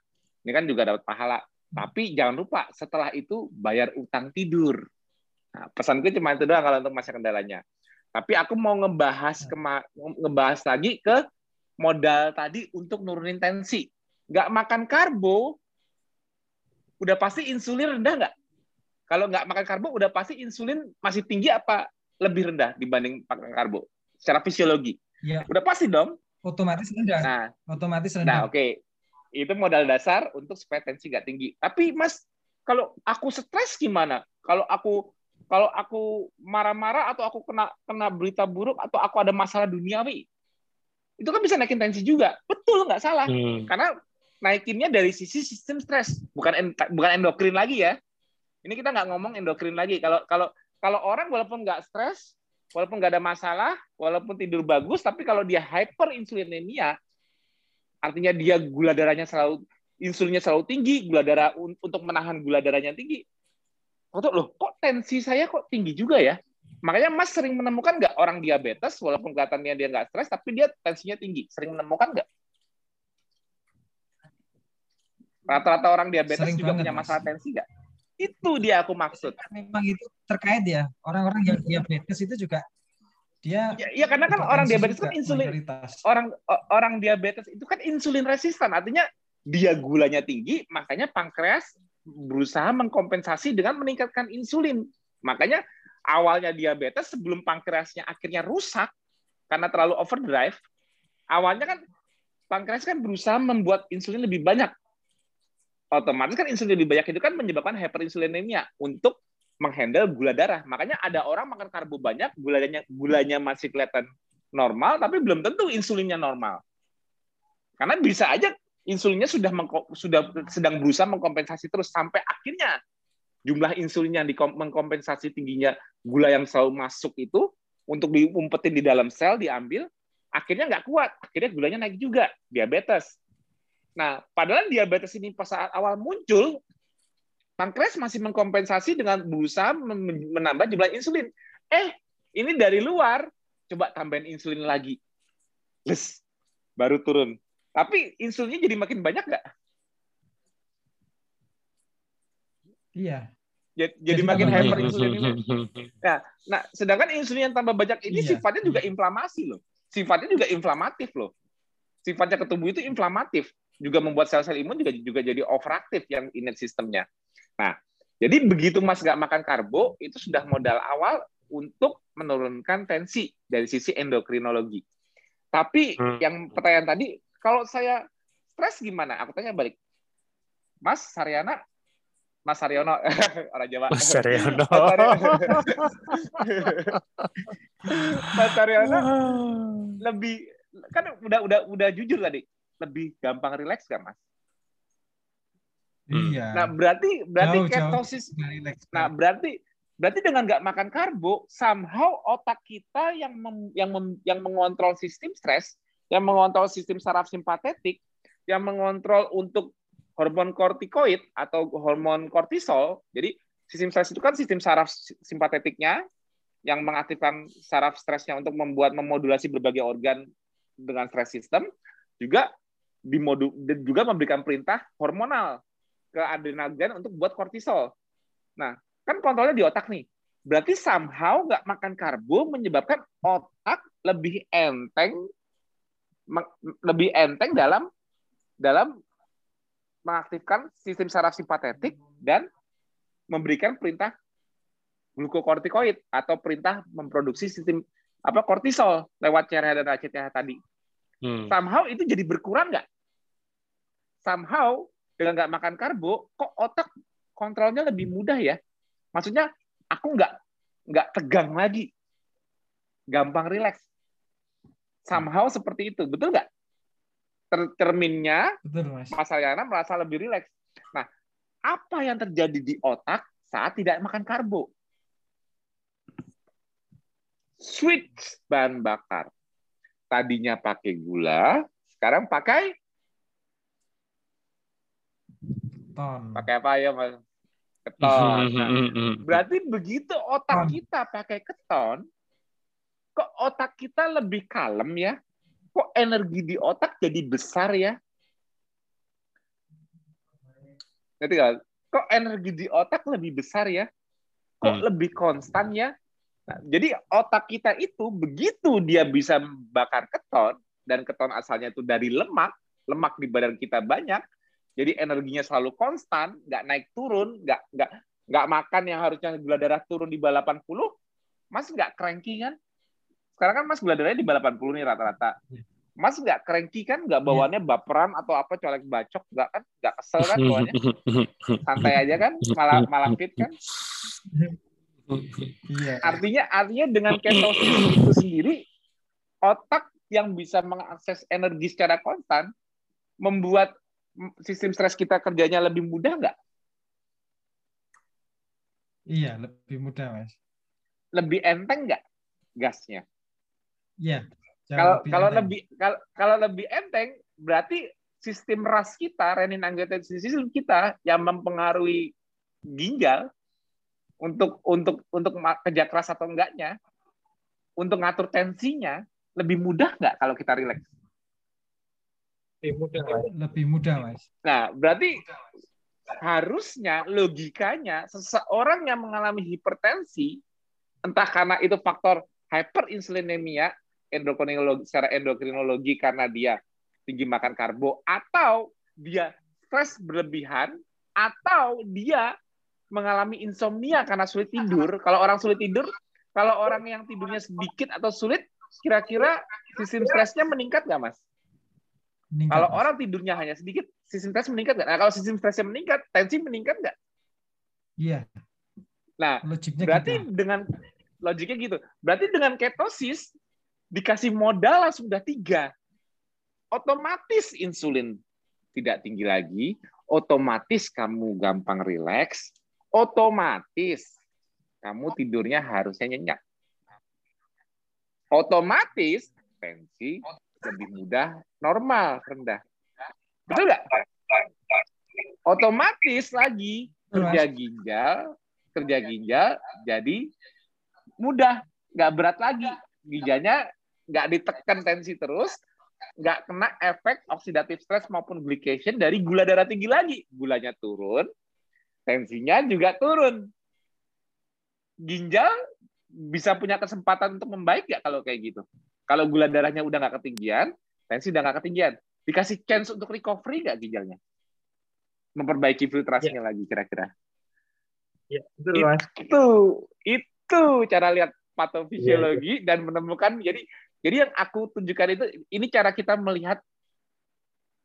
Speaker 2: Ini kan juga dapat pahala. Tapi jangan lupa setelah itu bayar utang tidur. Nah, pesanku cuma itu doang kalau untuk masa kendalanya. Tapi aku mau ngebahas kema- ngebahas lagi ke modal tadi untuk nurunin tensi. Nggak makan karbo udah pasti insulin rendah nggak kalau nggak makan karbo, udah pasti insulin masih tinggi apa lebih rendah dibanding makan karbo? Secara fisiologi.
Speaker 3: Iya.
Speaker 2: Udah pasti dong.
Speaker 3: Otomatis rendah.
Speaker 2: Nah,
Speaker 3: Otomatis
Speaker 2: nah
Speaker 3: rendah.
Speaker 2: oke. Itu modal dasar untuk supaya tensi nggak tinggi. Tapi Mas, kalau aku stres gimana? Kalau aku kalau aku marah-marah atau aku kena kena berita buruk atau aku ada masalah duniawi, itu kan bisa naikin tensi juga. Betul nggak salah.
Speaker 1: Hmm.
Speaker 2: Karena naikinnya dari sisi sistem stres, bukan en- bukan endokrin lagi ya. Ini kita nggak ngomong endokrin lagi. Kalau kalau kalau orang walaupun nggak stres, walaupun nggak ada masalah, walaupun tidur bagus, tapi kalau dia hyperinsulinemia, artinya dia gula darahnya selalu insulinnya selalu tinggi, gula darah un- untuk menahan gula darahnya tinggi. Kok loh, kok tensi saya kok tinggi juga ya? Makanya Mas sering menemukan nggak orang diabetes, walaupun kelihatannya dia nggak stres, tapi dia tensinya tinggi. Sering menemukan nggak? Rata-rata orang diabetes
Speaker 3: Sering
Speaker 2: juga punya
Speaker 3: Mas.
Speaker 2: masalah tensi nggak? Itu dia aku maksud.
Speaker 3: Memang itu terkait ya. Orang-orang yang diabetes itu juga dia
Speaker 2: Ya, ya karena kan orang diabetes kan insulin,
Speaker 3: mayoritas.
Speaker 2: orang orang diabetes itu kan insulin resistan, artinya dia gulanya tinggi, makanya pankreas berusaha mengkompensasi dengan meningkatkan insulin. Makanya awalnya diabetes sebelum pankreasnya akhirnya rusak karena terlalu overdrive, awalnya kan pankreas kan berusaha membuat insulin lebih banyak. Otomatis kan insulin lebih banyak itu kan menyebabkan hyperinsulinemia untuk menghandle gula darah. Makanya ada orang makan karbo banyak, gulanya gulanya masih kelihatan normal, tapi belum tentu insulinnya normal. Karena bisa aja insulinnya sudah sudah sedang berusaha mengkompensasi terus sampai akhirnya jumlah insulin yang mengkompensasi tingginya gula yang selalu masuk itu untuk diumpetin di dalam sel diambil, akhirnya nggak kuat, akhirnya gulanya naik juga, diabetes. Nah, padahal diabetes ini pas saat awal muncul, pankreas masih mengkompensasi dengan berusaha menambah jumlah insulin. Eh, ini dari luar, coba tambahin insulin lagi. Les, baru turun. Tapi insulinnya jadi makin banyak nggak?
Speaker 3: Iya.
Speaker 2: Jadi, jadi makin
Speaker 3: banyak.
Speaker 2: hyperinsulin ini. Nah, sedangkan insulin yang tambah banyak ini
Speaker 3: Iya.
Speaker 2: sifatnya juga inflamasi loh. Sifatnya juga inflamatif loh. Sifatnya ke tubuh itu inflamatif, juga membuat sel-sel imun juga juga jadi overaktif yang innate sistemnya. Nah, jadi begitu Mas nggak makan karbo, itu sudah modal awal untuk menurunkan tensi dari sisi endokrinologi. Tapi
Speaker 1: Hmm.
Speaker 2: yang pertanyaan tadi, kalau saya stres gimana? Aku tanya balik. Mas Saryana, Mas Saryono, orang Jawa.
Speaker 1: Mas Saryono.
Speaker 2: Mas Saryono. Mas Saryono lebih kan udah udah udah jujur tadi lebih gampang rileks kan mas?
Speaker 1: Hmm.
Speaker 3: Iya.
Speaker 2: Nah berarti berarti
Speaker 3: Jauh, jauh.
Speaker 2: ketosis.
Speaker 3: Relax.
Speaker 2: Nah berarti berarti dengan nggak makan karbo, somehow otak kita yang mem- yang mem- yang mengontrol sistem stres, yang mengontrol sistem saraf simpatetik, yang mengontrol untuk hormon kortikoid atau hormon kortisol. Jadi sistem stres itu kan sistem saraf simpatetiknya yang mengaktifkan saraf stresnya untuk membuat memodulasi berbagai organ dengan stres system juga dimodu dan juga memberikan perintah hormonal ke adrenal gland untuk buat kortisol. Nah, kan kontrolnya di otak nih. Berarti somehow nggak makan karbo menyebabkan otak lebih enteng lebih enteng dalam dalam mengaktifkan sistem saraf simpatetik dan memberikan perintah glukokortikoid atau perintah memproduksi sistem apa kortisol lewat cairan dan racetnya tadi. Hmm. Somehow itu jadi berkurang nggak? Somehow dengan nggak makan karbo, kok otak kontrolnya lebih mudah ya? Maksudnya aku nggak nggak tegang lagi, gampang rileks. Somehow seperti itu, betul nggak? Tercerminnya, Mas Aryana merasa lebih rileks. Nah, apa yang terjadi di otak saat tidak makan karbo? Switch bahan bakar. Tadinya pakai gula, sekarang pakai keton. Pakai apa ya, Mas? Keton. Nah, berarti begitu otak kita pakai keton, kok otak kita lebih kalem ya? Kok energi di otak jadi besar ya? Ngerti gak? Kok energi di otak lebih besar ya? Kok hmm. lebih konstan ya? Nah, jadi otak kita itu begitu dia bisa bakar keton dan keton asalnya itu dari lemak, lemak di badan kita banyak, jadi energinya selalu konstan, nggak naik turun, nggak nggak nggak makan yang harusnya gula darah turun di bawah 80, Mas nggak cranky kan? Sekarang kan Mas gula darahnya di bawah 80 nih rata-rata. Mas nggak cranky kan? Nggak bawaannya baperan atau apa colek bacok nggak kan? Nggak kesel kan bawaannya? Santai aja kan? Malah malah fit kan? Iya. Artinya artinya dengan ketosis itu sendiri otak yang bisa mengakses energi secara konstan membuat sistem stres kita kerjanya lebih mudah nggak?
Speaker 3: Iya, lebih mudah, Mas.
Speaker 2: Lebih enteng nggak gasnya?
Speaker 3: Iya.
Speaker 2: Kalau kalau lebih kalau, kalau lebih enteng berarti sistem ras kita, renin angiotensin sistem kita yang mempengaruhi ginjal untuk untuk untuk kerja keras atau enggaknya, untuk ngatur tensinya lebih mudah nggak kalau kita rileks?
Speaker 3: Lebih mudah, mas. Lebih mudah, mas.
Speaker 2: Nah, berarti harusnya logikanya seseorang yang mengalami hipertensi, entah karena itu faktor hyperinsulinemia endokrinologi secara endokrinologi karena dia tinggi makan karbo atau dia stres berlebihan atau dia mengalami insomnia karena sulit tidur. Kalau orang sulit tidur, kalau orang yang tidurnya sedikit atau sulit, kira-kira sistem stresnya meningkat nggak, Mas? Meningkat, kalau mas. orang tidurnya hanya sedikit, sistem stres meningkat nggak? Nah, kalau sistem stresnya meningkat, tensi meningkat nggak?
Speaker 3: Iya.
Speaker 2: Nah, logiknya berarti gitu. dengan logiknya gitu. Berarti dengan ketosis dikasih modal langsung udah tiga. Otomatis insulin tidak tinggi lagi, otomatis kamu gampang rileks, otomatis kamu tidurnya harusnya nyenyak. Otomatis tensi lebih mudah normal rendah. Betul nggak? Otomatis lagi kerja ginjal, kerja ginjal jadi mudah, nggak berat lagi. Ginjalnya nggak ditekan tensi terus, nggak kena efek oksidatif stres maupun glycation dari gula darah tinggi lagi. Gulanya turun, tensinya juga turun. Ginjal bisa punya kesempatan untuk membaik nggak kalau kayak gitu? Kalau gula darahnya udah nggak ketinggian, tensi udah nggak ketinggian, dikasih chance untuk recovery nggak ginjalnya? Memperbaiki filtrasinya ya. lagi kira-kira?
Speaker 3: Ya, Mas.
Speaker 2: Itu, itu cara lihat patofisiologi ya, ya. dan menemukan jadi jadi yang aku tunjukkan itu ini cara kita melihat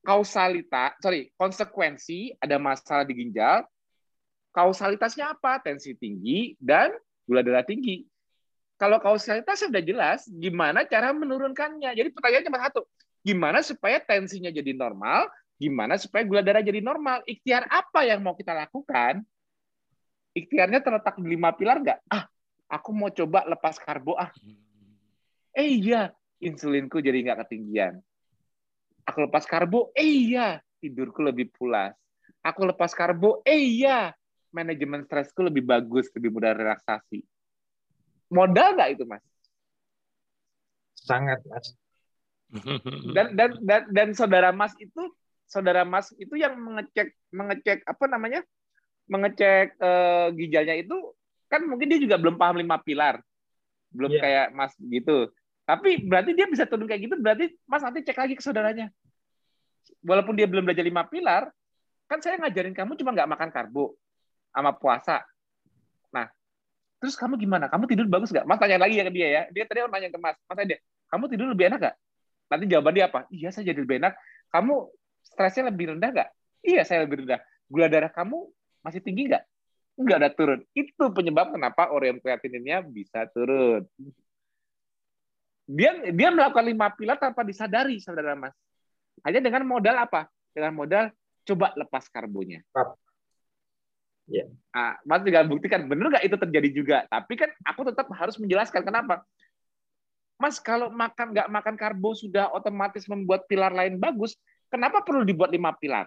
Speaker 2: kausalitas sorry konsekuensi ada masalah di ginjal Kausalitasnya apa? Tensi tinggi dan gula darah tinggi. Kalau kausalitas sudah jelas, gimana cara menurunkannya? Jadi pertanyaannya cuma satu. Gimana supaya tensinya jadi normal? Gimana supaya gula darah jadi normal? Ikhtiar apa yang mau kita lakukan? Ikhtiarnya terletak di lima pilar nggak? Ah, aku mau coba lepas karbo ah. Eh iya, insulinku jadi nggak ketinggian. Aku lepas karbo, eh iya, tidurku lebih pulas. Aku lepas karbo, eh iya, manajemen stresku lebih bagus, lebih mudah relaksasi. Modal nggak itu, Mas?
Speaker 3: Sangat, Mas.
Speaker 2: Dan dan dan dan saudara Mas itu saudara Mas itu yang mengecek mengecek apa namanya? mengecek uh, ginjalnya itu kan mungkin dia juga belum paham lima pilar. Belum yeah. kayak Mas gitu. Tapi berarti dia bisa turun kayak gitu, berarti Mas nanti cek lagi ke saudaranya. Walaupun dia belum belajar lima pilar, kan saya ngajarin kamu cuma nggak makan karbo sama puasa. Terus kamu gimana? Kamu tidur bagus nggak? Mas tanya lagi ya ke dia ya. Dia tadi nanya ke Mas, Mas dia, kamu tidur lebih enak nggak? Nanti jawaban dia apa? Iya, saya jadi lebih enak. Kamu stresnya lebih rendah nggak? Iya, saya lebih rendah. Gula darah kamu masih tinggi nggak? Nggak ada turun. Itu penyebab kenapa orium kreatininnya bisa turun. Dia dia melakukan lima pilar tanpa disadari, saudara Mas. Hanya dengan modal apa? Dengan modal coba lepas karbonnya. Ya. Nah, Mas tinggal buktikan benar nggak itu terjadi juga. Tapi kan aku tetap harus menjelaskan kenapa. Mas kalau makan nggak makan karbo sudah otomatis membuat pilar lain bagus, kenapa perlu dibuat lima pilar?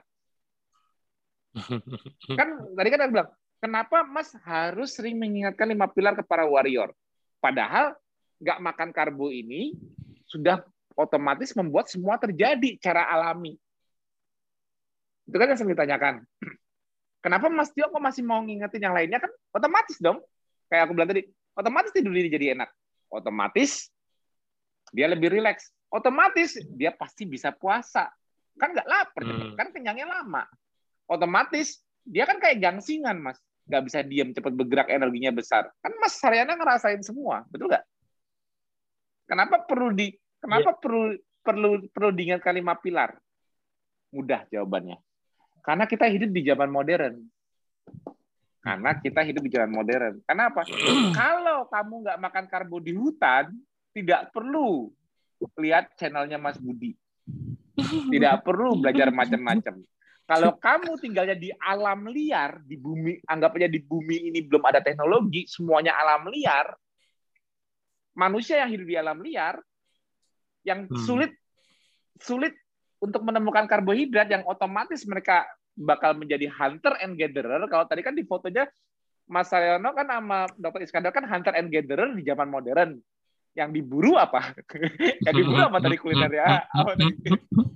Speaker 2: kan tadi kan aku bilang, kenapa Mas harus sering mengingatkan lima pilar ke para warrior? Padahal nggak makan karbo ini sudah otomatis membuat semua terjadi cara alami. Itu kan yang sering ditanyakan. Kenapa Mas Tio kok masih mau ngingetin yang lainnya kan otomatis dong. Kayak aku bilang tadi, otomatis tidur ini jadi enak. Otomatis dia lebih rileks. Otomatis dia pasti bisa puasa. Kan nggak lapar, hmm. kan kenyangnya lama. Otomatis dia kan kayak gangsingan, Mas. Nggak bisa diam, cepat bergerak, energinya besar. Kan Mas Saryana ngerasain semua, betul nggak? Kenapa perlu di kenapa yeah. perlu perlu perlu diingatkan lima pilar? Mudah jawabannya. Karena kita hidup di zaman modern. Karena kita hidup di zaman modern. Kenapa? Kalau kamu nggak makan karbo di hutan, tidak perlu lihat channelnya Mas Budi. Tidak perlu belajar macam-macam. Kalau kamu tinggalnya di alam liar, di bumi, anggap aja di bumi ini belum ada teknologi, semuanya alam liar, manusia yang hidup di alam liar, yang hmm. sulit sulit untuk menemukan karbohidrat yang otomatis mereka bakal menjadi hunter and gatherer. Kalau tadi kan di fotonya Mas Saryono kan sama Dr. Iskandar kan hunter and gatherer di zaman modern yang diburu apa? yang diburu apa tadi kuliner ya?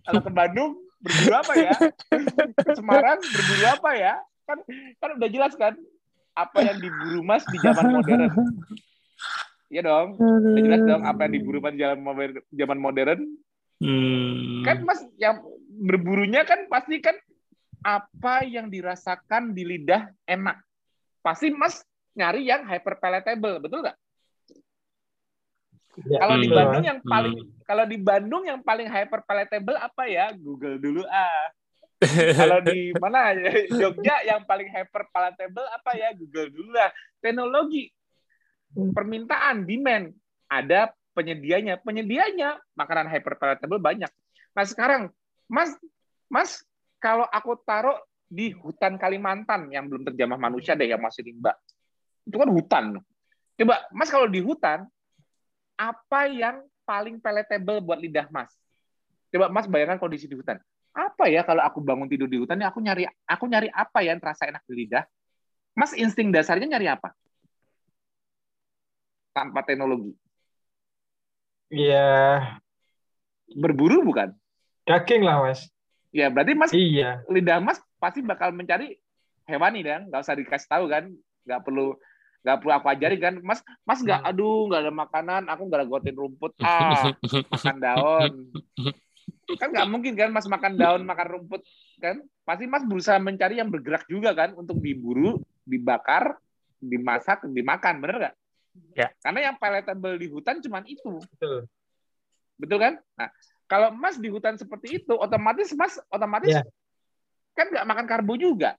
Speaker 2: Kalau ke Bandung berburu apa ya? Semarang berburu apa ya? Kan kan udah jelas kan apa yang diburu Mas di zaman modern. Iya dong. Udah jelas dong apa yang diburu Mas di zaman modern. Hmm. Kan Mas yang berburunya kan pasti kan apa yang dirasakan di lidah enak. Pasti Mas nyari yang hyper palatable, betul nggak? Ya, kalau di Bandung yang paling hmm. kalau di Bandung yang paling hyper palatable apa ya? Google dulu ah. kalau di mana Jogja yang paling hyper palatable apa ya? Google dulu lah. Teknologi, permintaan, demand, ada penyedianya. Penyedianya makanan hyper palatable banyak. Nah sekarang, Mas, Mas, kalau aku taruh di hutan Kalimantan yang belum terjamah manusia deh yang masih rimba, itu kan hutan. Coba, Mas kalau di hutan, apa yang paling palatable buat lidah Mas? Coba Mas bayangkan kondisi di hutan. Apa ya kalau aku bangun tidur di hutan, aku nyari aku nyari apa ya yang terasa enak di lidah? Mas insting dasarnya nyari apa? Tanpa teknologi.
Speaker 3: Iya.
Speaker 2: Berburu bukan?
Speaker 3: Daging lah, Mas.
Speaker 2: Ya, berarti Mas
Speaker 3: iya.
Speaker 2: lidah Mas pasti bakal mencari hewani kan? Nggak usah dikasih tahu kan? Nggak perlu nggak perlu aku ajarin kan mas mas nggak hmm. aduh nggak ada makanan aku nggak gotin rumput ah makan daun kan nggak mungkin kan mas makan daun makan rumput kan pasti mas berusaha mencari yang bergerak juga kan untuk diburu dibakar dimasak dimakan bener nggak
Speaker 1: ya.
Speaker 2: Karena yang palatable di hutan cuma itu. Betul. Betul kan? Nah kalau mas di hutan seperti itu otomatis mas otomatis ya. kan nggak makan karbo juga.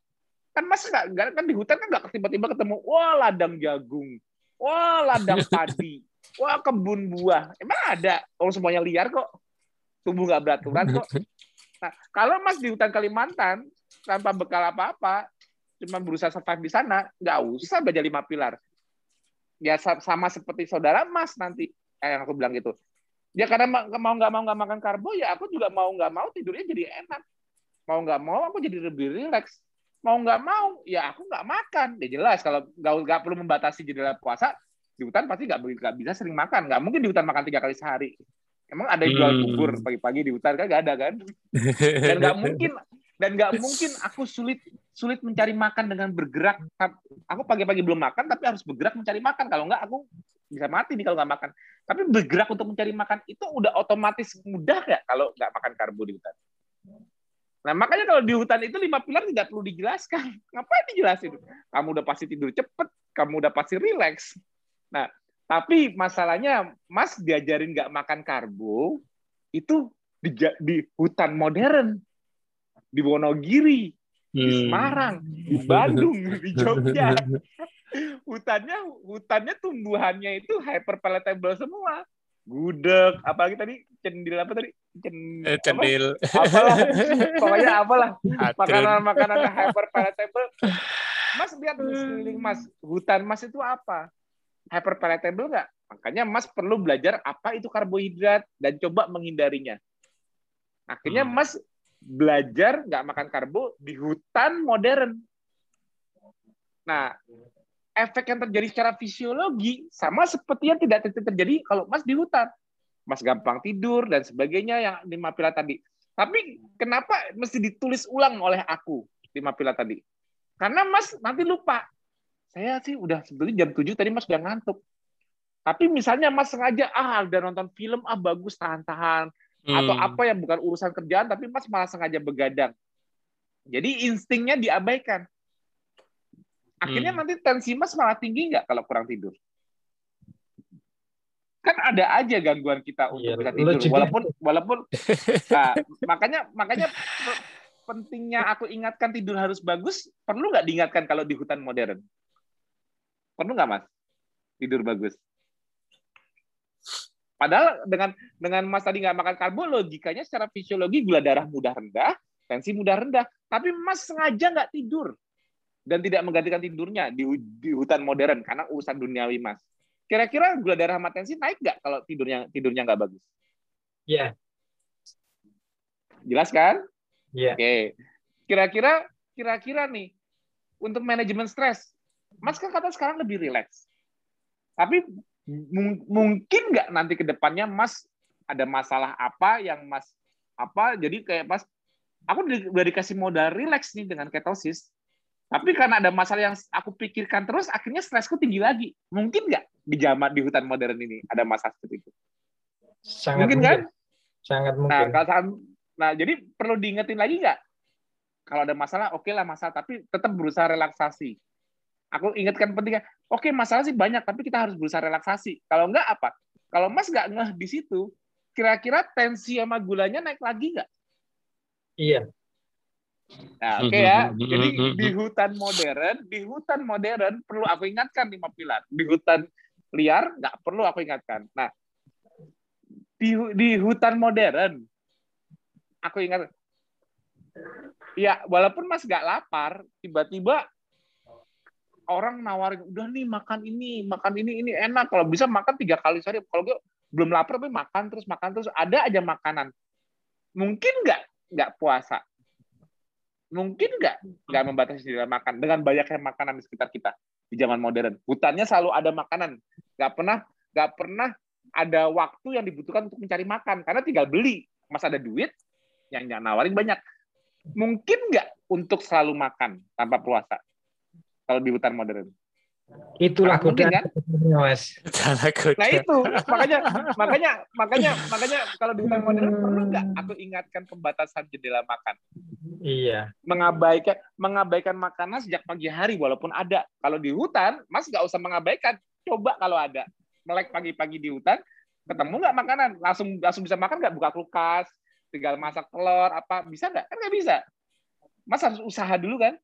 Speaker 2: Kan mas nggak kan di hutan kan nggak tiba-tiba ketemu wah ladang jagung. Wah ladang padi. Wah kebun buah. Emang ada? Orang semuanya liar kok. Tumbuh nggak beraturan kok. Nah kalau mas di hutan Kalimantan tanpa bekal apa-apa cuma berusaha survive di sana nggak usah belajar lima pilar ya sama seperti saudara mas nanti kayak yang aku bilang gitu. Ya karena mau nggak mau nggak makan karbo ya aku juga mau nggak mau tidurnya jadi enak. Mau nggak mau aku jadi lebih rileks. Mau nggak mau ya aku nggak makan. Ya jelas kalau nggak nggak perlu membatasi jendela puasa di hutan pasti nggak nggak bisa sering makan. Nggak mungkin di hutan makan tiga kali sehari. Emang ada yang jual hmm. bubur pagi-pagi di hutan kan? Nggak ada kan? Dan nggak mungkin dan nggak mungkin aku sulit sulit mencari makan dengan bergerak aku pagi-pagi belum makan tapi harus bergerak mencari makan kalau nggak aku bisa mati nih kalau nggak makan. Tapi bergerak untuk mencari makan itu udah otomatis mudah nggak kalau nggak makan karbo di hutan? Nah makanya kalau di hutan itu lima pilar tidak perlu dijelaskan. Ngapain dijelasin? Kamu udah pasti tidur cepet, kamu udah pasti rileks. Nah tapi masalahnya Mas diajarin nggak makan karbo itu di, di hutan modern di Wonogiri, di hmm. Semarang, di Bandung, di Jogja. hutannya hutannya tumbuhannya itu hyper palatable semua. Gudeg, apalagi tadi cendil apa tadi?
Speaker 1: Cendil. Eh, cendil.
Speaker 2: Apa? Apalah. Pokoknya apalah. Makanan-makanan hyper palatable. Mas lihat di sekeliling Mas, hutan Mas itu apa? Hyper palatable nggak? Makanya Mas perlu belajar apa itu karbohidrat dan coba menghindarinya. Akhirnya hmm. Mas belajar nggak makan karbo di hutan modern. Nah, efek yang terjadi secara fisiologi sama seperti yang tidak terjadi kalau Mas di hutan. Mas gampang tidur dan sebagainya yang lima pilar tadi. Tapi kenapa mesti ditulis ulang oleh aku lima pilar tadi? Karena Mas nanti lupa. Saya sih udah sebetulnya jam 7 tadi Mas udah ngantuk. Tapi misalnya Mas sengaja ah udah nonton film ah bagus tahan-tahan hmm. atau apa yang bukan urusan kerjaan tapi Mas malah sengaja begadang. Jadi instingnya diabaikan. Akhirnya hmm. nanti tensi Mas malah tinggi nggak kalau kurang tidur? Kan ada aja gangguan kita untuk ya, bisa tidur walaupun walaupun nah, makanya makanya pentingnya aku ingatkan tidur harus bagus perlu nggak diingatkan kalau di hutan modern? Perlu nggak Mas? Tidur bagus. Padahal dengan dengan Mas tadi nggak makan karbo, logikanya secara fisiologi gula darah mudah rendah, tensi mudah rendah. Tapi Mas sengaja nggak tidur dan tidak menggantikan tidurnya di, di hutan modern karena urusan duniawi Mas. Kira-kira gula darah sama tensi naik nggak kalau tidurnya tidurnya nggak bagus?
Speaker 3: Iya. Yeah.
Speaker 2: Jelas kan?
Speaker 3: Iya. Yeah.
Speaker 2: Oke. Kira-kira kira-kira nih untuk manajemen stres, Mas kan kata sekarang lebih rileks. Tapi mungkin nggak nanti ke depannya Mas ada masalah apa yang Mas apa jadi kayak Mas aku udah dikasih modal relax nih dengan ketosis. Tapi karena ada masalah yang aku pikirkan terus akhirnya stresku tinggi lagi. Mungkin nggak di zaman di hutan modern ini ada masalah seperti itu?
Speaker 3: Sangat
Speaker 2: mungkin, kan? mungkin.
Speaker 3: kan? Sangat
Speaker 2: nah, mungkin. nah, kalau, nah jadi perlu diingetin lagi nggak? Kalau ada masalah oke okay lah masalah tapi tetap berusaha relaksasi aku ingatkan pentingnya. Oke, masalah sih banyak, tapi kita harus berusaha relaksasi. Kalau enggak apa? Kalau Mas nggak ngeh di situ, kira-kira tensi sama gulanya naik lagi nggak?
Speaker 3: Iya.
Speaker 2: Nah, oke okay ya. Jadi di hutan modern, di hutan modern perlu aku ingatkan lima pilar. Di hutan liar nggak perlu aku ingatkan. Nah, di di hutan modern, aku ingat, ya walaupun Mas nggak lapar, tiba-tiba orang nawarin udah nih makan ini makan ini ini enak. Kalau bisa makan tiga kali sehari. Kalau gue belum lapar tapi makan terus makan terus. Ada aja makanan. Mungkin nggak nggak puasa. Mungkin nggak nggak membatasi diri makan. Dengan banyaknya makanan di sekitar kita di zaman modern. Hutannya selalu ada makanan. Nggak pernah nggak pernah ada waktu yang dibutuhkan untuk mencari makan. Karena tinggal beli. Mas ada duit yang nawarin banyak. Mungkin nggak untuk selalu makan tanpa puasa kalau di hutan modern.
Speaker 3: Itulah godaan kan?
Speaker 2: Mas. Nah itu makanya makanya makanya makanya kalau di hutan modern perlu nggak aku ingatkan pembatasan jendela makan.
Speaker 3: Iya.
Speaker 2: Mengabaikan mengabaikan makanan sejak pagi hari walaupun ada. Kalau di hutan, Mas nggak usah mengabaikan. Coba kalau ada melek pagi-pagi di hutan, ketemu nggak makanan langsung langsung bisa makan nggak buka kulkas, tinggal masak telur apa bisa nggak? Kan nggak bisa. Mas harus usaha dulu kan?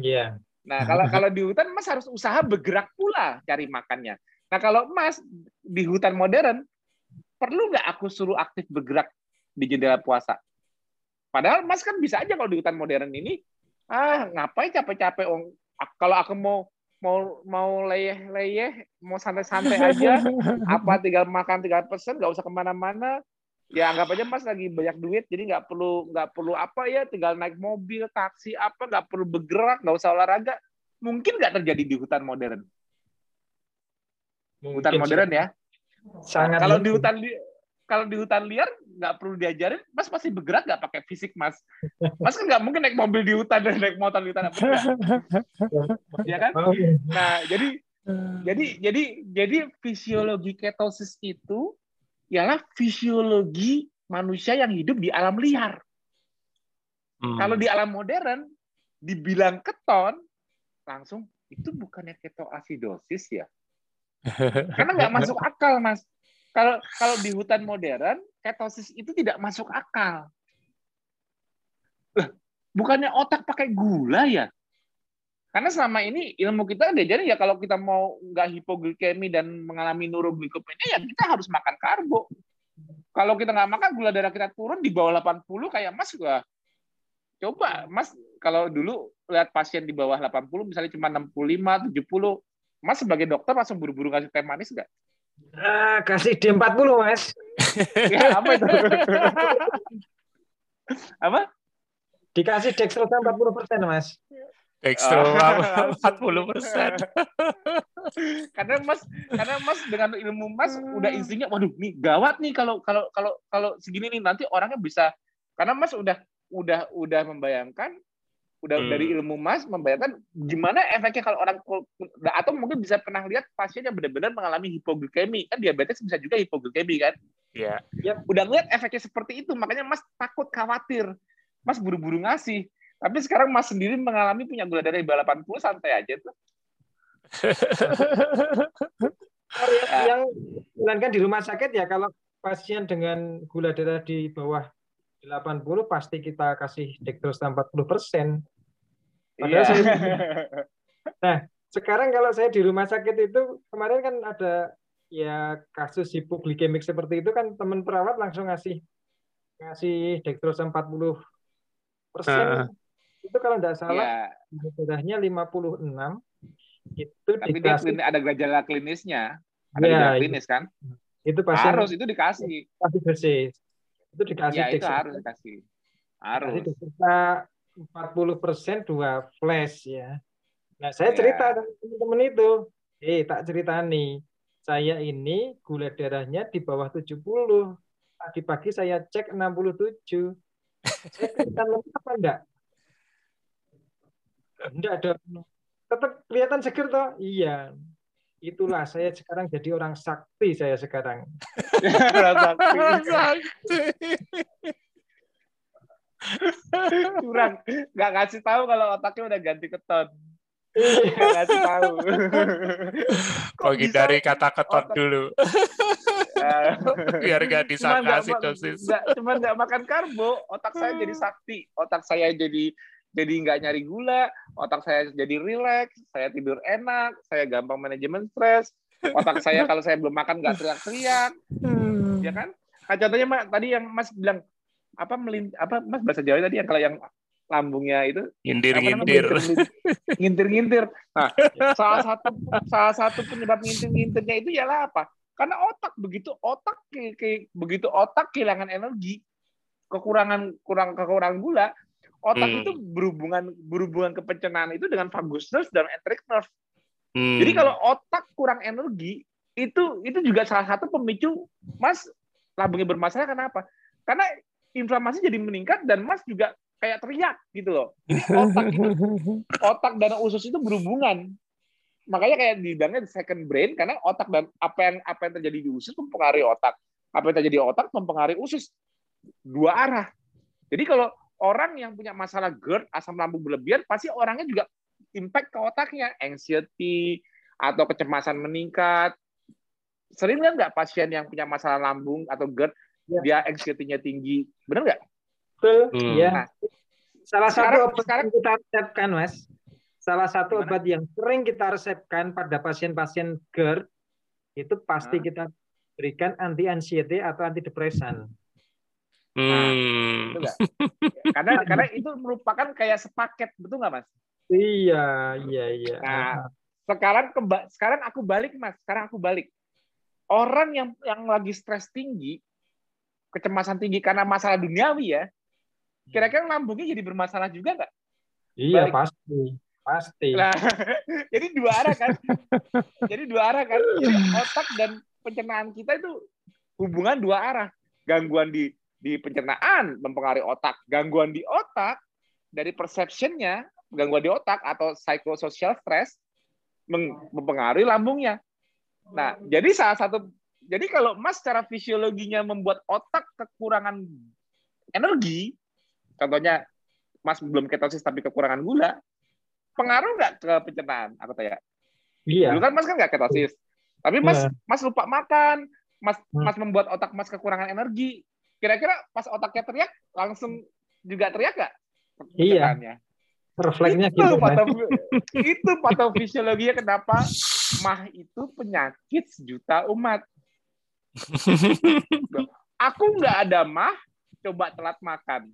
Speaker 3: Iya.
Speaker 2: Nah, kalau kalau di hutan Mas harus usaha bergerak pula cari makannya. Nah, kalau Mas di hutan modern perlu nggak aku suruh aktif bergerak di jendela puasa? Padahal Mas kan bisa aja kalau di hutan modern ini, ah ngapain capek-capek? Kalau aku mau mau mau leyeh-leyeh, mau santai-santai aja, apa tinggal makan tinggal pesen, nggak usah ke mana-mana, ya anggap aja mas lagi banyak duit jadi nggak perlu nggak perlu apa ya tinggal naik mobil taksi apa nggak perlu bergerak nggak usah olahraga. Mungkin nggak terjadi di hutan modern? Mungkin hutan modern ya? Sangat kalau di hutan kalau di hutan liar nggak perlu diajarin. Mas pasti bergerak nggak pakai fisik mas? Mas kan nggak mungkin naik mobil di hutan dan naik motor di hutan apa ya kan? Oh, iya. nah jadi Jadi jadi jadi fisiologi ketosis itu ialah fisiologi manusia yang hidup di alam liar.
Speaker 1: Hmm.
Speaker 2: Kalau di alam modern dibilang keton, langsung itu bukannya ketoasidosis ya? Karena nggak masuk akal, Mas. Kalau kalau di hutan modern, ketosis itu tidak masuk akal. Bukannya otak pakai gula ya? Karena selama ini ilmu kita diajarin ya kalau kita mau nggak hipoglikemi dan mengalami neuroglikopenia ya kita harus makan karbo. Kalau kita nggak makan gula darah kita turun di bawah 80 kayak Mas gua. Coba Mas kalau dulu lihat pasien di bawah 80 misalnya cuma 65, 70, Mas sebagai dokter langsung buru-buru ngasih teh manis nggak?
Speaker 3: Ah, kasih D40 mas.
Speaker 2: ya apa itu? apa?
Speaker 3: Dikasih dextrosa 40 persen mas.
Speaker 1: Dextro
Speaker 2: Oh.
Speaker 1: 40 persen.
Speaker 2: karena Mas karena Mas dengan ilmu Mas udah instingnya waduh nih gawat nih kalau kalau kalau kalau segini nih nanti orangnya bisa karena Mas udah udah udah membayangkan udah
Speaker 1: Hmm.
Speaker 2: dari ilmu Mas membayangkan gimana efeknya kalau orang kol- atau mungkin bisa pernah lihat pasien yang benar-benar mengalami hipoglikemi kan diabetes bisa juga hipoglikemi kan
Speaker 1: Iya.
Speaker 2: udah ngeliat efeknya seperti itu makanya Mas takut khawatir Mas buru-buru ngasih tapi sekarang Mas sendiri mengalami punya gula darah di bawah 80 santai aja tuh
Speaker 3: Kalau yang,
Speaker 2: Ah.
Speaker 3: yang dijalankan di rumah sakit ya kalau pasien dengan gula darah di bawah 80 pasti kita kasih dextrosa 40 persen. Padahal
Speaker 2: Iya.
Speaker 3: saya- Sekarang kalau saya di rumah sakit itu kemarin kan ada ya kasus hipoglikemik seperti itu kan teman perawat langsung ngasih ngasih dextrosa 40 persen. Itu kalau tidak salah darahnya 56 itu
Speaker 2: tapi dia
Speaker 3: dikasih
Speaker 2: klin- ada gejala klinisnya ada
Speaker 3: Ya,
Speaker 2: gejala klinis kan
Speaker 3: itu pasien
Speaker 2: harus itu dikasih
Speaker 3: kasih dosis. Itu dikasih
Speaker 2: ya itu harus dikasih harus
Speaker 3: dextrosa 40 persen dua flash ya. Nah saya
Speaker 2: Ya.
Speaker 3: cerita teman-teman itu, eh tak cerita nih, saya ini gula darahnya di bawah 70. Tadi pagi saya cek 67. Saya kelihatan apa enggak? Enggak dong. Tetap kelihatan seger toh? Iya. Itulah saya sekarang jadi orang sakti saya sekarang.
Speaker 2: curang. Nggak ngasih tahu kalau otaknya udah ganti keton. Nggak ngasih tahu. Kok bisa
Speaker 1: kata keton
Speaker 2: otak-
Speaker 1: dulu.
Speaker 2: Eh,
Speaker 1: biar gak disangka
Speaker 2: nggak cuman nggak makan karbo otak saya jadi sakti. Otak saya jadi jadi nggak nyari gula otak saya jadi rileks saya tidur enak saya gampang manajemen stres. Otak saya kalau saya belum makan nggak teriak-teriak. Ya kan? Nah, contohnya Mak, tadi yang Mas bilang apa melin apa Mas bahasa Jawa tadi yang kalau yang lambungnya itu?
Speaker 1: Ngindir-ngindir.
Speaker 2: ngintir-ngintir nah salah satu salah satu penyebab ngintir-ngintirnya itu ialah apa? Karena otak begitu otak ke, ke- begitu otak kehilangan energi kekurangan kurang kekurangan gula otak
Speaker 1: Hmm.
Speaker 2: itu berhubungan berhubungan ke pencernaan itu dengan vagus nerve dan enteric nerve
Speaker 1: Hmm.
Speaker 2: jadi kalau otak kurang energi itu itu juga salah satu pemicu mas lambungnya bermasalah kenapa karena inflamasi jadi meningkat dan mas juga kayak teriak gitu loh. Jadi otak itu otak dan usus itu berhubungan. Makanya kayak dibilangnya second brain karena otak dan apa yang apa yang terjadi di usus mempengaruhi otak. Apa yang terjadi di otak mempengaruhi usus. Dua arah. Jadi kalau orang yang punya masalah GERD asam lambung berlebihan pasti orangnya juga impact ke otaknya anxiety atau kecemasan meningkat sering nggak nggak pasien yang punya masalah lambung atau GERD
Speaker 3: Ya.
Speaker 2: dia anxiety-nya tinggi benar nggak
Speaker 3: Betul.
Speaker 1: Hmm.
Speaker 3: Ya.
Speaker 2: Nah,
Speaker 3: Salah
Speaker 2: sekarang-
Speaker 3: satu obat
Speaker 2: sekarang-
Speaker 3: yang kita resepkan, Mas. Salah satu
Speaker 2: Gimana?
Speaker 3: obat yang sering kita resepkan pada pasien-pasien GERD itu pasti
Speaker 2: Hah?
Speaker 3: kita berikan anti anxiety atau antidepresan.
Speaker 1: Hmm.
Speaker 2: Betul nggak? karena karena itu merupakan kayak sepaket betul nggak mas
Speaker 3: Iya, iya, iya.
Speaker 2: Nah, sekarang keba sekarang aku balik mas sekarang aku balik orang yang yang lagi stres tinggi kecemasan tinggi karena masalah duniawi ya kira-kira lambungnya jadi bermasalah juga nggak
Speaker 3: iya,
Speaker 2: balik.
Speaker 3: pasti. Pasti.
Speaker 2: Nah, jadi dua arah kan. jadi dua arah kan. Jadi otak dan pencernaan kita itu hubungan dua arah. Gangguan di di pencernaan mempengaruhi otak, gangguan di otak dari perceptionnya, gangguan di otak atau psychosocial stress mempengaruhi lambungnya. Nah, jadi salah satu jadi kalau Mas secara fisiologinya membuat otak kekurangan energi, contohnya Mas belum ketosis tapi kekurangan gula, pengaruh nggak ke pencernaan? Aku tanya. Iya. Dulu kan Mas kan nggak ketosis, tapi Mas iya. Mas lupa makan, Mas hmm. Mas membuat otak Mas kekurangan energi. Kira-kira pas otaknya teriak langsung juga teriak nggak?
Speaker 3: Iya. Refleksnya
Speaker 2: itu, gitu. Patau, itu patofisiologinya kenapa mah itu penyakit sejuta umat. aku nggak ada mah, coba telat makan.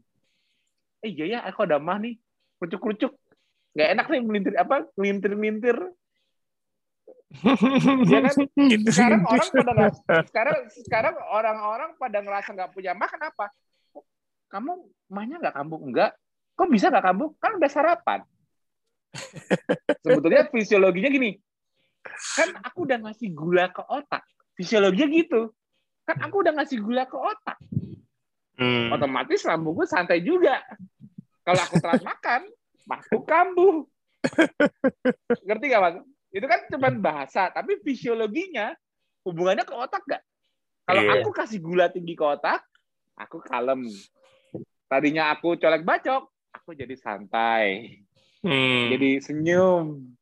Speaker 2: Eh iya ya, aku ada mah nih, kerucuk-kerucuk. Nggak enak nih melintir apa, melintir-melintir. Ya kan? Sekarang orang pada sekarang sekarang orang-orang pada ngerasa nggak punya mah kenapa? Kamu mahnya nggak kambuh enggak? Kok bisa nggak kambuh? Kan udah sarapan. Sebetulnya fisiologinya gini, kan aku udah ngasih gula ke otak. Fisiologinya gitu. Kan aku udah ngasih gula ke otak. Hmm. Otomatis lambungku santai juga. Kalau aku telat makan, aku kambuh. Ngerti gak mas? Itu kan cuma bahasa, tapi fisiologinya hubungannya ke otak gak? Kalau yeah. aku kasih gula tinggi ke otak, aku kalem. Tadinya aku colek bacok, aku jadi santai. Hmm. Jadi senyum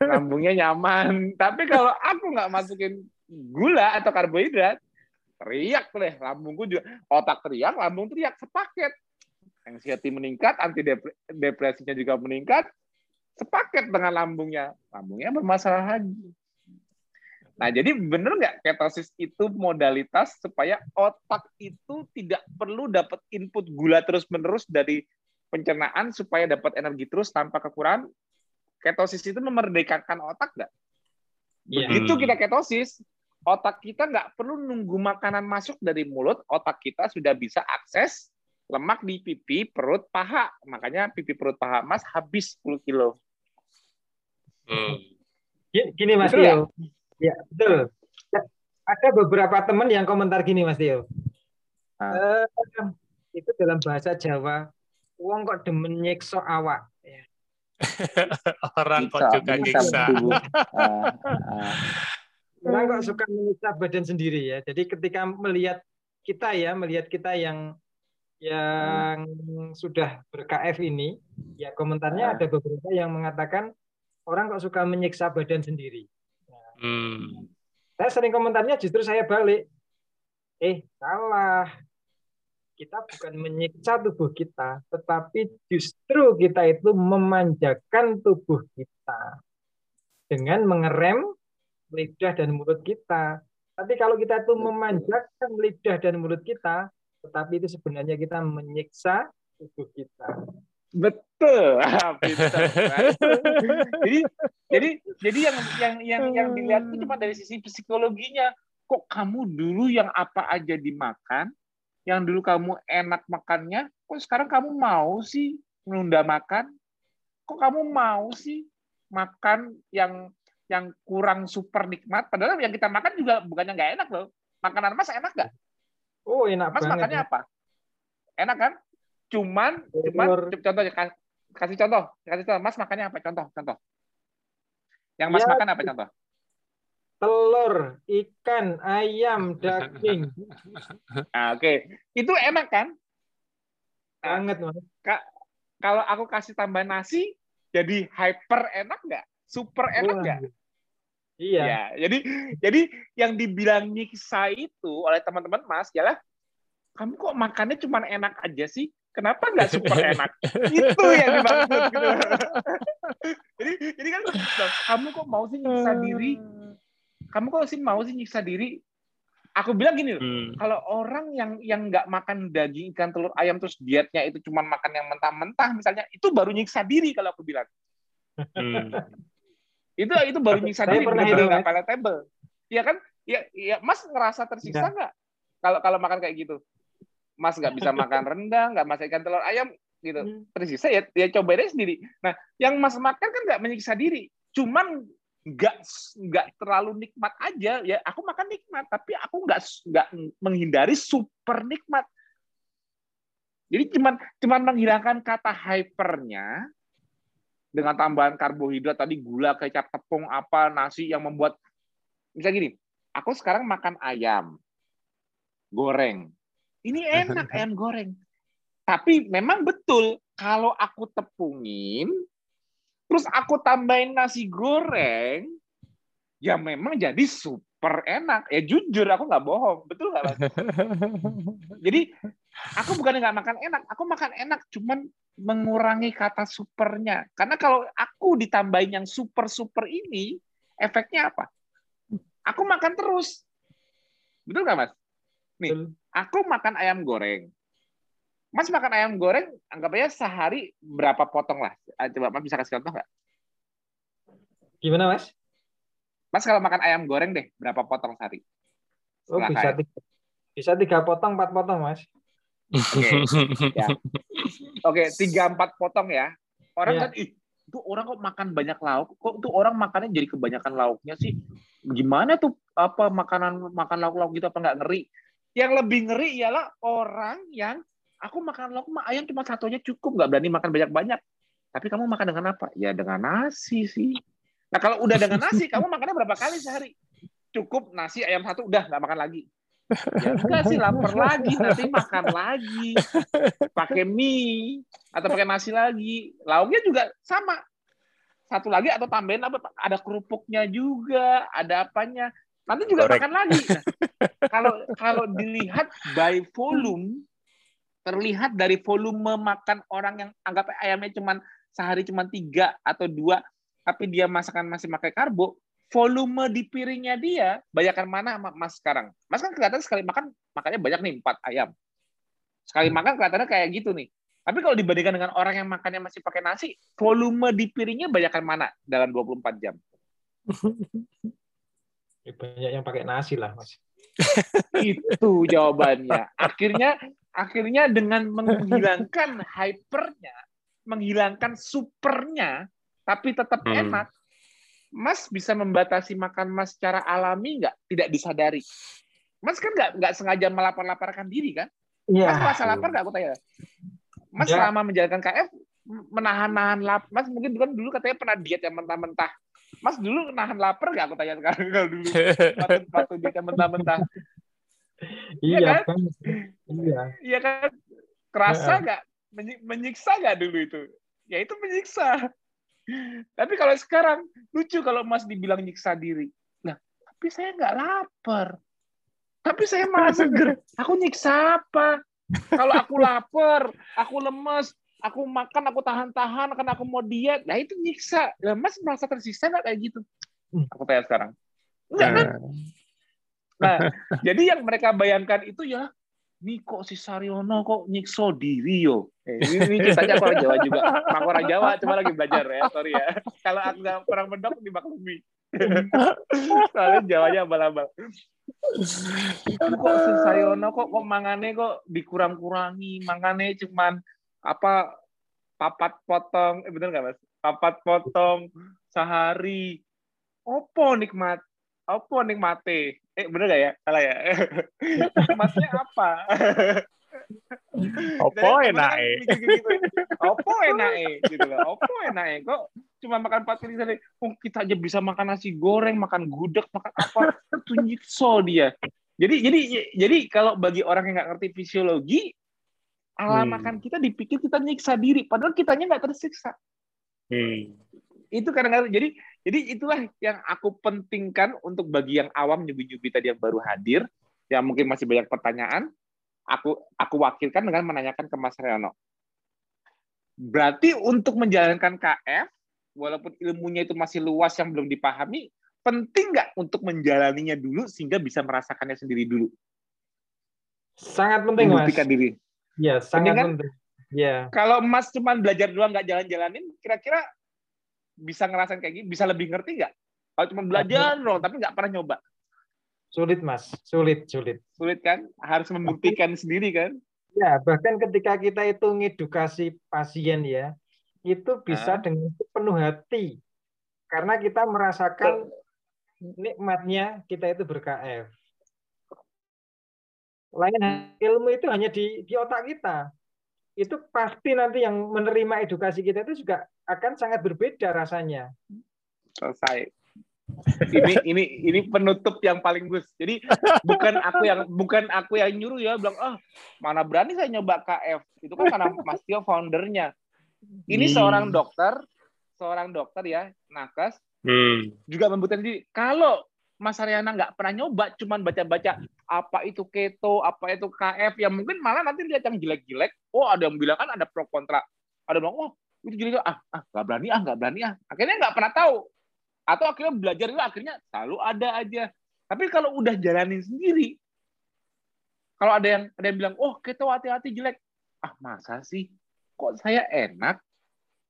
Speaker 2: lambungnya nyaman. Tapi kalau aku nggak masukin gula atau karbohidrat, teriak deh lambungku juga otak teriak, lambung teriak sepaket. Anxiety meningkat, anti depresinya juga meningkat, sepaket dengan lambungnya. Lambungnya bermasalah lagi. Nah, jadi benar nggak ketosis itu modalitas supaya otak itu tidak perlu dapat input gula terus-menerus dari pencernaan supaya dapat energi terus tanpa kekurangan ketosis itu memerdekakan otak nggak? Yeah. Begitu kita ketosis, otak kita nggak perlu nunggu makanan masuk dari mulut, otak kita sudah bisa akses lemak di pipi, perut, paha. Makanya pipi, perut, paha Mas habis 10 kilo.
Speaker 3: Hmm. Gini Mas Tio. Ya? ya, betul. Ada beberapa teman yang komentar gini Mas Tio. Ah. Uh, itu dalam bahasa Jawa, uang kok demen nyekso awak.
Speaker 1: Orang kok juga nyiksa.
Speaker 3: Orang kok suka menyiksa badan sendiri ya. Jadi ketika melihat kita ya, melihat kita yang yang sudah ber-KF ini, ya komentarnya ada beberapa yang mengatakan orang kok suka menyiksa badan sendiri. Nah, hmm. Saya sering komentarnya justru saya balik. Eh, salah kita bukan menyiksa tubuh kita, tetapi justru kita itu memanjakan tubuh kita dengan mengerem lidah dan mulut kita. Tapi kalau kita itu memanjakan lidah dan mulut kita, tetapi itu sebenarnya kita menyiksa tubuh kita.
Speaker 2: Betul. jadi jadi jadi yang yang yang yang dilihat itu cuma dari sisi psikologinya. Kok kamu dulu yang apa aja dimakan, yang dulu kamu enak makannya, kok sekarang kamu mau sih menunda makan? Kok kamu mau sih makan yang yang kurang super nikmat? Padahal yang kita makan juga bukannya nggak enak loh. Makanan Mas enak nggak?
Speaker 3: Oh enak
Speaker 2: Mas
Speaker 3: banget.
Speaker 2: makannya apa? Enak kan? Cuman, cuman contohnya kasih contoh, kasih contoh. Mas makannya apa? Contoh, contoh. Yang Mas ya, makan apa contoh?
Speaker 3: telur, ikan, ayam, daging.
Speaker 2: Nah, Oke, okay. itu enak kan?
Speaker 3: Banget, Mas.
Speaker 2: Kak, kalau aku kasih tambah nasi, jadi hyper enak nggak? Super enak nggak?
Speaker 3: Iya.
Speaker 2: Ya, jadi jadi yang dibilang nyiksa itu oleh teman-teman Mas ialah kamu kok makannya cuma enak aja sih? Kenapa nggak super enak? itu yang dimaksud gitu. jadi jadi kan kamu kok mau sih nyiksa diri kamu kok sih mau sih nyiksa diri aku bilang gini loh hmm. kalau orang yang yang nggak makan daging ikan telur ayam terus dietnya itu cuma makan yang mentah-mentah misalnya itu baru nyiksa diri kalau aku bilang hmm. itu itu baru nyiksa diri benar-benar nggak palatable ya kan ya ya mas ngerasa tersiksa iya. nggak kalau kalau makan kayak gitu mas nggak bisa makan rendang nggak masak ikan telur ayam gitu. Hmm. tersiksa ya ya cobain sendiri. Nah yang mas makan kan nggak menyiksa diri. Cuman nggak nggak terlalu nikmat aja. Ya aku makan nikmat tapi aku nggak nggak menghindari super nikmat. Jadi cuman cuman menghilangkan kata hypernya dengan tambahan karbohidrat tadi gula, kecap, tepung, apa, nasi yang membuat misalnya gini, aku sekarang makan ayam goreng. Ini enak ayam goreng. Tapi memang betul kalau aku tepungin terus aku tambahin nasi goreng ya memang jadi super enak. Ya jujur aku nggak bohong, betul nggak Mas? Jadi aku bukan nggak makan enak, aku makan enak, cuman mengurangi kata supernya. Karena kalau aku ditambahin yang super super ini, efeknya apa? Aku makan terus, betul nggak Mas? Nih, aku makan ayam goreng. Mas makan ayam goreng, anggap aja sehari berapa potong lah. Ah, coba Mas bisa kasih contoh nggak?
Speaker 4: Gimana Mas?
Speaker 2: Mas kalau makan ayam goreng deh, berapa potong sehari?
Speaker 4: Oh, bisa tiga, bisa tiga potong, empat potong Mas.
Speaker 2: Oke, ya. Oke, tiga empat potong ya. Orang
Speaker 4: Iya.
Speaker 2: kan, ih, itu orang kok makan banyak lauk, kok tuh orang makannya jadi kebanyakan lauknya sih? Gimana tuh apa makanan makan lauk-lauk gitu apa nggak ngeri? Yang lebih ngeri ialah orang yang aku makan lauk mah ayam cuma satu aja cukup, nggak berani makan banyak-banyak. Tapi kamu makan dengan apa? Ya dengan nasi sih. Nah kalau udah dengan nasi, kamu makannya berapa kali sehari? Cukup nasi ayam satu, udah nggak makan lagi. Ya enggak sih, lapar lagi, nanti makan lagi. Pakai mie, atau pakai nasi lagi. Lauknya juga sama. Satu lagi atau tambahin apa? Ada kerupuknya juga, ada apanya. Nanti juga
Speaker 1: Goreng.
Speaker 2: makan lagi. Nah, kalau kalau dilihat by volume, terlihat dari volume makan orang yang anggap ayamnya cuman sehari cuma tiga atau dua, tapi dia masakan masih pakai karbo, volume di piringnya dia banyakkan mana Mas sekarang? Mas kan kelihatan sekali makan makannya banyak nih empat ayam. Sekali makan kelihatannya kayak gitu nih. Tapi kalau dibandingkan dengan orang yang makannya masih pakai nasi, volume di piringnya banyakkan mana dalam 24 jam?
Speaker 4: Ya, Banyak yang pakai nasi lah Mas.
Speaker 2: Itu jawabannya. Akhirnya akhirnya dengan menghilangkan hypernya, menghilangkan supernya, tapi tetap
Speaker 1: Hmm.
Speaker 2: enak, Mas bisa membatasi makan Mas secara alami nggak? Tidak disadari. Mas kan nggak nggak sengaja melapar-laparkan diri kan? Mas
Speaker 4: Iya.
Speaker 2: merasa lapar nggak? Aku tanya. Mas
Speaker 4: Ya.
Speaker 2: selama menjalankan KF menahan-nahan lapar. Mas mungkin dulu kan dulu katanya pernah diet yang mentah-mentah. Mas dulu nahan lapar nggak? Aku tanya sekarang kalau dulu waktu, yang mentah-mentah.
Speaker 4: Iya
Speaker 2: kan?
Speaker 4: kan? Iya.
Speaker 2: Iya kan? Kerasa nggak? Menyi- menyiksa nggak dulu itu? Ya itu menyiksa. Tapi kalau sekarang lucu kalau Mas dibilang nyiksa diri. Nah, tapi saya nggak lapar. Tapi saya malah seger. Aku nyiksa apa? Kalau aku lapar, aku lemes, aku makan, aku tahan-tahan karena aku mau diet. Nah itu nyiksa. Lah Mas merasa tersiksa nggak kayak gitu?
Speaker 4: Hmm.
Speaker 2: Aku tanya sekarang. Enggak kan? Nah, jadi yang mereka bayangkan itu ya, nih kok si Saryono kok nyiksa diri yo. Eh, ini, ini ceritanya aku orang Jawa juga. Aku orang Jawa, cuma lagi belajar ya, sorry ya. Kalau aku nggak kurang mendok, dimaklumi. Soalnya Jawanya abal-abal. Itu kok si Saryono kok kok mangane kok dikurang-kurangi, mangane cuman apa papat potong, eh bener nggak mas? Papat potong sehari. Opo nikmat, opo nikmate? Eh bener nggak ya? Salah ya? Nikmatnya apa?
Speaker 1: Opo enak eh.
Speaker 2: gitu. Opo enak gitu loh. Opo enak kok cuma makan empat kali sehari. Oh kita aja bisa makan nasi goreng, makan gudeg, makan apa? Itu nyikso dia. Jadi jadi jadi kalau bagi orang yang nggak ngerti fisiologi, ala
Speaker 1: Hmm.
Speaker 2: makan kita dipikir kita nyiksa diri, padahal kitanya nggak tersiksa.
Speaker 1: Hmm.
Speaker 2: Itu kadang-kadang jadi jadi itulah yang aku pentingkan untuk bagi yang awam nyubi-nyubi tadi yang baru hadir, yang mungkin masih banyak pertanyaan, aku aku wakilkan dengan menanyakan ke Mas Reno. Berarti untuk menjalankan KF, walaupun ilmunya itu masih luas yang belum dipahami, penting nggak untuk menjalaninya dulu sehingga bisa merasakannya sendiri dulu,
Speaker 4: Sangat penting Mas.
Speaker 2: diri.
Speaker 4: Iya, sangat
Speaker 2: kan?
Speaker 4: penting. Iya.
Speaker 2: Kalau Mas cuma belajar doang nggak jalan-jalanin, kira-kira bisa ngerasain kayak gini, bisa lebih ngerti nggak? Kalau cuma belajar doang tapi nggak pernah nyoba,
Speaker 4: Sulit Mas, sulit, sulit.
Speaker 2: sulit kan? Harus membuktikan sendiri kan?
Speaker 4: Ya, bahkan ketika kita itu ngedukasi pasien ya, itu bisa
Speaker 2: Ah.
Speaker 4: dengan penuh hati. Karena kita merasakan nikmatnya kita itu ber-KF. Lain ilmu itu hanya di, di otak kita.
Speaker 3: itu pasti nanti yang menerima edukasi kita itu juga akan sangat berbeda rasanya.
Speaker 2: Selesai. Ini ini ini penutup yang paling gus. Jadi bukan aku yang bukan aku yang nyuruh ya bilang ah mana berani saya nyoba KF. Itu kan karena Mas Tio foundernya. Ini
Speaker 1: Hmm.
Speaker 2: seorang dokter, seorang dokter ya, nakes
Speaker 1: Hmm.
Speaker 2: juga membuktikan diri. Kalau Mas Aryana nggak pernah nyoba, cuman baca-baca apa itu keto, apa itu KF, ya mungkin malah nanti lihat yang jelek-jelek. Oh ada yang bilang kan ada pro kontra. Ada yang bilang, oh itu jelek, ah ah nggak berani ah nggak berani ah. Akhirnya nggak pernah tahu. Atau akhirnya belajar itu akhirnya selalu ada aja. Tapi kalau udah jalanin sendiri, kalau ada yang ada yang bilang, oh keto hati-hati jelek, ah masa sih? Kok saya enak?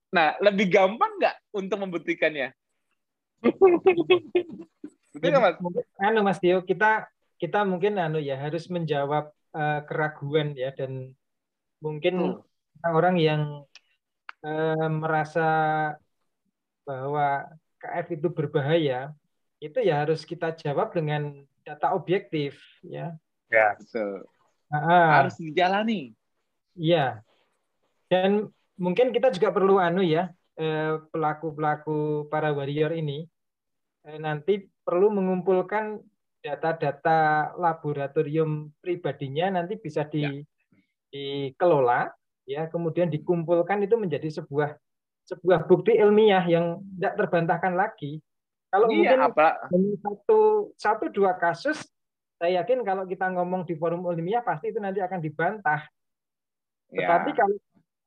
Speaker 2: Nah, lebih gampang nggak untuk membuktikannya? Betul nggak, Mas?
Speaker 3: Mungkin, anu Mas Tio, kita kita mungkin anu ya harus menjawab eh, keraguan ya dan mungkin orang yang eh, merasa bahwa KF itu berbahaya itu ya harus kita jawab dengan data objektif ya.
Speaker 1: Ya.
Speaker 2: Betul.
Speaker 3: Ah,
Speaker 2: Harus dijalani.
Speaker 3: Iya. Dan mungkin kita juga perlu anu ya eh, pelaku-pelaku para warrior ini eh, nanti perlu mengumpulkan data-data laboratorium pribadinya nanti bisa di, dikelola ya kemudian dikumpulkan itu menjadi sebuah sebuah bukti ilmiah yang tidak terbantahkan lagi. Kalau mungkin
Speaker 2: Iya, apa
Speaker 3: satu satu dua kasus saya yakin kalau kita ngomong di forum ilmiah pasti itu nanti akan dibantah.
Speaker 2: ya,
Speaker 3: Tetapi kalau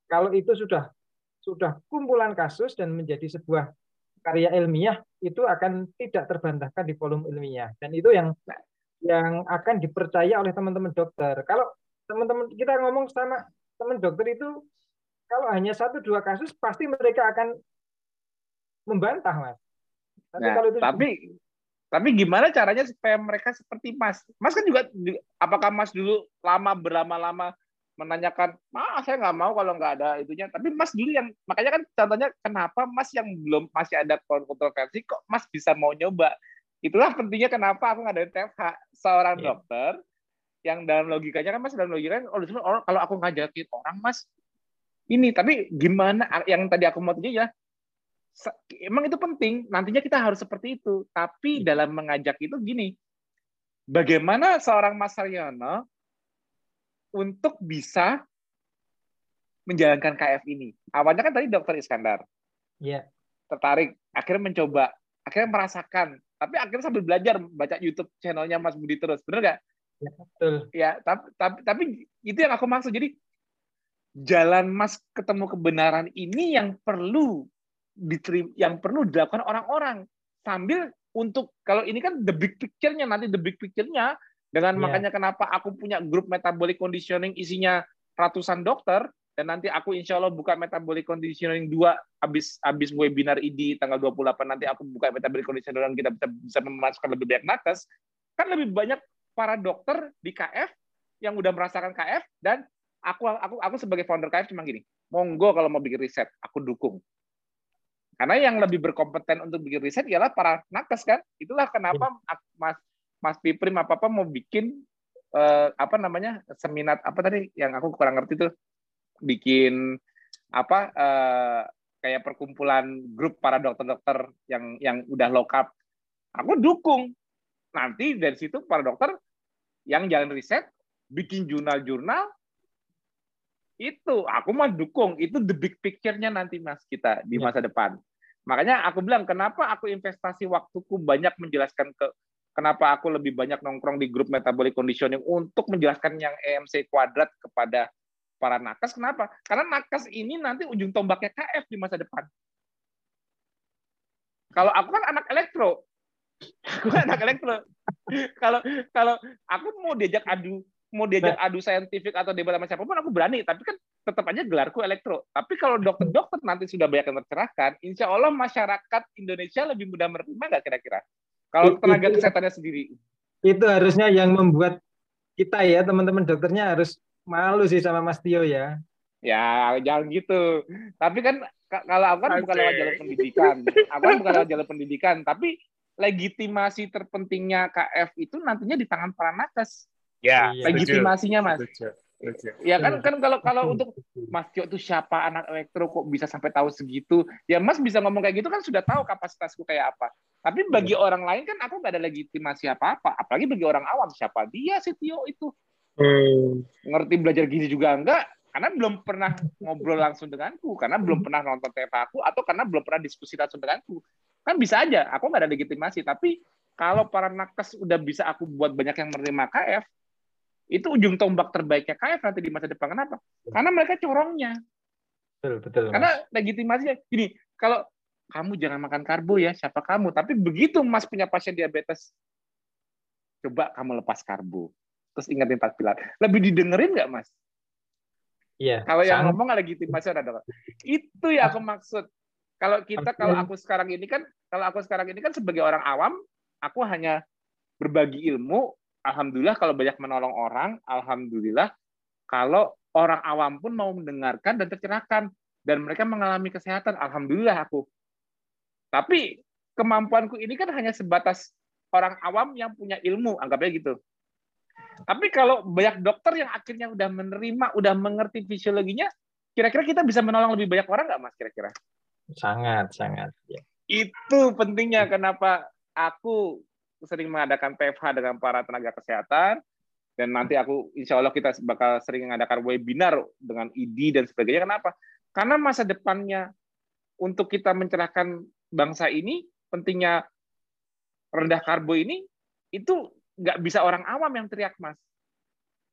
Speaker 3: kalau itu sudah sudah kumpulan kasus dan menjadi sebuah karya ilmiah itu akan tidak terbantahkan di forum ilmiah dan itu yang yang akan dipercaya oleh teman-teman dokter. Kalau teman-teman kita ngomong sama teman dokter itu kalau hanya satu dua kasus pasti mereka akan membantah mas. Tapi
Speaker 2: Nah,
Speaker 3: kalau itu
Speaker 2: tapi tapi gimana caranya supaya mereka seperti Mas? Mas kan juga apakah Mas dulu lama berlama-lama menanyakan, "Ah, saya nggak mau kalau nggak ada itunya." Tapi Mas dulu yang makanya kan contohnya kenapa Mas yang belum masih ada kontroversi kok Mas bisa mau nyoba? Itulah pentingnya kenapa aku ngadain TFH seorang
Speaker 3: Iya.
Speaker 2: dokter yang dalam logikanya kan Mas dalam logikanya oh, justru orang kalau aku ngajakin orang Mas ini tapi gimana yang tadi aku mau tanya ya emang itu penting nantinya kita harus seperti itu tapi dalam mengajak itu gini bagaimana seorang Mas Saryono untuk bisa menjalankan KF ini. Awalnya kan tadi dokter Iskandar
Speaker 3: ya
Speaker 2: tertarik akhirnya mencoba akhirnya merasakan. Tapi akhirnya sambil belajar baca YouTube channelnya Mas Budi terus bener nggak?
Speaker 3: Ya, betul.
Speaker 2: ya tapi, tapi tapi itu yang aku maksud. Jadi jalan Mas ketemu kebenaran ini yang perlu diterima yang perlu dilakukan orang-orang. Sambil untuk kalau ini kan the big picture-nya nanti the big picture-nya dengan
Speaker 3: Iya.
Speaker 2: makanya kenapa aku punya grup metabolic conditioning isinya ratusan dokter dan nanti aku insya Allah buka metabolic conditioning 2 habis habis webinar ID tanggal 28 nanti aku buka metabolic conditioning dan kita bisa bisa memasukkan lebih banyak nakes. Kan lebih banyak para dokter di KF yang udah merasakan KF dan aku aku aku sebagai founder KF cuma gini monggo kalau mau bikin riset aku dukung. Karena yang lebih berkompeten untuk bikin riset ialah para nakes kan? Itulah kenapa ak- mas mas Piprim apa apa mau bikin eh, apa namanya seminar apa tadi yang aku kurang ngerti tuh? Bikin apa eh, kayak perkumpulan grup para dokter-dokter yang yang udah lokap aku dukung. Nanti dari situ para dokter yang jalan riset bikin jurnal-jurnal itu. Aku mah dukung. Itu the big picture-nya nanti mas kita di
Speaker 3: Ya.
Speaker 2: masa depan. Makanya aku bilang kenapa aku investasi waktuku banyak menjelaskan ke kenapa aku lebih banyak nongkrong di grup metabolic conditioning untuk menjelaskan yang EMC kuadrat kepada para nakes? Kenapa? Karena nakes ini nanti ujung tombaknya KF di masa depan. Kalau aku kan anak elektro. Aku kan anak elektro. Kalau kalau aku mau diajak adu mau diajak adu saintifik atau debat sama siapa pun aku berani. Tapi kan tetap aja gelarku elektro. Tapi kalau dokter-dokter nanti sudah banyak yang tercerahkan insya Allah masyarakat Indonesia lebih mudah menerima nggak kira-kira kalau
Speaker 3: Itu-
Speaker 2: tenaga
Speaker 3: itu-
Speaker 2: kesehatannya sendiri.
Speaker 3: Itu harusnya yang membuat kita ya teman-teman dokternya harus malu sih sama Mas Tio ya.
Speaker 2: ya jangan gitu. Tapi kan ka- kalau aku kan bukan lewat jalur pendidikan. Aku kan bukan lewat jalur pendidikan tapi legitimasi terpentingnya KF itu nantinya di tangan para nakes.
Speaker 1: Ya,
Speaker 3: Iya.
Speaker 2: legitimasinya mas. Ya kan kan kalau kalau untuk Mas Tio itu siapa anak elektro kok bisa sampai tahu segitu? Ya Mas bisa ngomong kayak gitu kan sudah tahu kapasitasku kayak apa. Tapi bagi orang lain kan aku nggak ada legitimasi apa-apa. Apalagi bagi orang awam siapa dia si Tio itu? Hmm. Ngerti belajar gizi juga enggak? Karena belum pernah ngobrol langsung denganku, karena belum pernah nonton TV aku, atau karena belum pernah diskusi langsung denganku. Kan bisa aja, aku nggak ada legitimasi. Tapi kalau para nakes udah bisa aku buat banyak yang menerima KF, itu ujung tombak terbaiknya KF nanti di masa depan. Kenapa? Karena mereka corongnya.
Speaker 3: Betul, betul.
Speaker 2: Karena legitimasinya gini, kalau kamu jangan makan karbo ya, siapa kamu? Tapi begitu Mas punya pasien diabetes, coba kamu lepas karbo. Terus ingetin empat pilar. Lebih didengerin nggak, Mas?
Speaker 3: Iya.
Speaker 2: Kalau yang ngomong legitimasi ada Itu ya aku maksud. Kalau kita, kalau aku sekarang ini kan, kalau aku sekarang ini kan sebagai orang awam, aku hanya berbagi ilmu, alhamdulillah kalau banyak menolong orang, alhamdulillah kalau orang awam pun mau mendengarkan dan tercerahkan dan mereka mengalami kesehatan, alhamdulillah aku. Tapi kemampuanku ini kan hanya sebatas orang awam yang punya ilmu, anggapnya gitu. Tapi kalau banyak dokter yang akhirnya udah menerima, udah mengerti fisiologinya, kira-kira kita bisa menolong lebih banyak orang nggak, Mas? Kira-kira?
Speaker 3: Sangat, sangat. Ya.
Speaker 2: Itu pentingnya kenapa aku sering mengadakan PFH dengan para tenaga kesehatan. Dan nanti aku insya Allah kita bakal sering mengadakan webinar dengan ID dan sebagainya. Kenapa? Karena masa depannya untuk kita mencerahkan bangsa ini pentingnya rendah karbo ini itu nggak bisa orang awam yang teriak mas.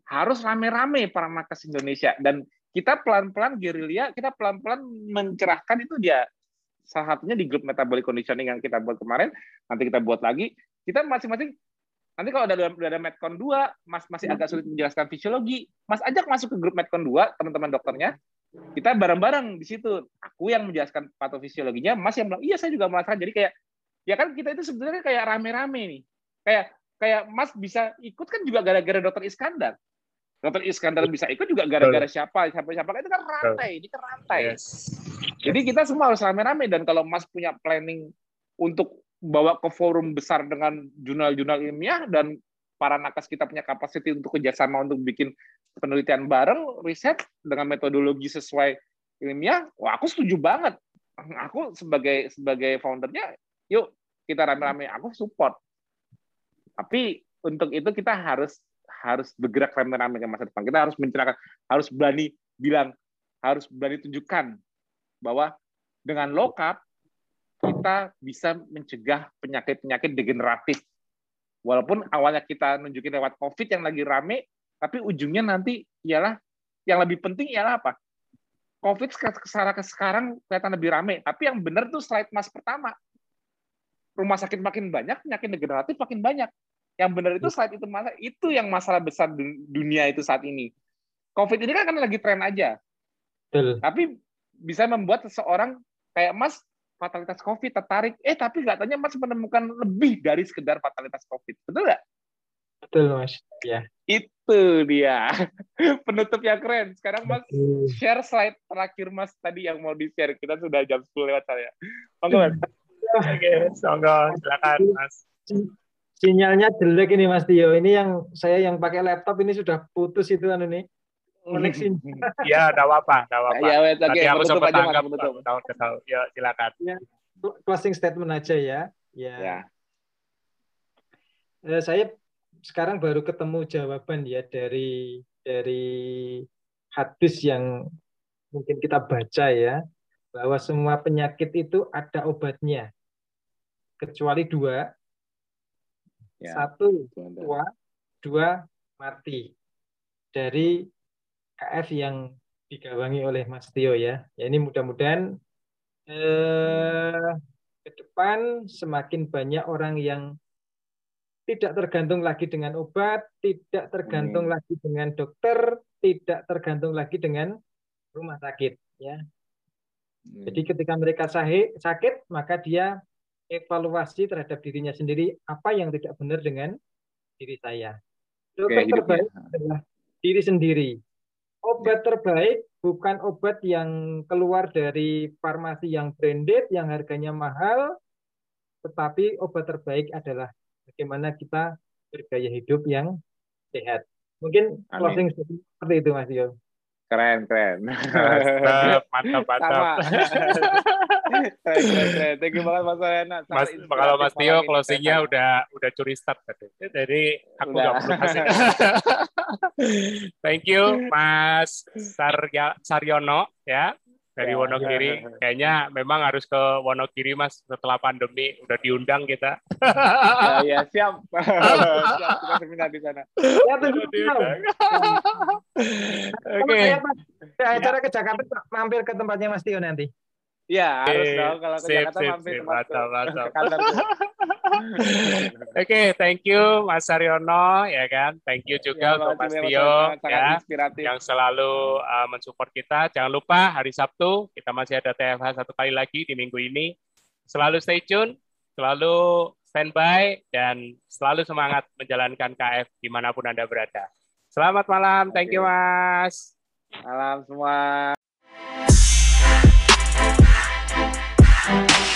Speaker 2: Harus rame-rame para nakes Indonesia. Dan kita pelan-pelan gerilya kita pelan-pelan mencerahkan itu dia. Salah satunya di grup metabolic conditioning yang kita buat kemarin. Nanti kita buat lagi kita masing-masing nanti kalau udah ada, udah ada Medcon 2, Mas masih agak sulit menjelaskan fisiologi, Mas ajak masuk ke grup Medcon 2, teman-teman dokternya, kita bareng-bareng di situ. Aku yang menjelaskan patofisiologinya, Mas yang bilang, iya saya juga merasakan. Jadi kayak, ya kan kita itu sebenarnya kayak rame-rame nih. Kayak kayak Mas bisa ikut kan juga gara-gara dokter Iskandar. Dokter Iskandar bisa ikut juga gara-gara siapa, siapa-siapa. Itu kan rantai, ini kan rantai. Yes. Jadi kita semua harus rame-rame. Dan kalau Mas punya planning untuk bawa ke forum besar dengan jurnal-jurnal ilmiah dan para nakes kita punya kapasiti untuk kerjasama untuk bikin penelitian bareng, riset dengan metodologi sesuai ilmiah, wah aku setuju banget. Aku sebagai sebagai foundernya, yuk kita rame-rame, aku support. Tapi untuk itu kita harus harus bergerak rame-rame ke masa depan. Kita harus mencerahkan, harus berani bilang, harus berani tunjukkan bahwa dengan lokap kita bisa mencegah penyakit-penyakit degeneratif. Walaupun awalnya kita nunjukin lewat COVID yang lagi rame, tapi ujungnya nanti ialah yang lebih penting ialah apa? COVID sekarang sekarang kelihatan lebih rame, tapi yang benar tuh slide mas pertama. Rumah sakit makin banyak, penyakit degeneratif makin banyak. Yang benar itu slide itu masa itu yang masalah besar dunia itu saat ini. COVID ini kan kan lagi tren aja. Betul. Tapi bisa membuat seseorang kayak Mas fatalitas COVID tertarik, eh tapi nggak tanya Mas menemukan lebih dari sekedar fatalitas COVID, betul nggak?
Speaker 3: Betul Mas, ya.
Speaker 2: Itu dia penutup yang keren. Sekarang Mas share slide terakhir Mas tadi yang mau di share. Kita sudah jam 10 lewat saya. Monggo Mas.
Speaker 1: Oke, monggo silakan Mas.
Speaker 3: Sinyalnya jelek ini Mas Tio. Ini yang saya yang pakai laptop ini sudah putus itu anu nih koneksi.
Speaker 1: Iya, enggak apa-apa, enggak apa-apa.
Speaker 2: Ya, oke, okay, aku sempat aja, tanggap
Speaker 1: tahun ke tahun. Ya, silakan. Ya,
Speaker 3: closing statement aja ya. Ya. ya. Eh, saya sekarang baru ketemu jawaban ya dari dari hadis yang mungkin kita baca ya bahwa semua penyakit itu ada obatnya kecuali dua ya, satu tua dua mati dari KF yang digawangi oleh Mas Tio ya. Ya ini mudah-mudahan eh, ke depan semakin banyak orang yang tidak tergantung lagi dengan obat, tidak tergantung hmm. lagi dengan dokter, tidak tergantung lagi dengan rumah sakit ya. Hmm. Jadi ketika mereka sakit, maka dia evaluasi terhadap dirinya sendiri apa yang tidak benar dengan diri saya. Dokter terbaik adalah diri sendiri obat terbaik bukan obat yang keluar dari farmasi yang branded, yang harganya mahal, tetapi obat terbaik adalah bagaimana kita bergaya hidup yang sehat.
Speaker 4: Mungkin
Speaker 2: Amin.
Speaker 4: closing seperti itu Mas Dio.
Speaker 2: Keren, keren.
Speaker 1: Mantap, mantap.
Speaker 2: keren, keren, keren. Thank you banget Mas Rena. Sangat
Speaker 1: Mas, kalau Mas Tio closingnya udah udah curi start tadi. Jadi aku
Speaker 2: Udah.
Speaker 1: nggak perlu kasih. Thank you Mas Sarya, Saryono ya dari
Speaker 2: Ya.
Speaker 1: Wonogiri. Kayaknya memang harus ke Wonogiri Mas setelah pandemi udah diundang kita.
Speaker 2: Ya, ya, siap. siap, kita seminar di sana.
Speaker 4: Ya, tunggu.
Speaker 1: Oke.
Speaker 4: saya pas ada acara ke Jakarta mampir ke tempatnya Mas Tio nanti.
Speaker 2: Iya, harus dong kalau ke
Speaker 1: sip,
Speaker 2: Jakarta
Speaker 1: sip,
Speaker 2: mampir
Speaker 1: sip. Mantap, mantap. Oke, thank you Mas Saryono ya kan. Thank you juga
Speaker 2: Ya,
Speaker 1: untuk Mas Tio ya.
Speaker 2: inspiratif.
Speaker 1: yang selalu uh, mensupport kita. Jangan lupa hari Sabtu kita masih ada TFH satu kali lagi di minggu ini. Selalu stay tune, selalu standby, dan selalu semangat menjalankan KF di mana pun Anda berada. Selamat malam, thank you Mas.
Speaker 2: Malam semua. Música